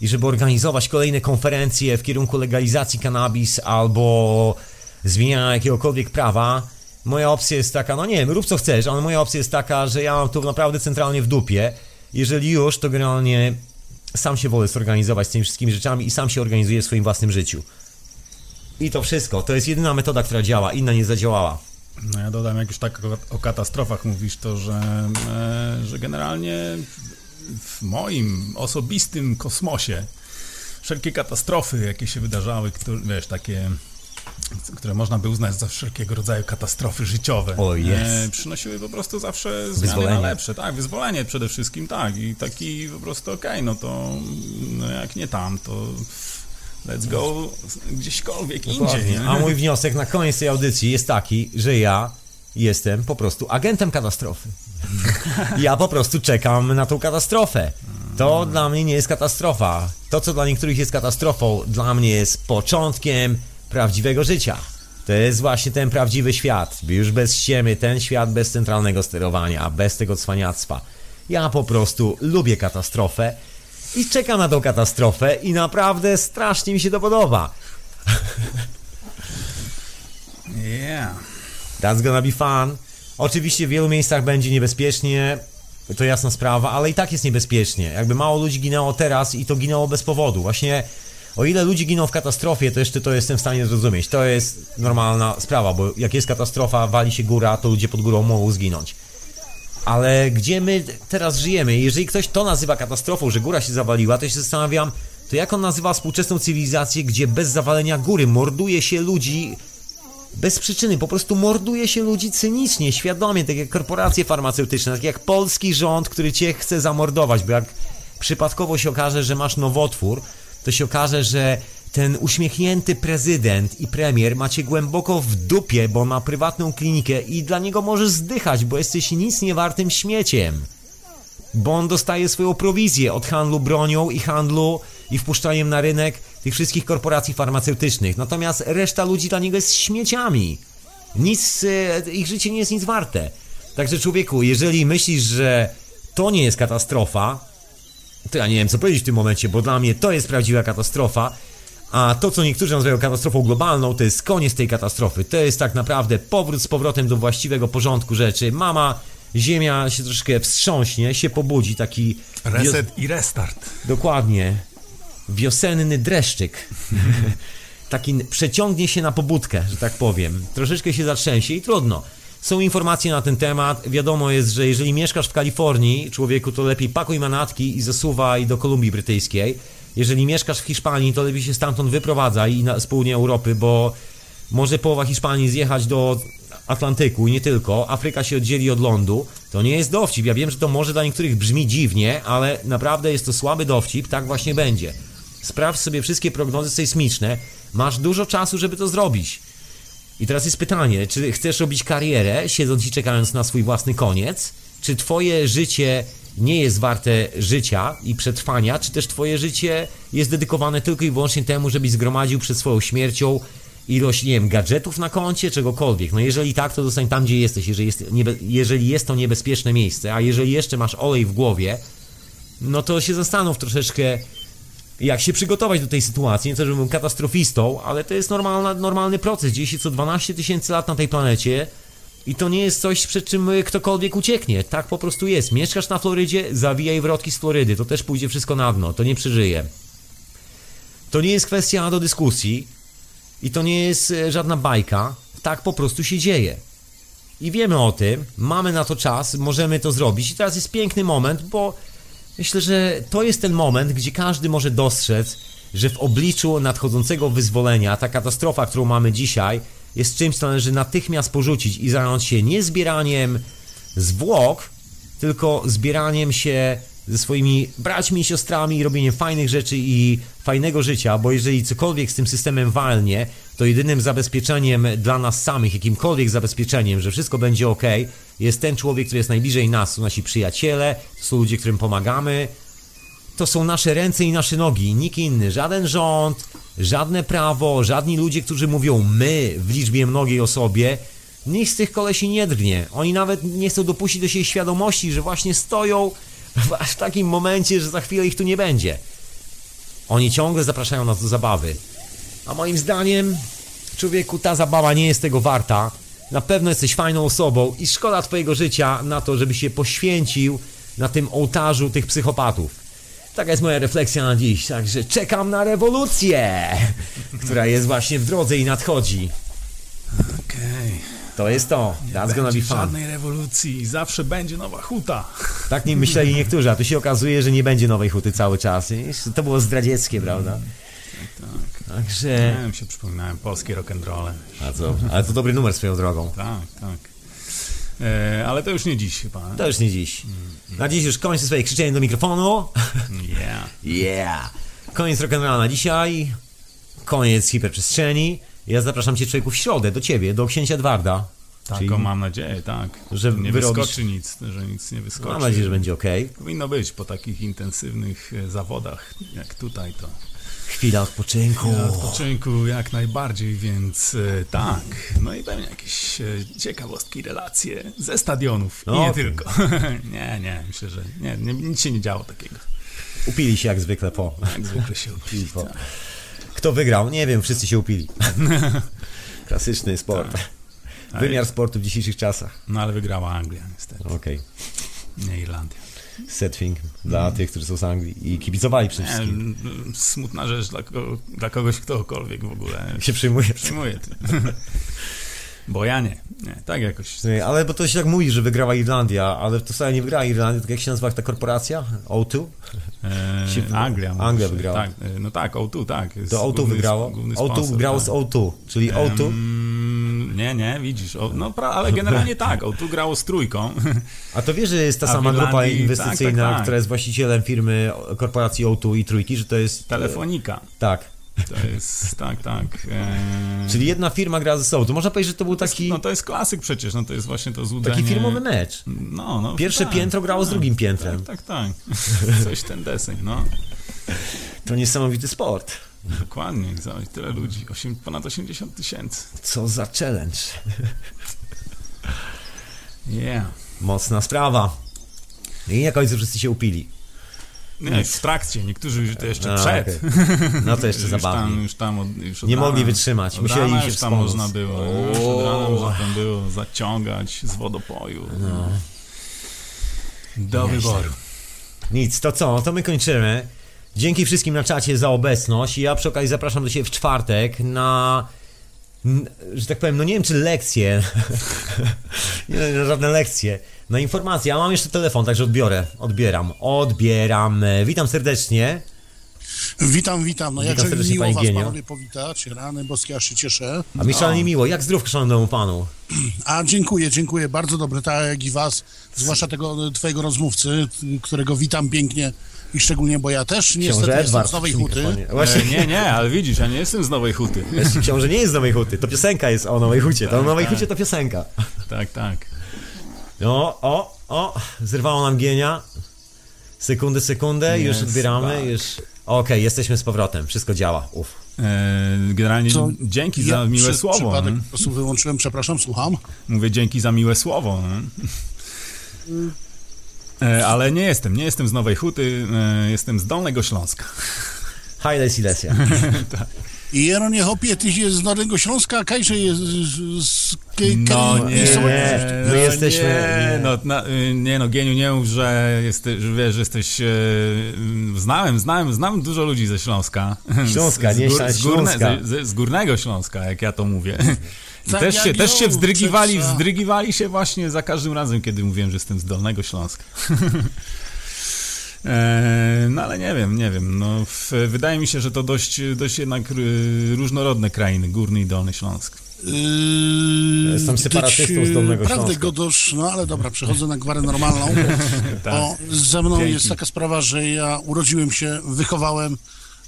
i żeby organizować kolejne konferencje w kierunku legalizacji cannabis albo zmieniania jakiegokolwiek prawa. Moja opcja jest taka, no nie wiem, rób co chcesz, ale moja opcja jest taka, że ja mam to naprawdę centralnie w dupie. Jeżeli już, to generalnie sam się wolę zorganizować z tymi wszystkimi rzeczami i sam się organizuję w swoim własnym życiu. I to wszystko. To jest jedyna metoda, która działa, inna nie zadziałała. No ja dodam, jak już tak o, o katastrofach mówisz, to że, e, że generalnie w moim osobistym kosmosie wszelkie katastrofy, jakie się wydarzały, które, wiesz, takie które można by uznać za wszelkiego rodzaju katastrofy życiowe. O, yes. e, przynosiły po prostu zawsze zmiany Wyzwolenie. na lepsze. Tak, wyzwolenie przede wszystkim, tak. I taki po prostu, okej, no to no jak nie tam, to let's go gdzieśkolwiek indziej. Dokładnie. Nie? A mój wniosek na koniec tej audycji jest taki, że ja jestem po prostu agentem katastrofy. Ja po prostu czekam na tą katastrofę. To dla mnie nie jest katastrofa. To, co dla niektórych jest katastrofą, dla mnie jest początkiem prawdziwego życia. To jest właśnie ten prawdziwy świat. Już bez ściemy, ten świat bez centralnego sterowania, bez tego cwaniactwa. Ja po prostu lubię katastrofę i czekam na tą katastrofę i naprawdę strasznie mi się to podoba. Yeah. That's gonna be fun. Oczywiście w wielu miejscach będzie niebezpiecznie, to jasna sprawa, ale i tak jest niebezpiecznie. Jakby mało ludzi ginęło teraz i to ginęło bez powodu. Właśnie o ile ludzi giną w katastrofie, to jeszcze to jestem w stanie zrozumieć. To jest normalna sprawa, bo jak jest katastrofa, wali się góra, to ludzie pod górą mogą zginąć. Ale gdzie my teraz żyjemy? Jeżeli ktoś to nazywa katastrofą, że góra się zawaliła, to się zastanawiam, to jak on nazywa współczesną cywilizację, gdzie bez zawalenia góry morduje się ludzi bez przyczyny, po prostu morduje się ludzi cynicznie, świadomie, tak jak korporacje farmaceutyczne, tak jak polski rząd, który cię chce zamordować, bo jak przypadkowo się okaże, że masz nowotwór, to się okaże, że ten uśmiechnięty prezydent i premier macie głęboko w dupie, bo ma prywatną klinikę i dla niego możesz zdychać, bo jesteś nic niewartym śmieciem. Bo on dostaje swoją prowizję od handlu bronią i handlu i wpuszczaniem na rynek tych wszystkich korporacji farmaceutycznych. Natomiast reszta ludzi dla niego jest śmieciami. Nic, e, ich życie nie jest nic warte. Także człowieku, jeżeli myślisz, że to nie jest katastrofa, to ja nie wiem co powiedzieć w tym momencie, bo dla mnie to jest prawdziwa katastrofa, a to co niektórzy nazywają katastrofą globalną, to jest koniec tej katastrofy. To jest tak naprawdę powrót z powrotem do właściwego porządku rzeczy. Mama, ziemia się troszkę wstrząśnie, się pobudzi, taki... Reset i restart. Dokładnie. Wiosenny dreszczyk. Taki przeciągnie się na pobudkę, że tak powiem. Troszeczkę się zatrzęsie i trudno. Są informacje na ten temat. Wiadomo jest, że jeżeli mieszkasz w Kalifornii, człowieku, to lepiej pakuj manatki i zasuwaj do Kolumbii Brytyjskiej. Jeżeli mieszkasz w Hiszpanii, to lepiej się stamtąd wyprowadzaj na, z południa Europy, bo może połowa Hiszpanii zjechać do Atlantyku i nie tylko. Afryka się oddzieli od lądu. To nie jest dowcip. Ja wiem, że to może dla niektórych brzmi dziwnie, ale naprawdę jest to słaby dowcip. Tak właśnie będzie. Sprawdź sobie wszystkie prognozy sejsmiczne. Masz dużo czasu, żeby to zrobić. I teraz jest pytanie, czy chcesz robić karierę, siedząc i czekając na swój własny koniec? Czy twoje życie nie jest warte życia i przetrwania, czy też twoje życie jest dedykowane tylko i wyłącznie temu, żebyś zgromadził przed swoją śmiercią ilość, nie wiem, gadżetów na koncie, czegokolwiek. No jeżeli tak, to zostań tam, gdzie jesteś, jeżeli jest, niebe- jeżeli jest to niebezpieczne miejsce, a jeżeli jeszcze masz olej w głowie, no to się zastanów troszeczkę, jak się przygotować do tej sytuacji. Nie to, żebym był katastrofistą, ale to jest normalna, normalny proces. Dzieje się co 12 tysięcy lat na tej planecie i to nie jest coś, przed czym y, ktokolwiek ucieknie. Tak po prostu jest. Mieszkasz na Florydzie, zawijaj wrotki z Florydy. To też pójdzie wszystko na dno. To nie przeżyje. To nie jest kwestia do dyskusji i to nie jest e, żadna bajka. Tak po prostu się dzieje. I wiemy o tym, mamy na to czas, możemy to zrobić. I teraz jest piękny moment, bo myślę, że to jest ten moment, gdzie każdy może dostrzec, że w obliczu nadchodzącego wyzwolenia ta katastrofa, którą mamy dzisiaj, jest czymś, co należy natychmiast porzucić i zająć się nie zbieraniem zwłok, tylko zbieraniem się ze swoimi braćmi i siostrami, robieniem fajnych rzeczy i fajnego życia, bo jeżeli cokolwiek z tym systemem walnie, to jedynym zabezpieczeniem dla nas samych, jakimkolwiek zabezpieczeniem, że wszystko będzie ok, jest ten człowiek, który jest najbliżej nas, to nasi przyjaciele, to są ludzie, którym pomagamy, to są nasze ręce i nasze nogi, nikt inny, żaden rząd, żadne prawo, żadni ludzie, którzy mówią my w liczbie mnogiej osobie, nikt z tych kolesi nie drgnie. Oni nawet nie chcą dopuścić do siebie świadomości, że właśnie stoją w takim momencie, że za chwilę ich tu nie będzie. Oni ciągle zapraszają nas do zabawy. A moim zdaniem, człowieku, ta zabawa nie jest tego warta. Na pewno jesteś fajną osobą i szkoda twojego życia na to, żeby się poświęcił na tym ołtarzu tych psychopatów. Taka jest moja refleksja na dziś, także czekam na rewolucję, która jest właśnie w drodze i nadchodzi. Okej. To jest to. That's gonna be fun. żadnej rewolucji, zawsze będzie nowa huta. Tak nie myśleli niektórzy, a tu się okazuje, że nie będzie nowej huty cały czas. To było zdradzieckie, prawda? Tak. Także... Nie wiem, się przypominałem, polskie rock'n'rolle. A co? Ale to dobry numer swoją drogą. Tak, tak. E, ale to już nie dziś chyba. To już nie dziś. Na dziś już kończę swoje krzyczenie do mikrofonu. Yeah. Yeah! Koniec rock'n'rolla na dzisiaj. Koniec hiperprzestrzeni. Ja zapraszam cię człowieku w środę, do ciebie, do księcia Edwarda. Taką Czyli mam nadzieję, tak. że nie wyrobisz- wyskoczy nic, że nic nie wyskoczy. Mam nadzieję, że będzie ok. Powinno być po takich intensywnych e, zawodach jak tutaj to. Chwila odpoczynku. Na odpoczynku jak najbardziej, więc e, tak. No i pewnie jakieś e, ciekawostki, relacje ze stadionów. I No, nie okej. tylko. nie, nie, myślę, że nie, nie, nic się nie działo takiego. Upili się jak zwykle po. Jak zwykle się upili. Po. Tak. Kto wygrał? Nie wiem, wszyscy się upili. Klasyczny sport. Tak. Wymiar sportu w dzisiejszych czasach. No ale wygrała Anglia niestety, Okej. nie Irlandia. Sad thing dla tych, którzy są z Anglii i kibicowali przede wszystkim. smutna rzecz dla, ko- dla kogoś, ktokolwiek w ogóle Się przyjmuje. przyjmuje. Bo ja nie. nie. Tak jakoś. Nie, Ale bo to się tak mówi, że wygrała Irlandia, ale to wcale nie wygrała Irlandia, tylko jak się nazywa ta korporacja? O2? E, Anglia. Anglia wygrała. Tak, e, no tak, O2, tak. jest To O2 główny- wygrało. główny O2 sponsor, grało tak. z O2, czyli O2. Em, nie, nie, widzisz. O, no, pra, ale generalnie tak, O2 grało z trójką. A to wiesz, że jest ta A sama grupa inwestycyjna, tak, tak, tak. która jest właścicielem firmy korporacji O2 i Trójki, że to jest... Telefonika. Tak. To jest, tak, tak. E, Czyli jedna firma gra ze sobą. To można powiedzieć, że to był taki, No to jest klasyk przecież, no to jest właśnie to złudzenie. taki firmowy mecz. No, no. Pierwsze tak, piętro grało z drugim piętrem. Tak, tak, tak. Coś ten deseń, no. To niesamowity sport. Dokładnie, za tyle ludzi. Ponad 80 tysięcy. Co za challenge. Yeah. Mocna sprawa. I na końcu wszyscy się upili. Nie, w trakcie, niektórzy to jeszcze A, przed. okej. No to jeszcze już tam, już tam od, już od Nie rana, mogli wytrzymać, musieli się już tam wspomóc. można było, już od rana można tam było zaciągać z wodopoju. No. Do wyboru. Nic, to co? To my kończymy. Dzięki wszystkim na czacie za obecność. Ja przy okazji zapraszam do siebie w czwartek na. Że tak powiem, no nie wiem czy lekcje. nie no, żadne lekcje. Na informacje. Ja mam jeszcze telefon, także odbiorę. Odbieram. Odbieram. Witam serdecznie. Witam, witam. No Witam jakże serdecznie, miło was panowie powitać. Rany boskie, aż się cieszę. A mi szalenie miło. Jak zdrów szanownemu panu? A dziękuję, dziękuję. Bardzo dobre, tak jak i was. Zwłaszcza tego twojego rozmówcy, którego witam pięknie i szczególnie, bo ja też niestety Książę jestem Edward. z Nowej przy Huty. mikrofonie. Właśnie. E, nie, nie, ale widzisz, ja nie jestem z Nowej Huty. Książę nie jest z Nowej Huty. To piosenka jest o Nowej Hucie. To o Nowej Hucie to piosenka. Tak, tak. No, o, o, zerwało nam gienia. Sekundę, sekundę, już Jest odbieramy, tak. już... Okej, jesteśmy z powrotem, wszystko działa, uff. E, generalnie Co? dzięki Ja za miłe przez słowo. przypadek nie? po prostu wyłączyłem, przepraszam, słucham. Mówię dzięki za miłe słowo. nie? E, ale nie jestem, nie jestem z Nowej Huty, e, jestem z Dolnego Śląska. Haile Silesia. I Jeronie Hopie, ty jest z Dolnego Śląska, a Kajże jest z... z No nie, nie. My no jesteśmy- Nie, nie. no, na, y, nie no, Geniu, nie mów, że, jesteś, że wiesz, że jesteś... e, znałem, znałem, znam dużo ludzi ze Śląska. Śląska, z, nie z, gór, z, Śląska. z, z górnego Śląska, jak ja to mówię. I też, się, też się wzdrygiwali, wzdrygiwali się właśnie za każdym razem, kiedy mówiłem, że jestem z Dolnego Śląska. E, No ale nie wiem, nie wiem. No, w, wydaje mi się, że to dość, dość jednak y, różnorodne krainy, Górny i Dolny Śląsk. Yy, Jestem separatystą z Dolnego Prawdę Śląska. Godosz, no ale dobra, przechodzę na gwarę normalną, Tak. bo ze mną Dzięki. jest taka sprawa, że ja urodziłem się, wychowałem,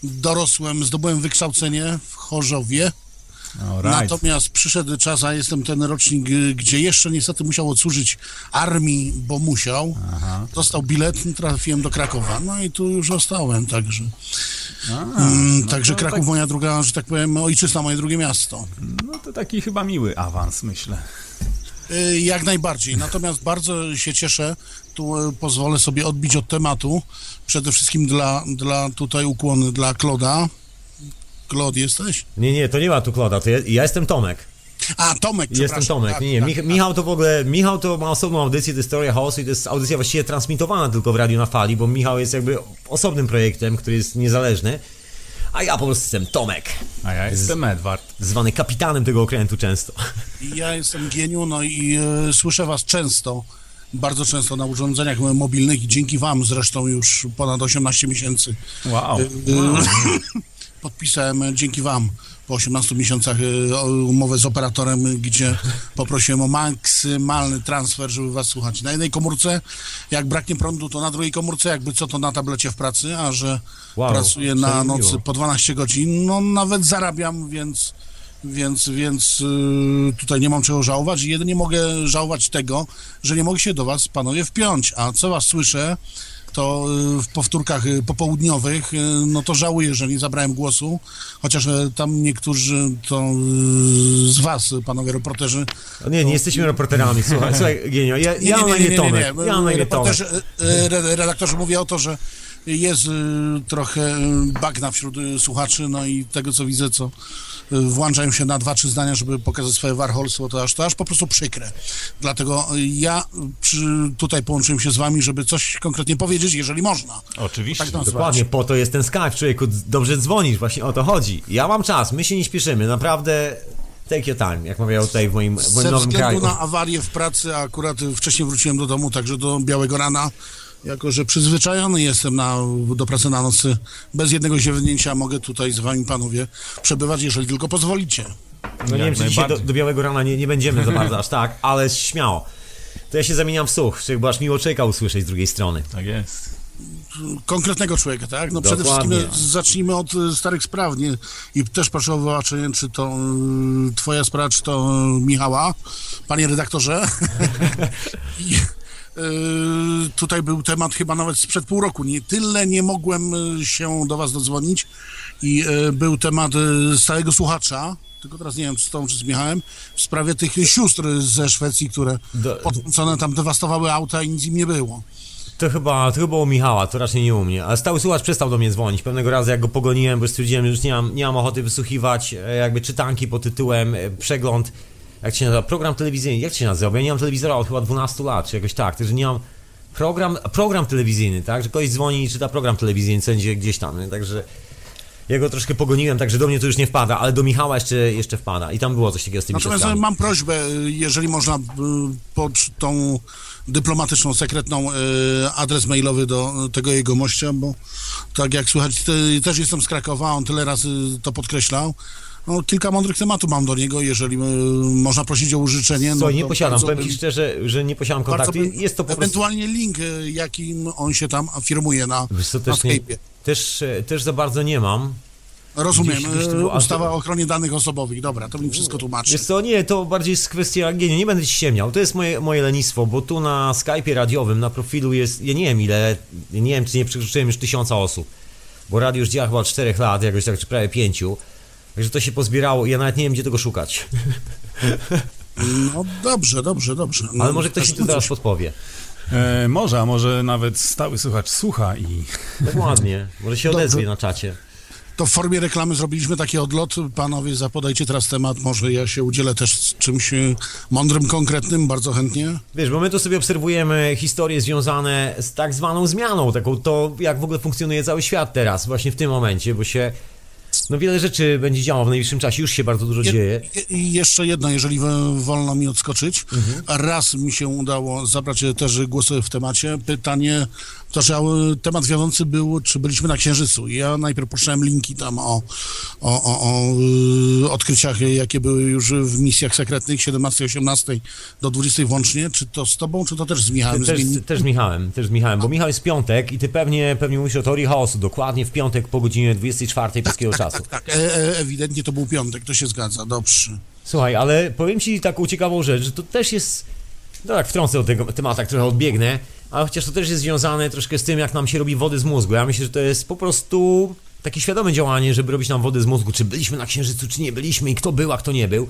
dorosłem, zdobyłem wykształcenie w Chorzowie, Alright. natomiast przyszedł czas, a jestem ten rocznik, y, gdzie jeszcze niestety musiał odsłużyć armii, bo musiał, Aha. dostał bilet, trafiłem do Krakowa, no i tu już zostałem, także, A, mm, no także Kraków tak- moja druga, że tak powiem, ojczyzna, moje drugie miasto. No to taki chyba miły awans, myślę. Y, Jak najbardziej. Natomiast bardzo się cieszę. Tu y, pozwolę sobie odbić od tematu. Przede wszystkim dla, dla tutaj ukłony dla Kloda. Klod jesteś? Nie, nie, to nie ma tu Kloda, to ja, ja jestem Tomek. A, Tomek, Jestem. Tomek, Tak, nie, nie. tak, Mich- tak. Michał to w ogóle, Michał to ma osobną audycję, to jest Teoria Chaosu i to jest audycja właściwie transmitowana tylko w Radiu na Fali, bo Michał jest jakby osobnym projektem, który jest niezależny, a ja po prostu jestem Tomek, A ja jestem Edward. zwany kapitanem tego okrętu często. Ja jestem Gieniu, no i e, słyszę was często, bardzo często na urządzeniach mobilnych i dzięki wam zresztą już ponad 18 miesięcy Wow. y, podpisałem e, dzięki wam po 18 miesiącach e, umowę z operatorem, gdzie poprosiłem o maksymalny transfer, żeby was słuchać. Na jednej komórce, jak braknie prądu, to na drugiej komórce, jakby co to na tablecie w pracy, a że Wow, pracuję na nocy miło. po 12 godzin, no nawet zarabiam, więc więc, więc y, tutaj nie mam czego żałować. Jedynie mogę żałować tego, że nie mogę się do was, panowie, wpiąć. A co was słyszę, to y, w powtórkach y, popołudniowych, y, no to żałuję, że nie zabrałem głosu, chociaż tam niektórzy to z was, panowie reporterzy, nie, nie jesteśmy reporterami, słuchaj, słuchaj, Genio, ja, ja mam na imię Tomek, ja mam na imię Tomek. Redaktorzy mówię o to, że jest trochę bagna wśród słuchaczy, no i tego co widzę, co włączają się na dwa, trzy zdania, żeby pokazać swoje warholstwo, to aż, to aż po prostu przykre. Dlatego ja przy, tutaj połączyłem się z wami, żeby coś konkretnie powiedzieć, jeżeli można. Oczywiście. Tak. Dokładnie, po to jest ten Skype, człowieku, dobrze dzwonisz, właśnie o to chodzi. Ja mam czas, my się nie śpieszymy, naprawdę take your time, jak mawiał tutaj w moim, w moim Ze nowym względu kraju. na awarię w pracy, a akurat wcześniej wróciłem do domu, także do białego rana, jako że przyzwyczajony jestem na, do pracy na nocy, bez jednego ziewnięcia mogę tutaj z wami, panowie, przebywać, jeżeli tylko pozwolicie. No nie wiem, czy dzisiaj do, do Białego Rana nie, nie będziemy za bardzo aż tak, ale śmiało. To ja się zamieniam w słuch, bo aż miło czeka usłyszeć z drugiej strony. Tak jest. Konkretnego człowieka, tak? No przede Dokładnie. wszystkim zacznijmy od y, starych spraw, nie? I też proszę o wybaczenie, czy to y, twoja sprawa, czy to Michała, panie redaktorze. I, y, tutaj był temat chyba nawet sprzed pół roku. Nie tyle nie mogłem y, się do was dodzwonić i y, był temat y, stałego słuchacza, tylko teraz nie wiem, czy z tą, czy z Michałem, w sprawie tych sióstr ze Szwecji, które Do- podrzucone tam dewastowały auta i nic im nie było. To chyba, to chyba u Michała, to raczej nie u mnie. Ale stały słuchacz przestał do mnie dzwonić. Pewnego razu jak go pogoniłem, bo stwierdziłem, że już nie mam, nie mam ochoty wysłuchiwać e, jakby czytanki pod tytułem e, przegląd, jak się nazywa, program telewizyjny. Jak się nazywa? Ja nie mam telewizora od chyba 12 lat, czy jakoś tak. Także nie mam program, program telewizyjny, tak? Że ktoś dzwoni i czyta program telewizyjny, co będzie gdzieś tam. nie? Także ja go troszkę pogoniłem, także do mnie to już nie wpada, ale do Michała jeszcze, jeszcze wpada. I tam było coś takiego z tymi Natomiast siostrami. mam prośbę, y, jeżeli można y, pod tą dyplomatyczną, sekretną adres mailowy do tego jego mościa, bo tak jak słychać, też jestem z Krakowa, on tyle razy to podkreślał. No, kilka mądrych tematów mam do niego, jeżeli y, można prosić o użyczenie. Co, no, nie to posiadam, powiem Ci szczerze, że nie posiadam kontaktu. Jest to po prostu... Ewentualnie link, y, jakim on się tam afirmuje na, Wiesz co, na też, nie, Skype'ie. też, e, też za bardzo nie mam. Rozumiem, gdzieś- gdzieś to ustawa to- o ochronie danych osobowych, dobra, to mi wszystko tłumaczy. Wiesz co, nie, to bardziej jest kwestia genii, nie będę ci ściemniał, to jest moje, moje lenistwo, bo tu na Skype'ie radiowym, na profilu jest, ja nie wiem ile, nie wiem czy nie przekroczyłem już tysiąca osób, bo radio już działa chyba od 4 lat, jakoś tak, czy prawie pięciu, także to się pozbierało i ja nawet nie wiem gdzie tego szukać, No dobrze, dobrze, dobrze. No, ale może ktoś mi tu zaraz podpowie. E, może, a może nawet stały słuchacz słucha i Dokładnie, może się Dobrze. odezwie na czacie. To w formie reklamy zrobiliśmy taki odlot. Panowie, zapodajcie teraz temat. Może ja się udzielę też z czymś e, mądrym, konkretnym, bardzo chętnie. Wiesz, bo my tu sobie obserwujemy historie związane z tak zwaną zmianą, taką to, jak w ogóle funkcjonuje cały świat teraz, właśnie w tym momencie, bo się, no wiele rzeczy będzie działo w najbliższym czasie, już się bardzo dużo Je- dzieje. I jeszcze jedno, jeżeli wo- wolno mi odskoczyć. Raz mi się udało zabrać e, też głos w temacie. Pytanie, to że e, temat wiodący był, czy byliśmy na Księżycu. Ja najpierw puszczałem linki tam o, o, o, o e, odkryciach, jakie były już w misjach sekretnych 17, 18 do 20 włącznie. Czy to z tobą, czy to też z Michałem? Też, Zmieni- też z Michałem, też z Michałem, bo Michał jest w piątek i ty pewnie, pewnie mówisz o teorii chaosu, dokładnie w piątek po godzinie 24 polskiego czasu. Tak, e, e, ewidentnie to był piątek, to się zgadza, dobrze. Słuchaj, ale powiem ci taką ciekawą rzecz, że to też jest. No tak, wtrącę od tego tematu, tak trochę odbiegnę, ale chociaż to też jest związane troszkę z tym, jak nam się robi wody z mózgu. Ja myślę, że to jest po prostu takie świadome działanie, żeby robić nam wody z mózgu, czy byliśmy na Księżycu, czy nie byliśmy i kto był, a kto nie był.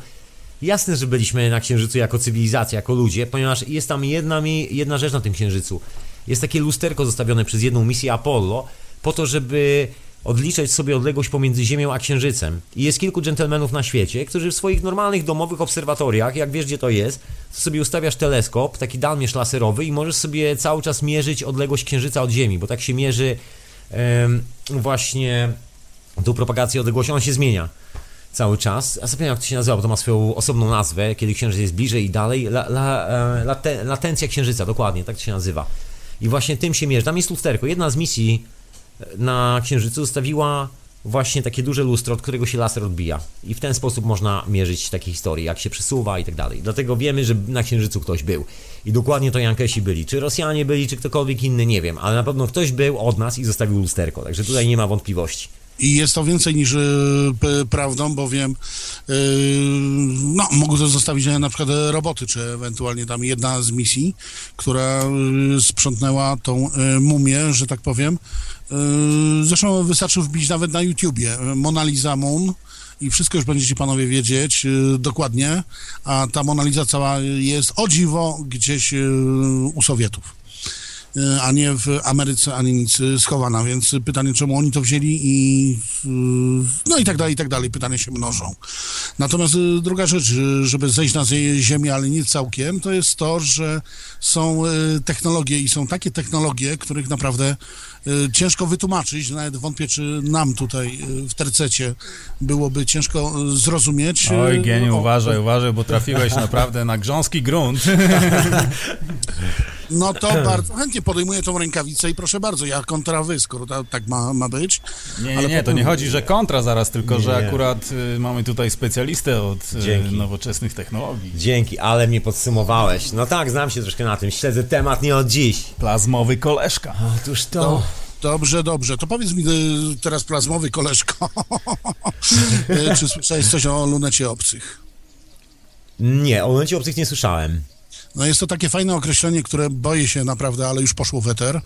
Jasne, że byliśmy na Księżycu jako cywilizacja, jako ludzie, ponieważ jest tam jedna, mi- jedna rzecz na tym Księżycu. Jest takie lusterko zostawione przez jedną misję Apollo, po to, żeby odliczać sobie odległość pomiędzy Ziemią a Księżycem. I jest kilku dżentelmenów na świecie, którzy w swoich normalnych domowych obserwatoriach, jak wiesz gdzie to jest, to sobie ustawiasz teleskop, taki dalmierz laserowy i możesz sobie cały czas mierzyć odległość Księżyca od Ziemi, bo tak się mierzy właśnie tą propagację odległości, ona się zmienia cały czas. A zapomniałem jak to się nazywa, bo to ma swoją osobną nazwę, kiedy Księżyc jest bliżej i dalej. La, la, e, late, latencja Księżyca, dokładnie, tak to się nazywa. I właśnie tym się mierzy. Tam jest lusterko. Jedna z misji na Księżycu zostawiła właśnie takie duże lustro, od którego się laser odbija. I w ten sposób można mierzyć takie historie, jak się przesuwa i tak dalej. Dlatego wiemy, że na Księżycu ktoś był. I dokładnie to Jankesi byli. Czy Rosjanie byli, czy ktokolwiek inny, nie wiem. Ale na pewno ktoś był od nas i zostawił lusterko. Także tutaj nie ma wątpliwości. I jest to więcej niż p- prawdą, bowiem e, no, mogą to zostawić e, na przykład roboty, czy ewentualnie tam jedna z misji, która e, sprzątnęła tą e, mumię, że tak powiem. E, Zresztą wystarczy wbić nawet na YouTubie Mona Lisa Moon i wszystko już będziecie panowie wiedzieć dokładnie, a ta Mona Lisa cała jest o dziwo gdzieś u Sowietów a nie w Ameryce ani nic e, schowana, więc pytanie, czemu oni to wzięli i e, no i tak dalej, i tak dalej, pytania się mnożą. Natomiast druga rzecz, żeby zejść na zie- ziemię, ale nie całkiem, to jest to, że są technologie i są takie technologie, których naprawdę ciężko wytłumaczyć, nawet wątpię, czy nam tutaj e, w tercecie byłoby ciężko e, zrozumieć. Oj, geniu, o- uważaj, uważaj, bo trafiłeś naprawdę na grząski grunt. No to bardzo chętnie podejmuję tą rękawicę i proszę bardzo, ja kontra wy, skoro ta, tak ma, ma być. Nie, nie, Ale nie, to nie chodzi, że kontra zaraz, tylko że Nie. akurat y, mamy tutaj specjalistę od y, nowoczesnych technologii. Dzięki, ale mnie podsumowałeś. No tak, znam się troszkę na tym. Śledzę temat nie od dziś. Plazmowy koleżka. Otóż to. No, dobrze, dobrze. To powiedz mi y, teraz plazmowy koleżko, y, czy słyszałeś coś o lunecie obcych? Nie, o momencie obcych nie słyszałem. No jest to takie fajne określenie, które boję się naprawdę, ale już poszło w eter.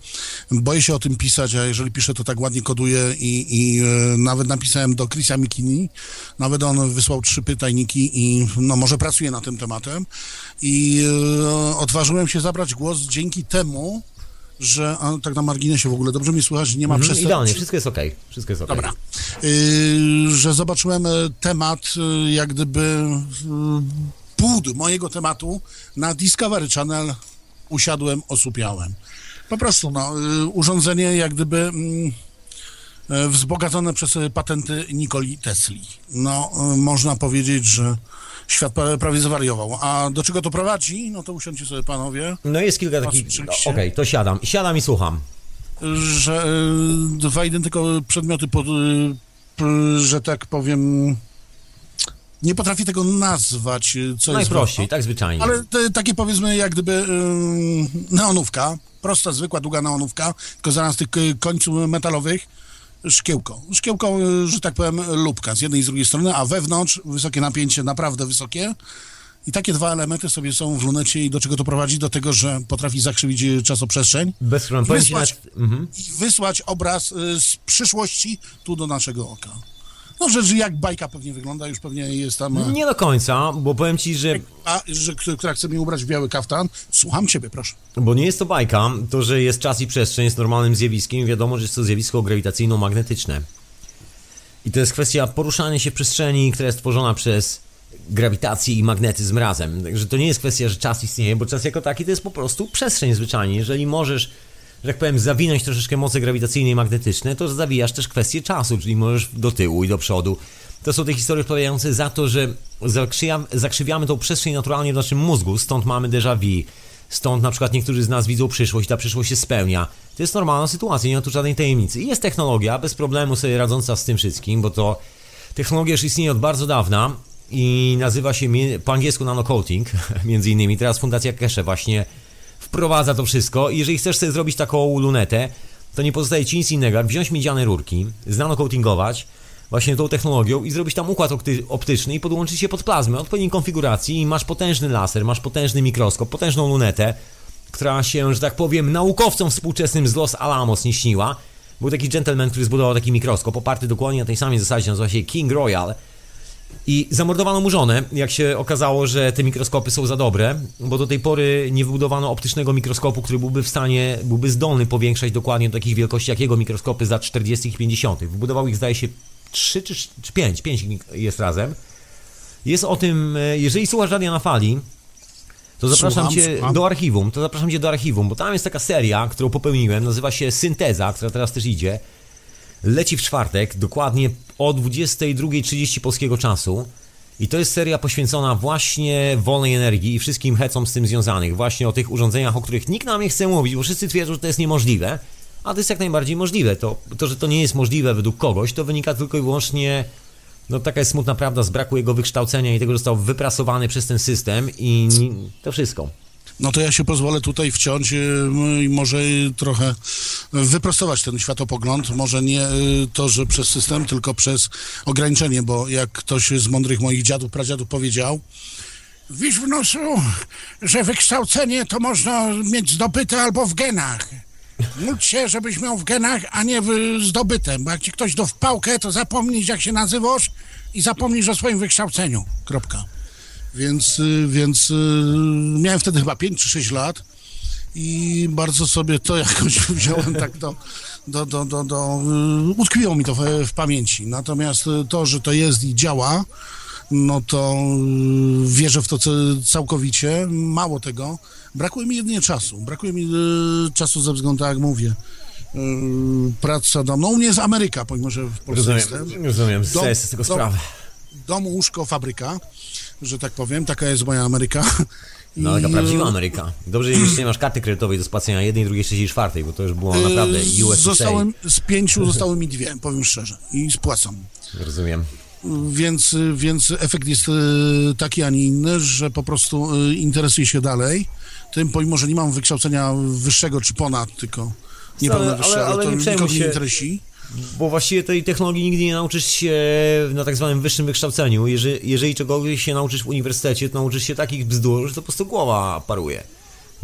Boję się o tym pisać, a jeżeli piszę, to tak ładnie koduję i, i e, nawet napisałem do Chrisa Mikini. Nawet on wysłał trzy pytajniki i no może pracuje nad tym tematem. I odważyłem się zabrać głos dzięki temu, że a, tak na marginesie w ogóle dobrze mi słychać, nie ma Mhm, przestępstw. idealnie, wszystko jest okej. Wszystko jest okej. Dobra. Y, że zobaczyłem e, temat, y, jak gdyby y, płód mojego tematu na Discovery Channel usiadłem, osłupiałem. Po prostu, no, y, urządzenie jak gdyby mm, e, wzbogacone przez patenty Nikoli Tesli. No, y, można powiedzieć, że świat pra- prawie zwariował. A do czego to prowadzi? No to usiądźcie sobie panowie. No jest kilka takich... No, Okej, to siadam. Siadam i słucham. że y, dwa identyko przedmioty, pod, y, że tak powiem, nie potrafię tego nazwać, y, co Najprościej, tak zwyczajnie. Ale te, takie powiedzmy jak gdyby neonówka, prosta, zwykła, długa neonówka, tylko zamiast tych końców metalowych szkiełko. Szkiełko, y, że tak powiem, lubka z jednej i z drugiej strony, a wewnątrz wysokie napięcie, naprawdę wysokie. I takie dwa elementy sobie są w lunecie i do czego to prowadzi? Do tego, że potrafi zakrzywić y, czasoprzestrzeń Bez. Powiem ci wysłać- nawet... mhm. i wysłać obraz y, z przyszłości tu do naszego oka. No, że, jak bajka pewnie wygląda, już pewnie jest tam... e, Nie do końca, bo powiem ci, że... A, że, która chce mnie ubrać w biały kaftan, słucham ciebie, proszę. Bo nie jest to bajka, to, że jest czas i przestrzeń jest normalnym zjawiskiem wiadomo, że jest to zjawisko grawitacyjno-magnetyczne. I to jest kwestia poruszania się w przestrzeni, która jest tworzona przez grawitację i magnetyzm razem. Także to nie jest kwestia, że czas istnieje, bo czas jako taki to jest po prostu przestrzeń zwyczajnie. Jeżeli możesz, że tak powiem, zawinąć troszeczkę moce grawitacyjne i magnetyczne, to zawijasz też kwestię czasu, czyli możesz do tyłu i do przodu. To są te historie odpowiadające za to, że zakrzywiamy, zakrzywiamy tą przestrzeń naturalnie w naszym mózgu, stąd mamy déjà vu, stąd na przykład niektórzy z nas widzą przyszłość, ta przyszłość się spełnia. To jest normalna sytuacja, nie ma tu żadnej tajemnicy. I jest technologia bez problemu sobie radząca z tym wszystkim, bo to technologia już istnieje od bardzo dawna i nazywa się po angielsku nanocoating, między innymi. Teraz Fundacja Keshe właśnie wprowadza to wszystko i jeżeli chcesz sobie zrobić taką lunetę, to nie pozostaje ci nic innego, jak wziąć miedziane rurki, znanocoatingować właśnie tą technologią i zrobić tam układ optyczny i podłączyć się pod plazmę odpowiedniej konfiguracji i masz potężny laser, masz potężny mikroskop, potężną lunetę, która się, że tak powiem, naukowcom współczesnym z Los Alamos nie śniła. Był taki gentleman, który zbudował taki mikroskop, oparty dokładnie na tej samej zasadzie, nazywa się King Royal. I zamordowano mu żonę, jak się okazało, że te mikroskopy są za dobre, bo do tej pory nie wybudowano optycznego mikroskopu, który byłby w stanie, byłby zdolny powiększać dokładnie do takich wielkości jak jego mikroskopy za 40 i 50. Wybudował ich, zdaje się, 3 czy, czy 5, 5 jest razem. Jest o tym, e, jeżeli słuchasz radia na fali, to zapraszam słucham, cię słucham. do archiwum, to zapraszam cię do archiwum, bo tam jest taka seria, którą popełniłem, nazywa się Synteza, która teraz też idzie. Leci w czwartek, dokładnie o 22.30 polskiego czasu. I to jest seria poświęcona właśnie wolnej energii i wszystkim hecom z tym związanych. Właśnie o tych urządzeniach, o których nikt nam nie chce mówić, bo wszyscy twierdzą, że to jest niemożliwe. A to jest jak najbardziej możliwe. To, to, że to nie jest możliwe według kogoś, to wynika tylko i wyłącznie no taka jest smutna prawda z braku jego wykształcenia i tego, że został wyprasowany przez ten system i to wszystko. No to ja się pozwolę tutaj wciąć y, i może trochę wyprostować ten światopogląd. Może nie y, to, że przez system, tylko przez ograniczenie, bo jak ktoś z mądrych moich dziadów, pradziadów powiedział, wiesz w nosu, że wykształcenie to można mieć zdobyte albo w genach. Módl się, żebyś miał w genach, a nie w zdobytem, bo jak ci ktoś do w pałkę, to zapomnisz jak się nazywasz i zapomnisz o swoim wykształceniu. Kropka. Więc, y, więc y, miałem wtedy chyba 5 czy 6 lat i bardzo sobie to jakoś wziąłem tak do, do, do, do, do y, utkwiło mi to w, w pamięci. Natomiast to, że to jest i działa, no to wierzę w to całkowicie. Mało tego, brakuje mi jedynie czasu. Brakuje mi czasu ze względu, tak jak mówię, praca dom. No u mnie jest Ameryka, pomimo, że w Polsce rozumiem, jestem. Rozumiem, zdaję z tego sprawę. Dom, łóżko, fabryka że tak powiem. Taka jest moja Ameryka. No, taka prawdziwa Ameryka. Dobrze, że nie masz karty kredytowej do spłacenia jednej, drugiej, trzeciej, czwartej, bo to już było naprawdę yy, USA. Zostałem, z pięciu zostały mi dwie, powiem szczerze, i spłacam. Rozumiem. Więc, więc efekt jest e, taki, a nie inny, że po prostu e, interesuję się dalej. Tym, pomimo, że nie mam wykształcenia wyższego czy ponad, tylko nieprawda wyższe, ale, ale, ale to nie nikogo nie interesuje. Bo właściwie tej technologii nigdy nie nauczysz się na tak zwanym wyższym wykształceniu. Jeżeli, jeżeli czegoś się nauczysz w uniwersytecie, to nauczysz się takich bzdur, że to po prostu głowa paruje.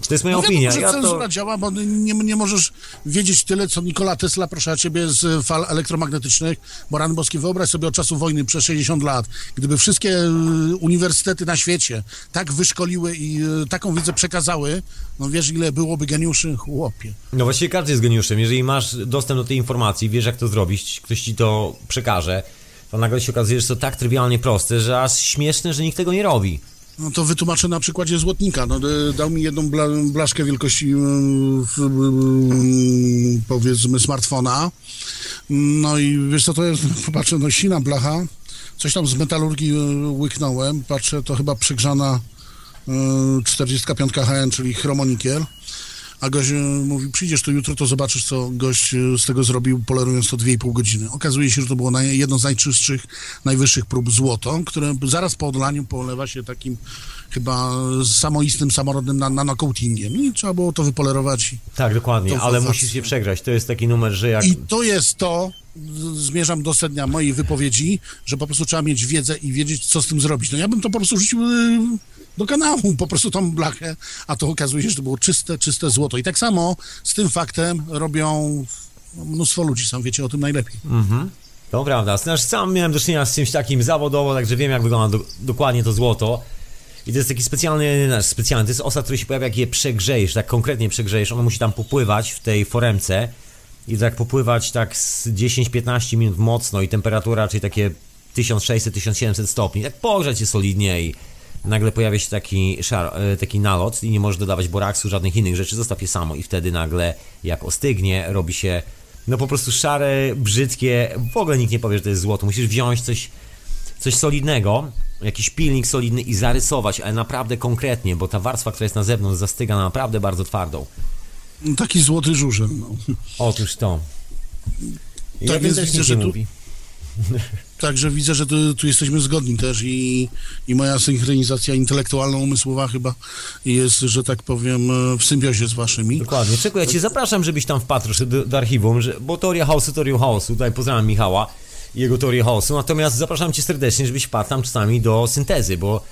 To jest moja no opinia. Wiem, ja cenzura to... działa, bo nie, nie możesz wiedzieć tyle, co Nikola Tesla, proszę ciebie, z fal elektromagnetycznych, bo Ran Boski, wyobraź sobie od czasu wojny przez 60 lat, gdyby wszystkie y, uniwersytety na świecie tak wyszkoliły i y, taką wiedzę przekazały, no wiesz, ile byłoby geniuszy, chłopie. No właściwie każdy jest geniuszem. Jeżeli masz dostęp do tej informacji, wiesz, jak to zrobić, ktoś ci to przekaże, to nagle się okazuje, że to tak trywialnie proste, że aż śmieszne, że nikt tego nie robi. No to wytłumaczę na przykładzie złotnika. No, dał mi jedną bla, blaszkę wielkości powiedzmy smartfona. No i wiesz co to jest? Popatrzę, no sina blacha. Coś tam z metalurgii e, łyknąłem. Patrzę, to chyba przegrzana 45 HN, czyli chromonikiel. A gość e, mówi, przyjdziesz tu jutro, to zobaczysz, co gość e, z tego zrobił, polerując to 2,5 godziny. Okazuje się, że to było jedno z najczystszych, najwyższych prób złoto, które zaraz po odlaniu polewa się takim chyba samoistnym, samorodnym nanocoatingiem i trzeba było to wypolerować. Tak, dokładnie, ale musisz się przegrać. To jest taki numer, że jak... I to jest to, zmierzam do sednia mojej wypowiedzi, że po prostu trzeba mieć wiedzę i wiedzieć, co z tym zrobić. No ja bym to po prostu rzucił do kanału, po prostu tą blachę, a to okazuje się, że to było czyste, czyste złoto. I tak samo z tym faktem robią mnóstwo ludzi, sam wiecie o tym najlepiej. Mhm. To prawda. Znaczy, sam miałem do czynienia z czymś takim zawodowo, także wiem, jak wygląda do, dokładnie to złoto. I to jest taki specjalny, nasz specjalny, to jest osad, który się pojawia, jak je przegrzejesz, tak konkretnie przegrzejesz, ono musi tam popływać w tej foremce i tak popływać tak z 10-15 minut mocno i temperatura, czyli takie 1600-1700 stopni, tak pogrzać się solidnie i nagle pojawia się taki, szar, e, taki nalot i nie możesz dodawać boraksu, żadnych innych rzeczy, zostaw je samo i wtedy nagle jak ostygnie, robi się no po prostu szare, brzydkie, w ogóle nikt nie powie, że to jest złoto, musisz wziąć coś, coś solidnego, jakiś pilnik solidny i zarysować, ale naprawdę konkretnie, bo ta warstwa, która jest na zewnątrz zastyga na naprawdę bardzo twardą. Taki złoty żużel. No. Otóż to. Tak tak więc widzę, że tu- mówi. Także widzę, że tu, tu jesteśmy zgodni też i, i moja synchronizacja intelektualno-umysłowa chyba jest, że tak powiem, w symbiozie z waszymi. Dokładnie. Czego ja cię zapraszam, żebyś tam wpadł troszkę do, do archiwum, że, bo teoria chaosu, teorią chaosu. Tutaj pozdrawiam Michała i jego teorię chaosu. Natomiast zapraszam cię serdecznie, żebyś wpadł tam czasami do syntezy, bo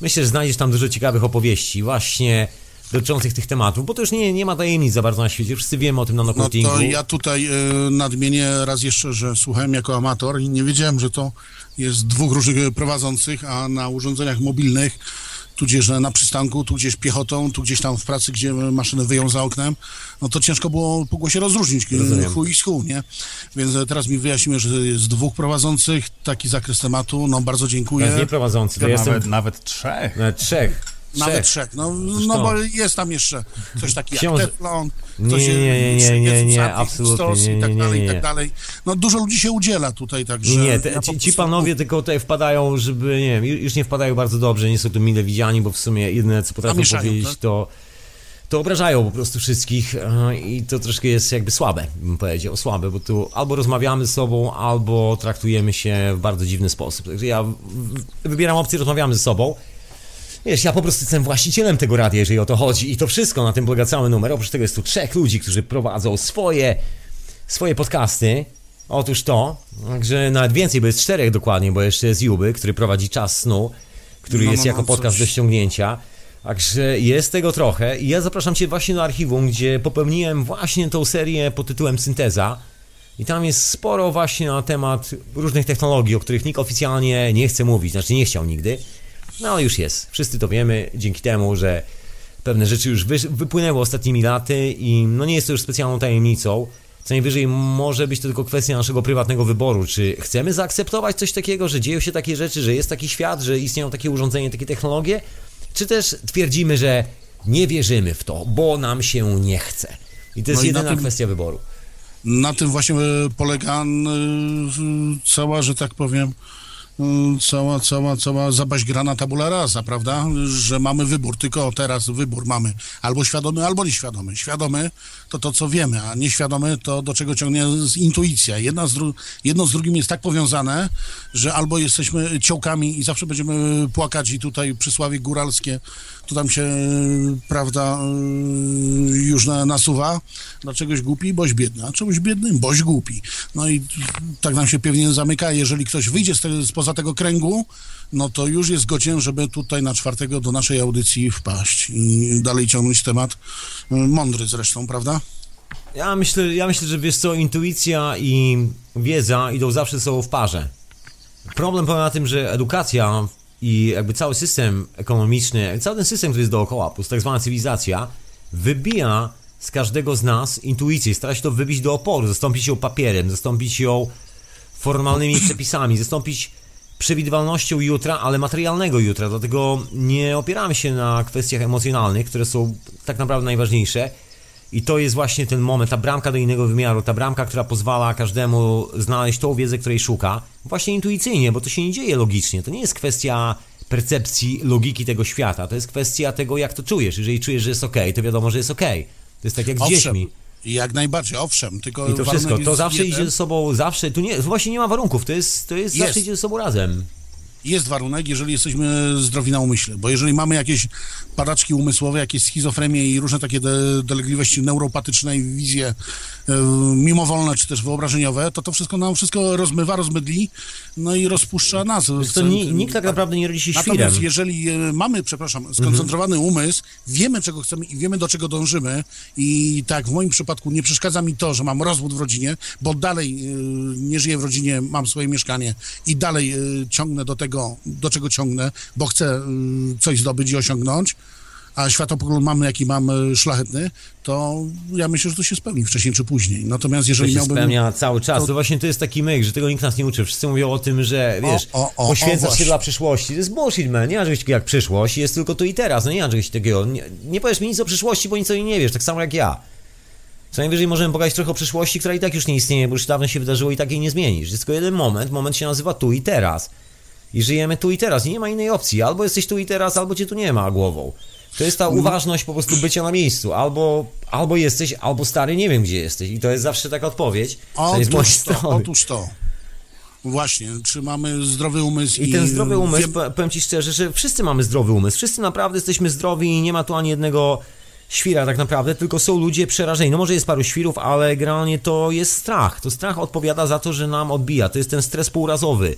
myślę, że znajdziesz tam dużo ciekawych opowieści właśnie dotyczących tych tematów, bo to już nie, nie ma tajemnic za bardzo na świecie. Wszyscy wiemy o tym No nanocodingu. to ja tutaj e, nadmienię raz jeszcze, że słuchałem jako amator i nie wiedziałem, że to jest dwóch różnych prowadzących, a na urządzeniach mobilnych, tudzież na przystanku, tu gdzieś piechotą, tu gdzieś tam w pracy, gdzie maszynę wyjął za oknem, no to ciężko było po głosie rozróżnić e, Rozumiem. chuj i schół, nie? Więc e, teraz mi wyjaśnimy, że jest dwóch prowadzących, taki zakres tematu, no bardzo dziękuję. To jest nieprowadzący, to ja Nawet, jestem nawet trzech. nawet trzech. Nawet trzech. No, no bo jest tam jeszcze coś takiego Książ- jak Teflon, Nie, coś nie, nie, nie, nie, nie, absolutnie, nie, i tak nie, dalej, nie, i nie. tak dalej. No dużo ludzi się udziela tutaj, także... Nie, ci, panowie tylko tutaj wpadają, żeby, nie wiem, ju- już nie wpadają bardzo dobrze, nie są tu mile widziani, bo w sumie jedyne co potrafią powiedzieć tak? to, to obrażają po prostu wszystkich e, i to troszkę jest jakby słabe, bym powiedział, słabe, bo tu albo rozmawiamy ze sobą, albo traktujemy się w bardzo dziwny sposób. Także ja wybieram opcję, rozmawiamy ze sobą. Wiesz, ja po prostu jestem właścicielem tego radia, jeżeli o to chodzi i to wszystko, na tym polega cały numer. Oprócz tego jest tu trzech ludzi, którzy prowadzą swoje, swoje podcasty. Otóż to, także nawet więcej, bo jest czterech dokładnie, bo jeszcze jest Juby, który prowadzi Czas Snu, który No, jest no, jako no, podcast coś. do ściągnięcia. Także jest tego trochę i ja zapraszam Cię właśnie do archiwum, gdzie popełniłem właśnie tą serię pod tytułem Synteza. I tam jest sporo właśnie na temat różnych technologii, o których nikt oficjalnie nie chce mówić, znaczy nie chciał nigdy. No już jest. Wszyscy to wiemy dzięki temu, że pewne rzeczy już wy, wypłynęły ostatnimi laty i no nie jest to już specjalną tajemnicą. Co najwyżej może być to tylko kwestia naszego prywatnego wyboru. Czy chcemy zaakceptować coś takiego, że dzieją się takie rzeczy, że jest taki świat, że istnieją takie urządzenia, takie technologie? Czy też twierdzimy, że nie wierzymy w to, bo nam się nie chce? I to jest No jedyna tym- kwestia wyboru. Na tym właśnie e, polega e, cała, że tak powiem, cała, cała, cała zabaźgrana tabula rasa, prawda? Że mamy wybór, tylko teraz wybór mamy albo świadomy, albo nieświadomy. Świadomy to to, co wiemy, a nieświadomy to do czego ciągnie intuicja. Jedna z jedno z drugim jest tak powiązane, że albo jesteśmy ciołkami i zawsze będziemy płakać i tutaj przysławie góralskie, tu tam się, prawda, y, już na, nasuwa. Dlaczegoś głupi, boś biedny, a czemuś biedny, boś głupi. No i tak nam się pewnie zamyka. Jeżeli ktoś wyjdzie z te, spoza tego kręgu, no to już jest godzien, żeby tutaj na czwartego do naszej audycji wpaść i dalej ciągnąć temat. Y, Mądry zresztą, prawda? Ja myślę, ja myślę, że wiesz co, intuicja i wiedza idą zawsze ze sobą w parze. Problem polega na tym, że edukacja i jakby cały system ekonomiczny, cały ten system, który jest dookoła, plus tak zwana cywilizacja, wybija z każdego z nas intuicję, stara się to wybić do oporu, zastąpić ją papierem, zastąpić ją formalnymi przepisami, zastąpić przewidywalnością jutra, ale materialnego jutra. Dlatego nie opieramy się na kwestiach emocjonalnych, które są tak naprawdę najważniejsze. I to jest właśnie ten moment, ta bramka do innego wymiaru, ta bramka, która pozwala każdemu znaleźć tą wiedzę, której szuka, właśnie intuicyjnie, bo to się nie dzieje logicznie. To nie jest kwestia percepcji logiki tego świata, to jest kwestia tego, jak to czujesz. Jeżeli czujesz, że jest ok, to wiadomo, że jest ok. To jest tak jak z dziećmi. jak najbardziej, owszem, tylko I to wszystko, to zawsze jeden. idzie ze sobą, zawsze, tu nie, właśnie nie ma warunków, to jest, to jest, Jest. zawsze idzie ze sobą razem. Jest warunek, jeżeli jesteśmy zdrowi na umyśle, bo jeżeli mamy jakieś padaczki umysłowe, jakieś schizofrenię i różne takie de- dolegliwości neuropatyczne i wizje mimowolne czy też wyobrażeniowe, to to wszystko nam wszystko rozmywa, rozmydli, no i rozpuszcza nas. Ni, nikt tak naprawdę nie rodzi się świrem. Natomiast jeżeli e, mamy, przepraszam, skoncentrowany umysł, wiemy czego chcemy i wiemy do czego dążymy i tak w moim przypadku nie przeszkadza mi to, że mam rozwód w rodzinie, bo dalej e, nie żyję w rodzinie, mam swoje mieszkanie i dalej e, ciągnę do tego, do czego ciągnę, bo chcę e, coś zdobyć i osiągnąć, a światopogląd mamy, jaki mamy szlachetny, to ja myślę, że to się spełni wcześniej czy później. Natomiast To jeżeli się miałbym... spełnia cały czas. To... to- właśnie to jest taki myk, że tego nikt nas nie uczy. Wszyscy mówią o tym, że wiesz, o, o, o, poświęcasz się dla przyszłości. To jest bullshit, man. Nie ma czegoś takiego jak przyszłość, jest tylko tu i teraz. No nie ma czegoś takiego. Nie, nie powiesz mi nic o przyszłości, bo nic o niej nie wiesz, tak samo jak ja. Co najwyżej możemy pogadać trochę o przyszłości, która i tak już nie istnieje, bo już dawno się wydarzyło i tak jej nie zmienisz. Jest tylko jeden moment, moment się nazywa tu i teraz. I żyjemy tu i teraz. Nie ma innej opcji. Albo jesteś tu i teraz, albo cię tu nie ma głową. To jest ta uważność po prostu bycia na miejscu. Albo, albo jesteś, albo stary, nie wiem gdzie jesteś. I to jest zawsze taka odpowiedź. Otóż to, otóż to. Właśnie, czy mamy zdrowy umysł I ten zdrowy umysł, wiem- po- powiem Ci szczerze, że wszyscy mamy zdrowy umysł. Wszyscy naprawdę jesteśmy zdrowi i nie ma tu ani jednego świra tak naprawdę, tylko są ludzie przerażeni. No może jest paru świrów, ale generalnie to jest strach. To strach odpowiada za to, że nam odbija. To jest ten stres półrazowy.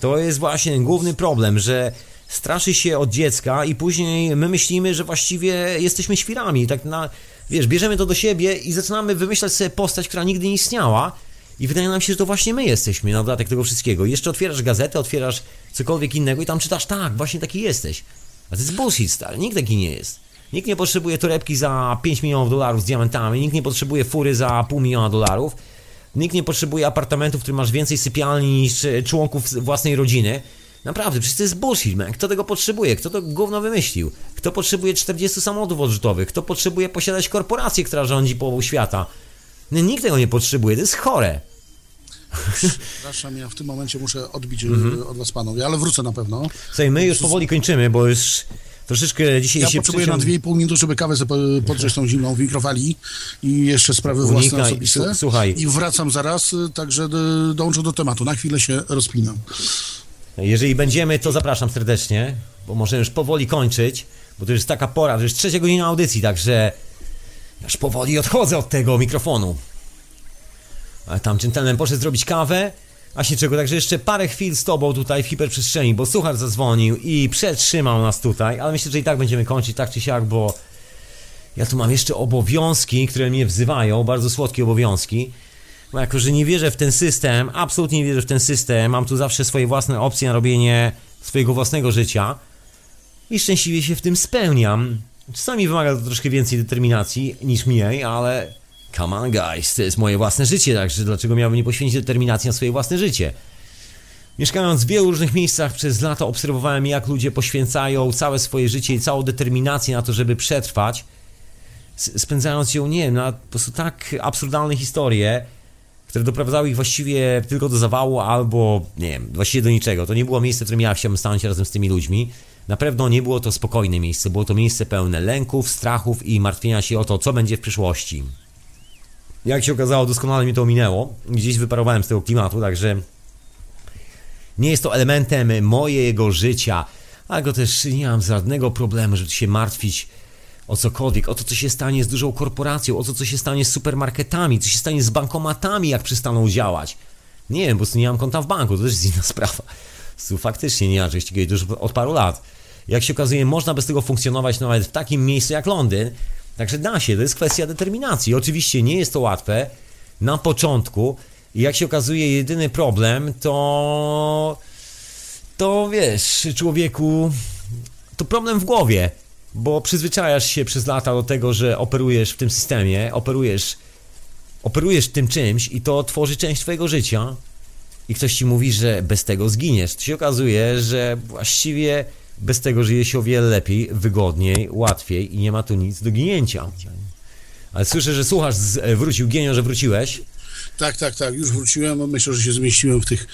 To jest właśnie główny problem, że straszy się od dziecka i później my myślimy, że właściwie jesteśmy świrami. Tak na, wiesz, bierzemy to do siebie i zaczynamy wymyślać sobie postać, która nigdy nie istniała. I wydaje nam się, że to właśnie my jesteśmy na dodatek tego wszystkiego. Jeszcze otwierasz gazetę, otwierasz cokolwiek innego i tam czytasz, tak, właśnie taki jesteś. A to jest bullshit, stary. Nikt taki nie jest. Nikt nie potrzebuje torebki za 5 milionów dolarów z diamentami, nikt nie potrzebuje fury za pół miliona dolarów, nikt nie potrzebuje apartamentu, w którym masz więcej sypialni niż e, członków własnej rodziny. Naprawdę, przecież to jest bullshit, man. Kto tego potrzebuje? Kto to gówno wymyślił? Kto potrzebuje 40 samochodów odrzutowych? Kto potrzebuje posiadać korporację, która rządzi połową świata? No, nikt tego nie potrzebuje, to jest chore. Przepraszam, ja w tym momencie muszę odbić Mhm. e, od was panowie, ale wrócę na pewno. Słuchaj, my już powoli kończymy, bo już troszeczkę dzisiaj Ja się potrzebuję na przyciąg- 2,5 minuty, żeby kawę sobie po- podrzeć tą zimną w mikrofali i jeszcze sprawy własne Unikaj, osobiste. su- słuchaj. I wracam zaraz, y, także y, dołączę do tematu. Na chwilę się rozpinam. Jeżeli będziemy, to zapraszam serdecznie, bo możemy już powoli kończyć, bo to już jest taka pora, to już trzecia godzina audycji, także już powoli odchodzę od tego mikrofonu. Ale tam dżentelmen poszedł zrobić kawę, a się czego, także jeszcze parę chwil z tobą tutaj w hiperprzestrzeni, bo słuchacz zadzwonił i przetrzymał nas tutaj, ale myślę, że i tak będziemy kończyć tak czy siak, bo ja tu mam jeszcze obowiązki, które mnie wzywają, bardzo słodkie obowiązki. Bo jako, że nie wierzę w ten system, absolutnie nie wierzę w ten system, mam tu zawsze swoje własne opcje na robienie swojego własnego życia i szczęśliwie się w tym spełniam. Czasami wymaga to troszkę więcej determinacji niż mniej, ale come on guys, to jest moje własne życie, także dlaczego miałbym nie poświęcić determinacji na swoje własne życie? Mieszkając w wielu różnych miejscach przez lata obserwowałem jak ludzie poświęcają całe swoje życie i całą determinację na to, żeby przetrwać, spędzając ją, nie wiem, na po prostu tak absurdalne historie, które doprowadzały ich właściwie tylko do zawału albo, nie wiem, właściwie do niczego. To nie było miejsce, w którym ja chciałbym stanąć razem z tymi ludźmi. Na pewno nie było to spokojne miejsce, było to miejsce pełne lęków, strachów i martwienia się o to, co będzie w przyszłości. Jak się okazało, doskonale mi to ominęło. Gdzieś wyparowałem z tego klimatu, także nie jest to elementem mojego życia, ale go też nie mam żadnego problemu, żeby się martwić o cokolwiek, o to, co się stanie z dużą korporacją, o to, co się stanie z supermarketami, co się stanie z bankomatami, jak przestaną działać. Nie wiem, prostu nie mam konta w banku, to też jest inna sprawa. Prostu faktycznie nie ma czegoś już od paru lat. Jak się okazuje, można bez tego funkcjonować nawet w takim miejscu jak Londyn, także da się, to jest kwestia determinacji. Oczywiście nie jest to łatwe na początku jak się okazuje, jedyny problem to to wiesz, człowieku, to problem w głowie, bo przyzwyczajasz się przez lata do tego, że operujesz w tym systemie, operujesz, operujesz tym czymś i to tworzy część twojego życia i ktoś ci mówi, że bez tego zginiesz. To się okazuje, że właściwie bez tego żyje się o wiele lepiej, wygodniej, łatwiej i nie ma tu nic do ginięcia. Ale słyszę, że słuchasz, z- wrócił Genio, że wróciłeś. Tak, tak, tak, już wróciłem. Myślę, że się zmieściłem w tych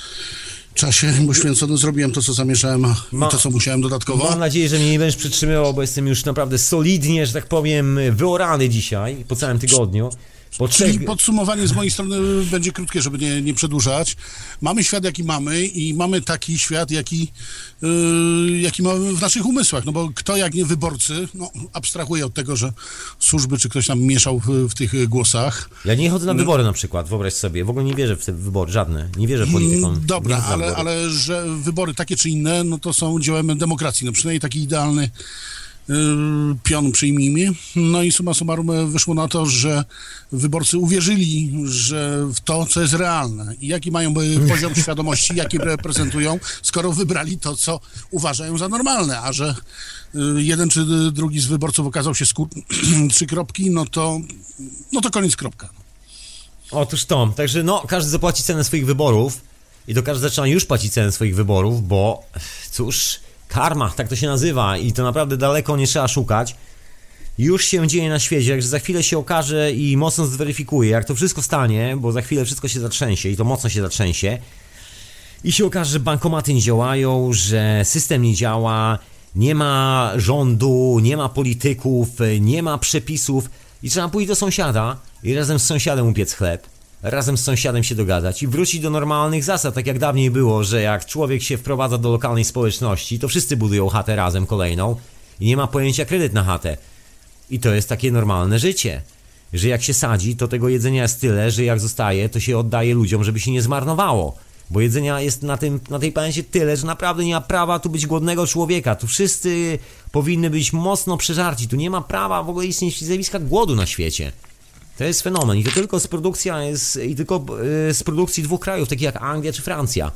czasie poświęconym. Zrobiłem to, co zamierzałem Ma- i to, co musiałem dodatkowo. Mam nadzieję, że mnie nie będziesz przytrzymywał, bo jestem już naprawdę solidnie, że tak powiem, wyorany dzisiaj, po całym tygodniu. Po Czyli trzech... podsumowanie z mojej strony będzie krótkie, żeby nie, nie przedłużać. Mamy świat, jaki mamy i mamy taki świat, jaki, yy, jaki mamy w naszych umysłach. No bo kto jak nie wyborcy, no abstrahuję od tego, że służby czy ktoś tam mieszał w, w tych głosach. Ja nie chodzę na wybory na przykład, wyobraź sobie. W ogóle nie wierzę w te wybory, żadne. Nie wierzę w politykom. Mm, Dobra, ale, ale że wybory takie czy inne, no to są dziełem demokracji. No przynajmniej taki idealny pion przyjmijmy. No i summa summarum e, wyszło na to, że wyborcy uwierzyli, że w to, co jest realne i jaki mają e, poziom świadomości, jaki reprezentują, skoro wybrali to, co uważają za normalne, a że e, jeden czy drugi z wyborców okazał się skór... trzy kropki, no to, no to koniec kropka. Otóż to, także no, każdy zapłaci cenę swoich wyborów i to każdy zaczyna już płacić cenę swoich wyborów, bo cóż, karma, tak to się nazywa i to naprawdę daleko nie trzeba szukać. Już się dzieje na świecie, także za chwilę się okaże i mocno zweryfikuje, jak to wszystko stanie, bo za chwilę wszystko się zatrzęsie i to mocno się zatrzęsie. I się okaże, że bankomaty nie działają, że system nie działa, nie ma rządu, nie ma polityków, nie ma przepisów i trzeba pójść do sąsiada i razem z sąsiadem upiec chleb, razem z sąsiadem się dogadać i wrócić do normalnych zasad, tak jak dawniej było, że jak człowiek się wprowadza do lokalnej społeczności, to wszyscy budują chatę razem kolejną i nie ma pojęcia kredyt na chatę. I to jest takie normalne życie. Że jak się sadzi, to tego jedzenia jest tyle, że jak zostaje, to się oddaje ludziom, żeby się nie zmarnowało. Bo jedzenia jest na, tym, na tej planecie tyle, że naprawdę nie ma prawa tu być głodnego człowieka. Tu wszyscy powinny być mocno przeżarci. Tu nie ma prawa w ogóle istnieć zjawiska głodu na świecie. To jest fenomen i to tylko z produkcja jest, i tylko y, z produkcji dwóch krajów, takich jak Anglia czy Francja.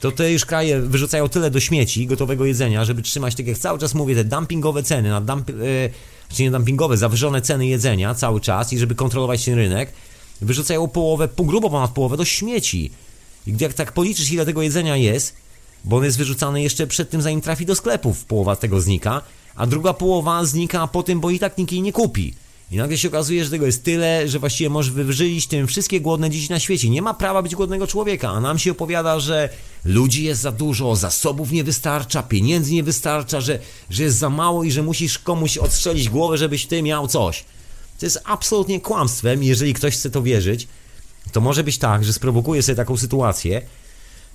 To te już kraje wyrzucają tyle do śmieci gotowego jedzenia, żeby trzymać, tak jak cały czas mówię, te dumpingowe ceny, na dump, yy, czy nie dumpingowe, zawyżone ceny jedzenia cały czas i żeby kontrolować ten rynek, wyrzucają połowę, pół grubo ponad połowę do śmieci. I jak tak policzysz, ile tego jedzenia jest, bo on jest wyrzucany jeszcze przed tym, zanim trafi do sklepów, połowa tego znika, a druga połowa znika po tym, bo i tak nikt jej nie kupi. I nagle się okazuje, że tego jest tyle, że właściwie możesz wyżyć tym wszystkie głodne dzieci na świecie. Nie ma prawa być głodnego człowieka, a nam się opowiada, że ludzi jest za dużo, zasobów nie wystarcza, pieniędzy nie wystarcza, że, że jest za mało i że musisz komuś odstrzelić głowę, żebyś ty miał coś. To jest absolutnie kłamstwem jeżeli ktoś chce to wierzyć, to może być tak, że sprowokuje sobie taką sytuację,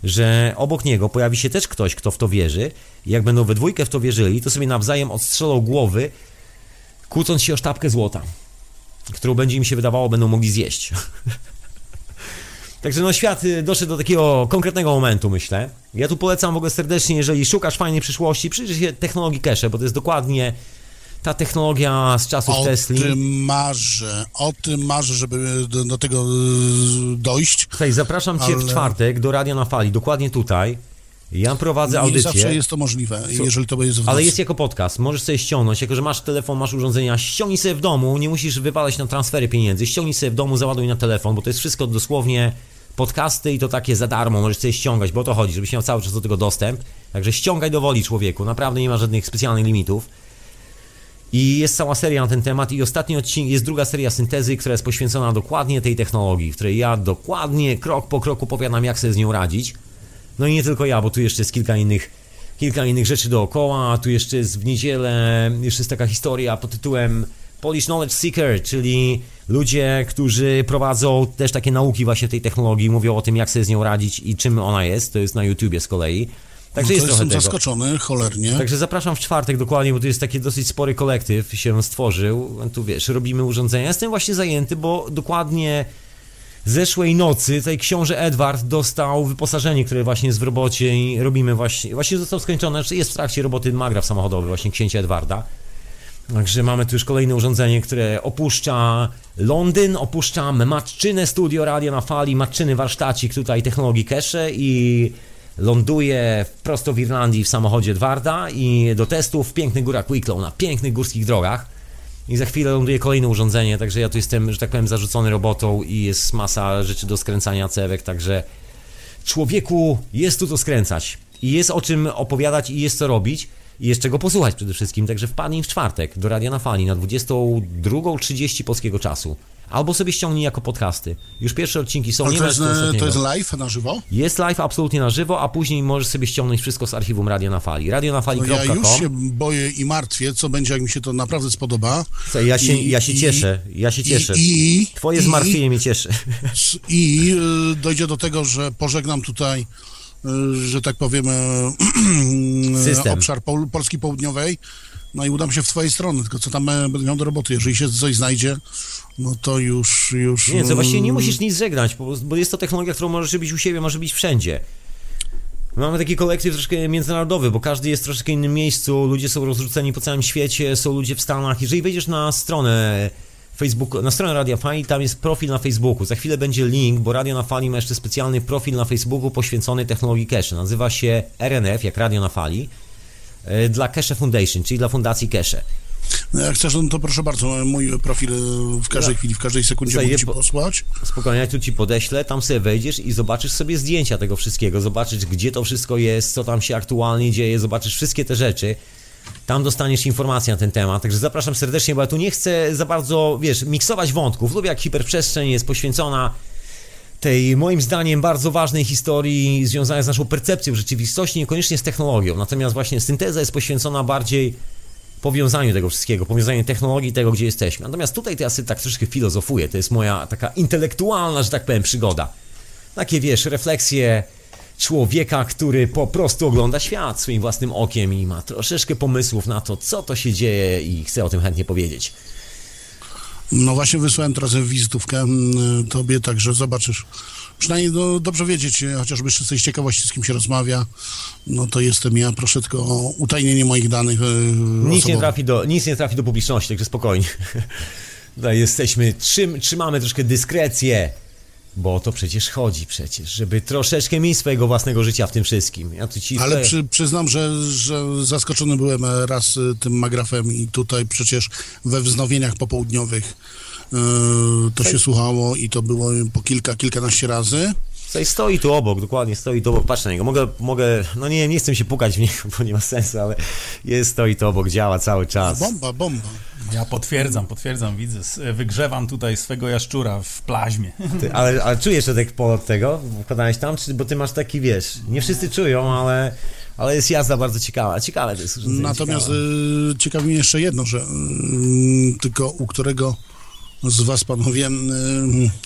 że obok niego pojawi się też ktoś, kto w to wierzy i jak będą we dwójkę w to wierzyli, to sobie nawzajem odstrzelą głowy kłócąc się o sztabkę złota, którą będzie im się wydawało, będą mogli zjeść. Także no świat y, doszedł do takiego konkretnego momentu, myślę. Ja tu polecam w ogóle serdecznie, jeżeli szukasz fajnej przyszłości, przyjrzyj się technologii cache, bo to jest dokładnie ta technologia z czasów o Tesli. O tym marzę, o tym marzę, żeby do, do tego y, dojść. Słuchaj, zapraszam Cię ale... w czwartek do Radia na Fali, dokładnie tutaj. Ja prowadzę audycję. Nie zawsze jest to możliwe, jeżeli to jest w Ale jest jako podcast, możesz sobie ściągnąć, jako że masz telefon, masz urządzenia, ściągnij sobie w domu, nie musisz wywalać na transfery pieniędzy, ściągnij sobie w domu, załaduj na telefon, bo to jest wszystko dosłownie podcasty i to takie za darmo, możesz sobie ściągać, bo o to chodzi, żebyś miał cały czas do tego dostęp. Także ściągaj do woli człowieku, naprawdę nie ma żadnych specjalnych limitów. I jest cała seria na ten temat i ostatni odcinek, jest druga seria syntezy, która jest poświęcona dokładnie tej technologii, w której ja dokładnie krok po kroku powiadam, jak sobie z nią radzić. No i nie tylko ja, bo tu jeszcze jest kilka innych, kilka innych rzeczy dookoła. Tu jeszcze jest w niedzielę, jeszcze jest taka historia pod tytułem Polish Knowledge Seeker, czyli ludzie, którzy prowadzą też takie nauki właśnie tej technologii, mówią o tym, jak sobie z nią radzić i czym ona jest. To jest na YouTubie z kolei. Także no jest jestem tego. zaskoczony, cholernie. Także zapraszam w czwartek dokładnie, bo tu jest taki dosyć spory kolektyw się stworzył. Tu wiesz, robimy urządzenia. Jestem właśnie zajęty, bo dokładnie zeszłej nocy tutaj książę Edward dostał wyposażenie, które właśnie jest w robocie i robimy właśnie, właśnie został skończone, znaczy jest w trakcie roboty magraf samochodowy właśnie księcia Edwarda. Także mamy tu już kolejne urządzenie, które opuszcza Londyn, opuszczam matczynę studio radio na fali, matczyny warsztacik tutaj technologii cache i ląduje prosto w Irlandii w samochodzie Edwarda i do testów w pięknych górach Wicklow, na pięknych górskich drogach i za chwilę ląduje kolejne urządzenie, także ja tu jestem, że tak powiem, zarzucony robotą i jest masa rzeczy do skręcania cewek, także człowieku jest tu to skręcać i jest o czym opowiadać i jest co robić i jest czego posłuchać przede wszystkim, także wpadnij w czwartek do Radia na Fali na 22.30 polskiego czasu. Albo sobie ściągnij jako podcasty. Już pierwsze odcinki są. Ale to, jest, to jest live na żywo? Jest live absolutnie na żywo, a później możesz sobie ściągnąć wszystko z archiwum Radio na Fali. Radio na Fali.com. No ja już się boję i martwię, co będzie, jak mi się to naprawdę spodoba. Co, ja, się, I, ja się cieszę, ja się cieszę. I, Twoje i, zmartwienie mnie cieszy. I y, dojdzie do tego, że pożegnam tutaj y, że tak powiem, y, obszar Pol Polski Południowej, no i udam się w twojej stronę, tylko co tam będę miał do roboty, jeżeli się coś znajdzie, no to już... już nie, to właściwie nie musisz nic żegnać, bo, jest to technologia, którą możesz robić u siebie, może być wszędzie. Mamy taki kolektyw troszkę międzynarodowy, bo każdy jest w troszkę innym miejscu, ludzie są rozrzuceni po całym świecie, są ludzie w Stanach. Jeżeli wejdziesz na stronę Facebook, na stronę Radia Fali, tam jest profil na Facebooku. Za chwilę będzie link, bo Radio na Fali ma jeszcze specjalny profil na Facebooku poświęcony technologii cache. Nazywa się RNF, jak Radio na Fali, e, dla Cache Foundation, czyli dla Fundacji Cache. No jak chcesz, no to proszę bardzo, mój profil e, w każdej Ja- chwili, w każdej sekundzie Zajeb- mogę ci posłać. Spokojnie, ja tu ci podeślę, tam sobie wejdziesz i zobaczysz sobie zdjęcia tego wszystkiego, zobaczysz gdzie to wszystko jest, co tam się aktualnie dzieje, zobaczysz wszystkie te rzeczy. Tam dostaniesz informacje na ten temat, także zapraszam serdecznie, bo ja tu nie chcę za bardzo, wiesz, miksować wątków. Lubię jak hiperprzestrzeń jest poświęcona tej, moim zdaniem, bardzo ważnej historii związanej z naszą percepcją rzeczywistości, niekoniecznie z technologią. Natomiast właśnie synteza jest poświęcona bardziej powiązaniu tego wszystkiego, powiązaniu technologii tego, gdzie jesteśmy. Natomiast tutaj to ja sobie tak troszkę filozofuję, to jest moja taka intelektualna, że tak powiem, przygoda. Takie, wiesz, refleksje człowieka, który po prostu ogląda świat swoim własnym okiem i ma troszeczkę pomysłów na to, co to się dzieje i chce o tym chętnie powiedzieć. No właśnie wysłałem teraz wizytówkę mm, tobie, także zobaczysz. Przynajmniej no, dobrze wiedzieć, e, chociażby jeszcze z ciekawości, z kim się rozmawia, no to jestem ja, proszę tylko o utajnienie moich danych e, Nic nie, trafi do, nic nie trafi do publiczności, także spokojnie. Tutaj jesteśmy, trzym, trzymamy troszkę dyskrecję, bo o to przecież chodzi przecież, żeby troszeczkę mieć swojego własnego życia w tym wszystkim. Ja tu ci Ale przy, przyznam, że, że zaskoczony byłem raz e, tym magrafem i tutaj przecież we wznowieniach popołudniowych e, to się słuchało i to było po kilka, kilkanaście razy. Tutaj stoi tu obok, dokładnie stoi tu obok, patrz na niego. Mogę, mogę, no nie, nie chcę się pukać w niego, bo nie ma sensu, ale jest, stoi tu obok, działa cały czas. Bomba, bomba. Ja potwierdzam, potwierdzam, widzę. Wygrzewam tutaj swego jaszczura w plaźmie. Ty, ale, ale czujesz ten pol od tego? Wkładałeś tam? Czy, bo ty masz taki, wiesz, nie wszyscy czują, ale, ale jest jazda bardzo ciekawa. Ciekawe to jest Natomiast ciekawe. y, ciekawi mnie jeszcze jedno, że y, tylko u którego z was, panowie,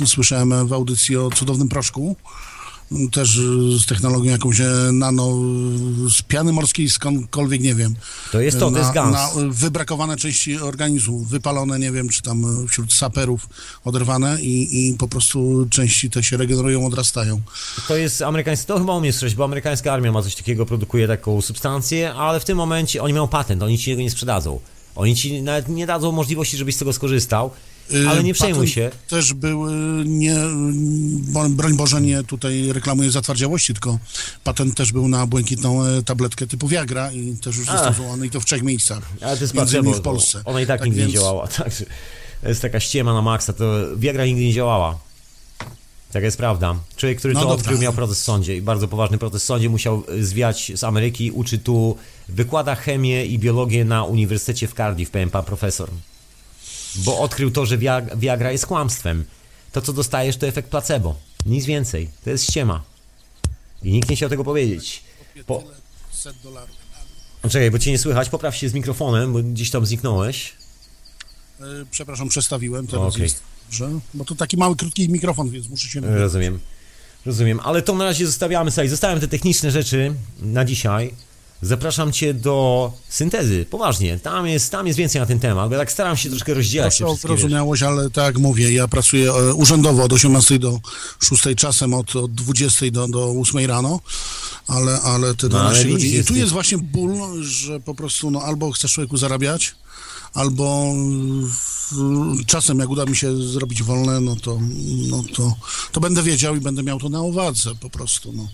y, słyszałem w audycji o cudownym proszku, też z technologią jakąś e, nano, z piany morskiej, skądkolwiek, nie wiem. To jest to, to jest gaz. Na wybrakowane części organizmu, wypalone, nie wiem, czy tam wśród saperów oderwane i, i po prostu części te się regenerują, odrastają. To jest amerykański, to chyba umiejętność, bo amerykańska armia ma coś takiego, produkuje taką substancję, ale w tym momencie oni mają patent, oni ci tego nie sprzedadzą. Oni ci nawet nie dadzą możliwości, żebyś z tego skorzystał, ale nie przejmuj się. Też był, y, nie, broń Boże, nie tutaj reklamuję zatwardziałości, tylko patent też był na błękitną e, tabletkę typu Viagra i też już został A. zwołany i to w trzech miejscach. Ale to jest Między innymi w Polsce. Ona i tak, Tak nigdy więc- nie działała, także to jest taka ściema na maksa, to Viagra nigdy nie działała. Tak jest prawda. Człowiek, który No to dobra. odkrył, miał proces w sądzie i bardzo poważny proces w sądzie, musiał y, zwiać z Ameryki, uczy tu, wykłada chemię i biologię na Uniwersytecie w Cardiff, powiem pan profesor. Bo odkrył to, że Viag- Viagra jest kłamstwem. To, co dostajesz, to efekt placebo. Nic więcej. To jest ściema. I nikt nie chciał tego powiedzieć. Po... Czekaj, bo cię nie słychać, popraw się z mikrofonem, bo gdzieś tam zniknąłeś. E, Przepraszam, przestawiłem, teraz Okej. jest dobrze. Bo to taki mały, krótki mikrofon, więc muszę się... Rozumiem. Rozumiem, ale to na razie zostawiamy sobie. Zostawiam te techniczne rzeczy na dzisiaj. Zapraszam cię do syntezy, poważnie. Tam jest, tam jest więcej na ten temat, bo tak staram się troszkę rozdzielać Proszę o wszystkie, wiesz. wyrozumiałość, ale tak jak mówię, ja pracuję e, urzędowo od 18 do 6, czasem od, od 20 do, do 8 rano, ale, ale te No, ale 12 widzisz, godzin. I tu jest właśnie ból, że po prostu no, albo chcesz człowieku zarabiać, albo mm, czasem jak uda mi się zrobić wolne, no to, no to, to będę wiedział i będę miał to na uwadze po prostu. No.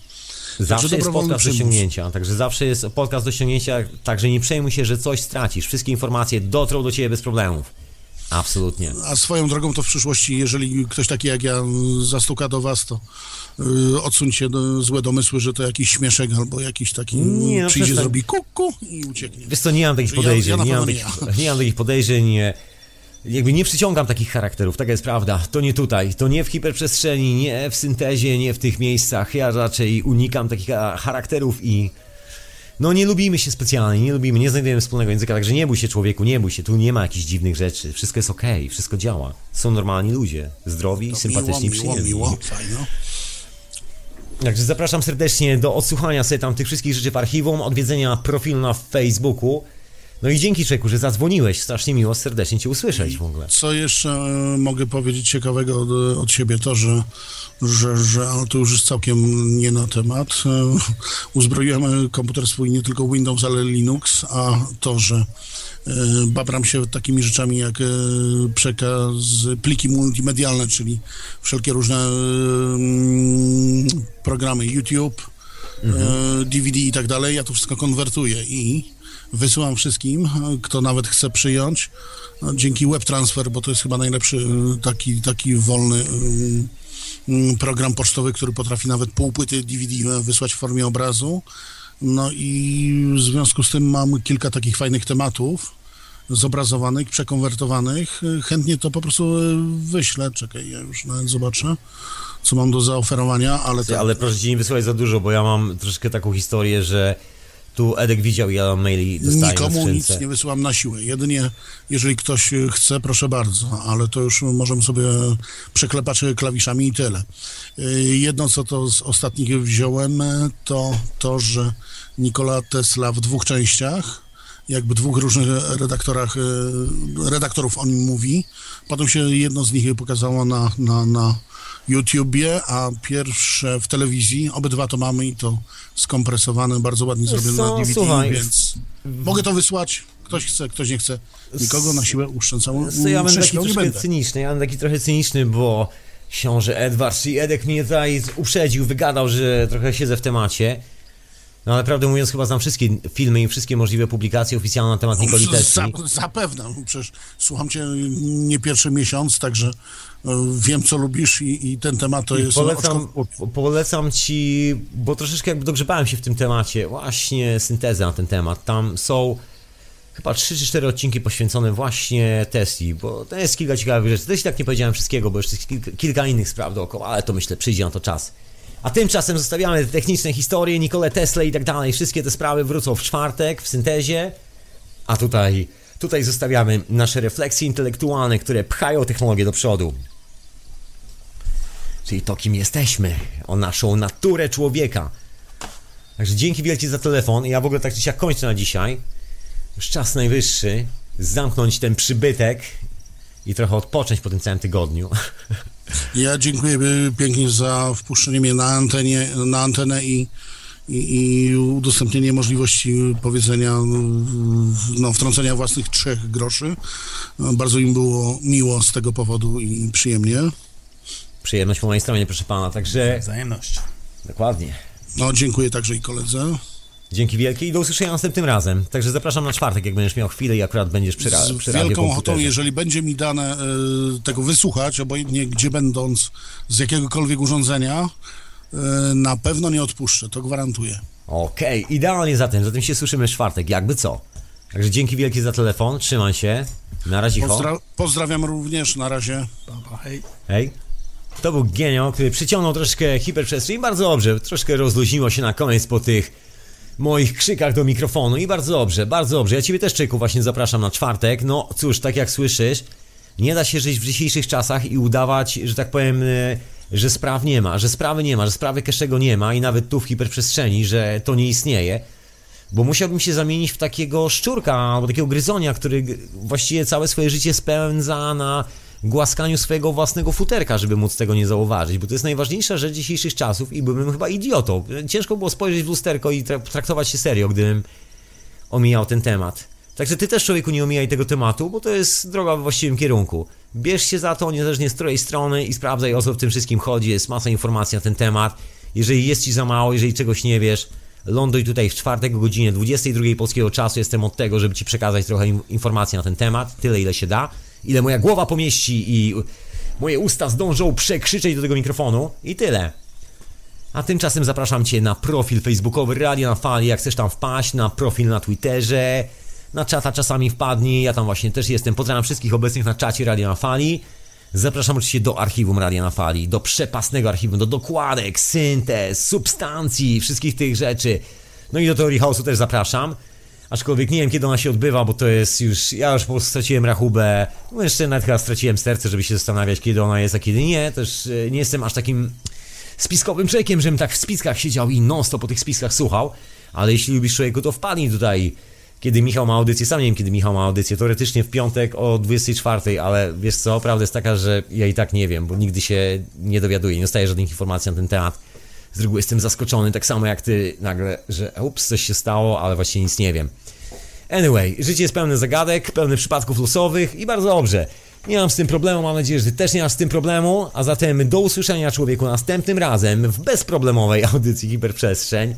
Zawsze jest podcast do przymus. ściągnięcia, także zawsze jest podcast do ściągnięcia, także nie przejmuj się, że coś stracisz. Wszystkie informacje dotrą do ciebie bez problemów. Absolutnie. A swoją drogą to w przyszłości, jeżeli ktoś taki jak ja y, zastuka do was, to y, odsuńcie do, złe domysły, że to jakiś śmieszek albo jakiś taki Nie, no przyjdzie, zrobi kuku i ucieknie. Wiesz co, nie mam takich ja- podejrzeń, ja na nie, mam takich, nie mam takich podejrzeń, nie, jakby nie przyciągam takich charakterów, taka jest prawda. To nie tutaj, to nie w hiperprzestrzeni, nie w syntezie, nie w tych miejscach. Ja raczej unikam takich charakterów i no nie lubimy się specjalnie, nie lubimy, nie znajdujemy wspólnego języka, także nie bój się człowieku, nie bój się, tu nie ma jakichś dziwnych rzeczy, wszystko jest okej, wszystko działa. Są normalni ludzie, zdrowi, sympatyczni, miło, miło, przyjemni. miło, fajno. Także zapraszam serdecznie do odsłuchania sobie tam tych wszystkich rzeczy w archiwum, odwiedzenia profilu na Facebooku. No i dzięki Czeku, że zadzwoniłeś. Strasznie miło serdecznie Cię usłyszeć w ogóle. Co jeszcze e, mogę powiedzieć ciekawego od, od siebie, to, że że, że ale to już jest całkiem nie na temat. E, Uzbroiłem komputer swój nie tylko Windows, ale Linux, a to, że e, babram się takimi rzeczami jak e, przekaz, pliki multimedialne, czyli wszelkie różne mm, programy YouTube, DVD i tak dalej, ja to wszystko konwertuję i wysyłam wszystkim, kto nawet chce przyjąć, no, dzięki WebTransfer, bo to jest chyba najlepszy y, taki, taki wolny y, y, program pocztowy, który potrafi nawet pół płyty DVD wysłać w formie obrazu. No i w związku z tym mam kilka takich fajnych tematów zobrazowanych, przekonwertowanych. Chętnie to po prostu wyślę. Czekaj, ja już nawet zobaczę, co mam do zaoferowania, ale... Tak. Ale proszę Cię nie wysyłać za dużo, bo ja mam troszkę taką historię, że tu Edek widział, ja maili dostaję Nikomu nic nie wysyłam na siłę. Jedynie, jeżeli ktoś chce, proszę bardzo, ale to już możemy sobie przeklepać klawiszami i tyle. Jedno, co to z ostatnich wziąłem, to to, że Nikola Tesla w dwóch częściach, jakby dwóch różnych redaktorach, redaktorów o nim mówi. Potem się jedno z nich pokazało na, na, na YouTubie, a pierwsze w telewizji. Obydwa to mamy i to skompresowane, bardzo ładnie zrobione na DVD, słuchaj, więc mogę to wysłać. Ktoś chce, ktoś nie chce. Nikogo na siłę uszczęcał. Ja będę taki troszkę cyniczny, ja będę taki trochę cyniczny, bo książę Edward i Edek mnie tutaj uprzedził, wygadał, że trochę siedzę w temacie. No ale prawdę mówiąc, chyba znam wszystkie filmy i wszystkie możliwe publikacje oficjalne na temat Nikoli Tesli. Zapewne, przecież słucham cię nie pierwszy miesiąc, także e, wiem, co lubisz i, i ten temat to I jest... Polecam, polecam ci, bo troszeczkę jakby dogrzebałem się w tym temacie, właśnie syntezę na ten temat. Tam są chyba 3 czy 4 odcinki poświęcone właśnie Tesli, bo to jest kilka ciekawych rzeczy. Też tak nie powiedziałem wszystkiego, bo jeszcze jest kilka, kilka innych spraw dookoła, ale to myślę przyjdzie na to czas. A tymczasem zostawiamy te techniczne historie, Nikolę Tesla i tak dalej. Wszystkie te sprawy wrócą w czwartek w syntezie. A tutaj, tutaj zostawiamy nasze refleksje intelektualne, które pchają technologię do przodu. Czyli to, kim jesteśmy, o naszą naturę człowieka. Także dzięki wielkie za telefon. Ja w ogóle tak się kończę na dzisiaj. Już czas najwyższy zamknąć ten przybytek i trochę odpocząć po tym całym tygodniu. Ja dziękuję pięknie za wpuszczenie mnie na, antenie, na antenę i, i, i udostępnienie możliwości powiedzenia, no, wtrącenia własnych trzech groszy. Bardzo im było miło z tego powodu i przyjemnie. Przyjemność po mojej stronie, proszę pana, także... Wzajemność. Dokładnie. No, dziękuję także i koledze. Dzięki wielkie i do usłyszenia następnym razem. Także zapraszam na czwartek, jak będziesz miał chwilę i akurat będziesz przy, ra- przy Z wielką ochotą, jeżeli będzie mi dane y, tego wysłuchać, obojętnie gdzie będąc, z jakiegokolwiek urządzenia, y, na pewno nie odpuszczę, to gwarantuję. Okej, okay, idealnie zatem, zatem się słyszymy w czwartek, jakby co. Także dzięki wielkie za telefon, trzymaj się, na razie. Pozdra- pozdrawiam również, na razie. hej. Hej. To był genio, który przyciągnął troszkę hiperprzestrzeń, bardzo dobrze, troszkę rozluźniło się na koniec po tych moich krzykach do mikrofonu i bardzo dobrze, bardzo dobrze. Ja Ciebie też, Czyku, właśnie zapraszam na czwartek. No cóż, tak jak słyszysz, nie da się żyć w dzisiejszych czasach i udawać, że tak powiem, e, że spraw nie ma, że sprawy nie ma, że sprawy Keszego nie ma i nawet tu w hiperprzestrzeni, że to nie istnieje. Bo musiałbym się zamienić w takiego szczurka albo takiego gryzonia, który właściwie całe swoje życie spędza na głaskaniu swojego własnego futerka, żeby móc tego nie zauważyć, bo to jest najważniejsza rzecz dzisiejszych czasów i byłbym chyba idiotą. Ciężko było spojrzeć w lusterko i traktować się serio, gdybym omijał ten temat. Także ty też człowieku nie omijaj tego tematu, bo to jest droga w właściwym kierunku. Bierz się za to, niezależnie z której strony i sprawdzaj o co w tym wszystkim chodzi, jest masa informacji na ten temat. Jeżeli jest ci za mało, jeżeli czegoś nie wiesz, ląduj tutaj w czwartek o godzinie 22 polskiego czasu. Jestem od tego, żeby ci przekazać trochę informacji na ten temat, tyle ile się da ile moja głowa pomieści i moje usta zdążą przekrzyczeć do tego mikrofonu i tyle. A tymczasem zapraszam Cię na profil facebookowy Radio na Fali, jak chcesz tam wpaść, na profil na Twitterze, na czata czasami wpadnij, ja tam właśnie też jestem. Pozdrawiam wszystkich obecnych na czacie Radio na Fali. Zapraszam oczywiście do archiwum Radia na Fali, do przepasnego archiwum, do dokładek, syntez, substancji, wszystkich tych rzeczy. No i do teorii chaosu też zapraszam. Aczkolwiek nie wiem, kiedy ona się odbywa, bo to jest już. Ja już po prostu straciłem rachubę. No jeszcze nawet chyba straciłem serce, żeby się zastanawiać, kiedy ona jest, a kiedy nie. Też e, nie jestem aż takim spiskowym człowiekiem, żebym tak w spiskach siedział i non-stop po tych spiskach słuchał. Ale jeśli lubisz człowieku, to wpadnij tutaj kiedy Michał ma audycję. Sam nie wiem, kiedy Michał ma audycję. Teoretycznie w piątek o 24, ale wiesz co, prawda jest taka, że ja i tak nie wiem, bo nigdy się nie dowiaduję, nie dostaję żadnych informacji na ten temat. Z reguły jestem zaskoczony, tak samo jak ty nagle, że ups, coś się stało, ale właśnie nic nie wiem. Anyway, życie jest pełne zagadek, pełne przypadków losowych i bardzo dobrze. Nie mam z tym problemu, mam nadzieję, że ty też nie masz z tym problemu, a zatem do usłyszenia człowieku następnym razem w bezproblemowej audycji Hiperprzestrzeń,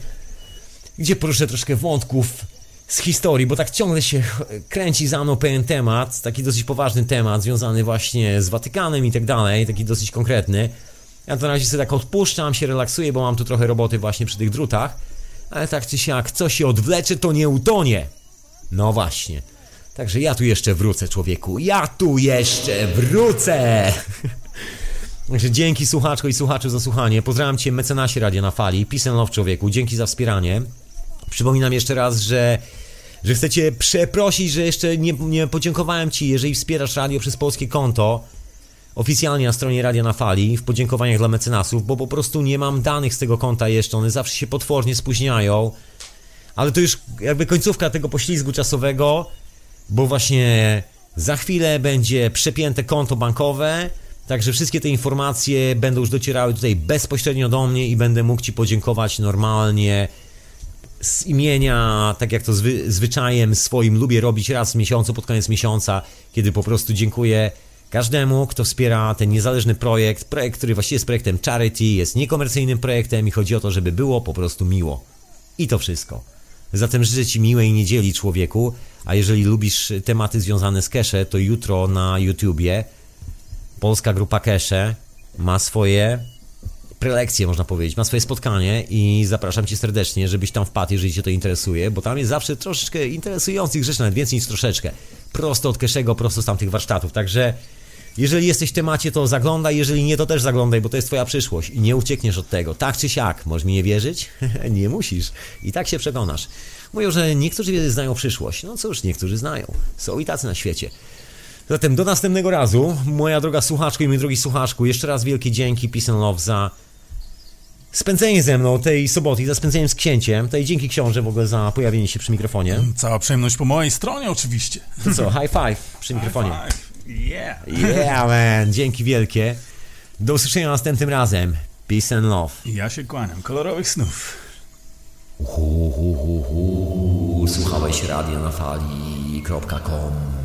gdzie poruszę troszkę wątków z historii, bo tak ciągle się kręci za mną pewien temat, taki dosyć poważny temat, związany właśnie z Watykanem i tak dalej, taki dosyć konkretny. Ja to na razie sobie tak odpuszczam, się relaksuję, bo mam tu trochę roboty właśnie przy tych drutach, ale tak czy siak, co się odwlecze, to nie utonie. No właśnie. Także ja tu jeszcze wrócę, człowieku. Ja tu jeszcze wrócę! Także dzięki słuchaczko i słuchaczu za słuchanie. Pozdrawiam Cię, mecenasie Radia na Fali. Peace and love, człowieku. Dzięki za wspieranie. Przypominam jeszcze raz, że, że chcę Cię przeprosić, że jeszcze nie, nie podziękowałem Ci, jeżeli wspierasz radio przez polskie konto oficjalnie na stronie Radia na Fali w podziękowaniach dla mecenasów, bo po prostu nie mam danych z tego konta jeszcze. One zawsze się potwornie spóźniają. Ale to już jakby końcówka tego poślizgu czasowego, bo właśnie za chwilę będzie przepięte konto bankowe, także wszystkie te informacje będą już docierały tutaj bezpośrednio do mnie i będę mógł Ci podziękować normalnie z imienia, tak jak to zwy, zwyczajem swoim lubię robić raz w miesiącu, pod koniec miesiąca, kiedy po prostu dziękuję każdemu, kto wspiera ten niezależny projekt, projekt, który właściwie jest projektem charity, jest niekomercyjnym projektem i chodzi o to, żeby było po prostu miło. I to wszystko. Zatem życzę Ci miłej niedzieli, człowieku. A jeżeli lubisz tematy związane z Kesze, to jutro na YouTubie polska grupa Kesze ma swoje prelekcje, można powiedzieć, ma swoje spotkanie i zapraszam Cię serdecznie, żebyś tam wpadł, jeżeli Cię to interesuje, bo tam jest zawsze troszeczkę interesujących rzeczy, nawet więcej niż troszeczkę. Prosto od Keszego, prosto z tamtych warsztatów. Także jeżeli jesteś w temacie, to zaglądaj, jeżeli nie, to też zaglądaj, bo to jest Twoja przyszłość i nie uciekniesz od tego. Tak czy siak, możesz mi nie wierzyć? nie musisz. I tak się przekonasz. Mówią, że niektórzy znają przyszłość. No cóż, niektórzy znają. Są i tacy na świecie. Zatem do następnego razu, moja droga słuchaczko i mój drogi słuchaczku, jeszcze raz wielkie dzięki Peace Love za spędzenie ze mną tej soboty i za spędzeniem z księciem. Tej dzięki książę w ogóle za pojawienie się przy mikrofonie. Cała przyjemność po mojej stronie oczywiście. To co, high five przy mikrofonie. Yeah. Yeah, man, dzięki wielkie. Do usłyszenia następnym razem. Peace and love. Ja się kłaniam. Kolorowych snów. Hu, hu, hu, hu. Słuchałeś radio na fali.com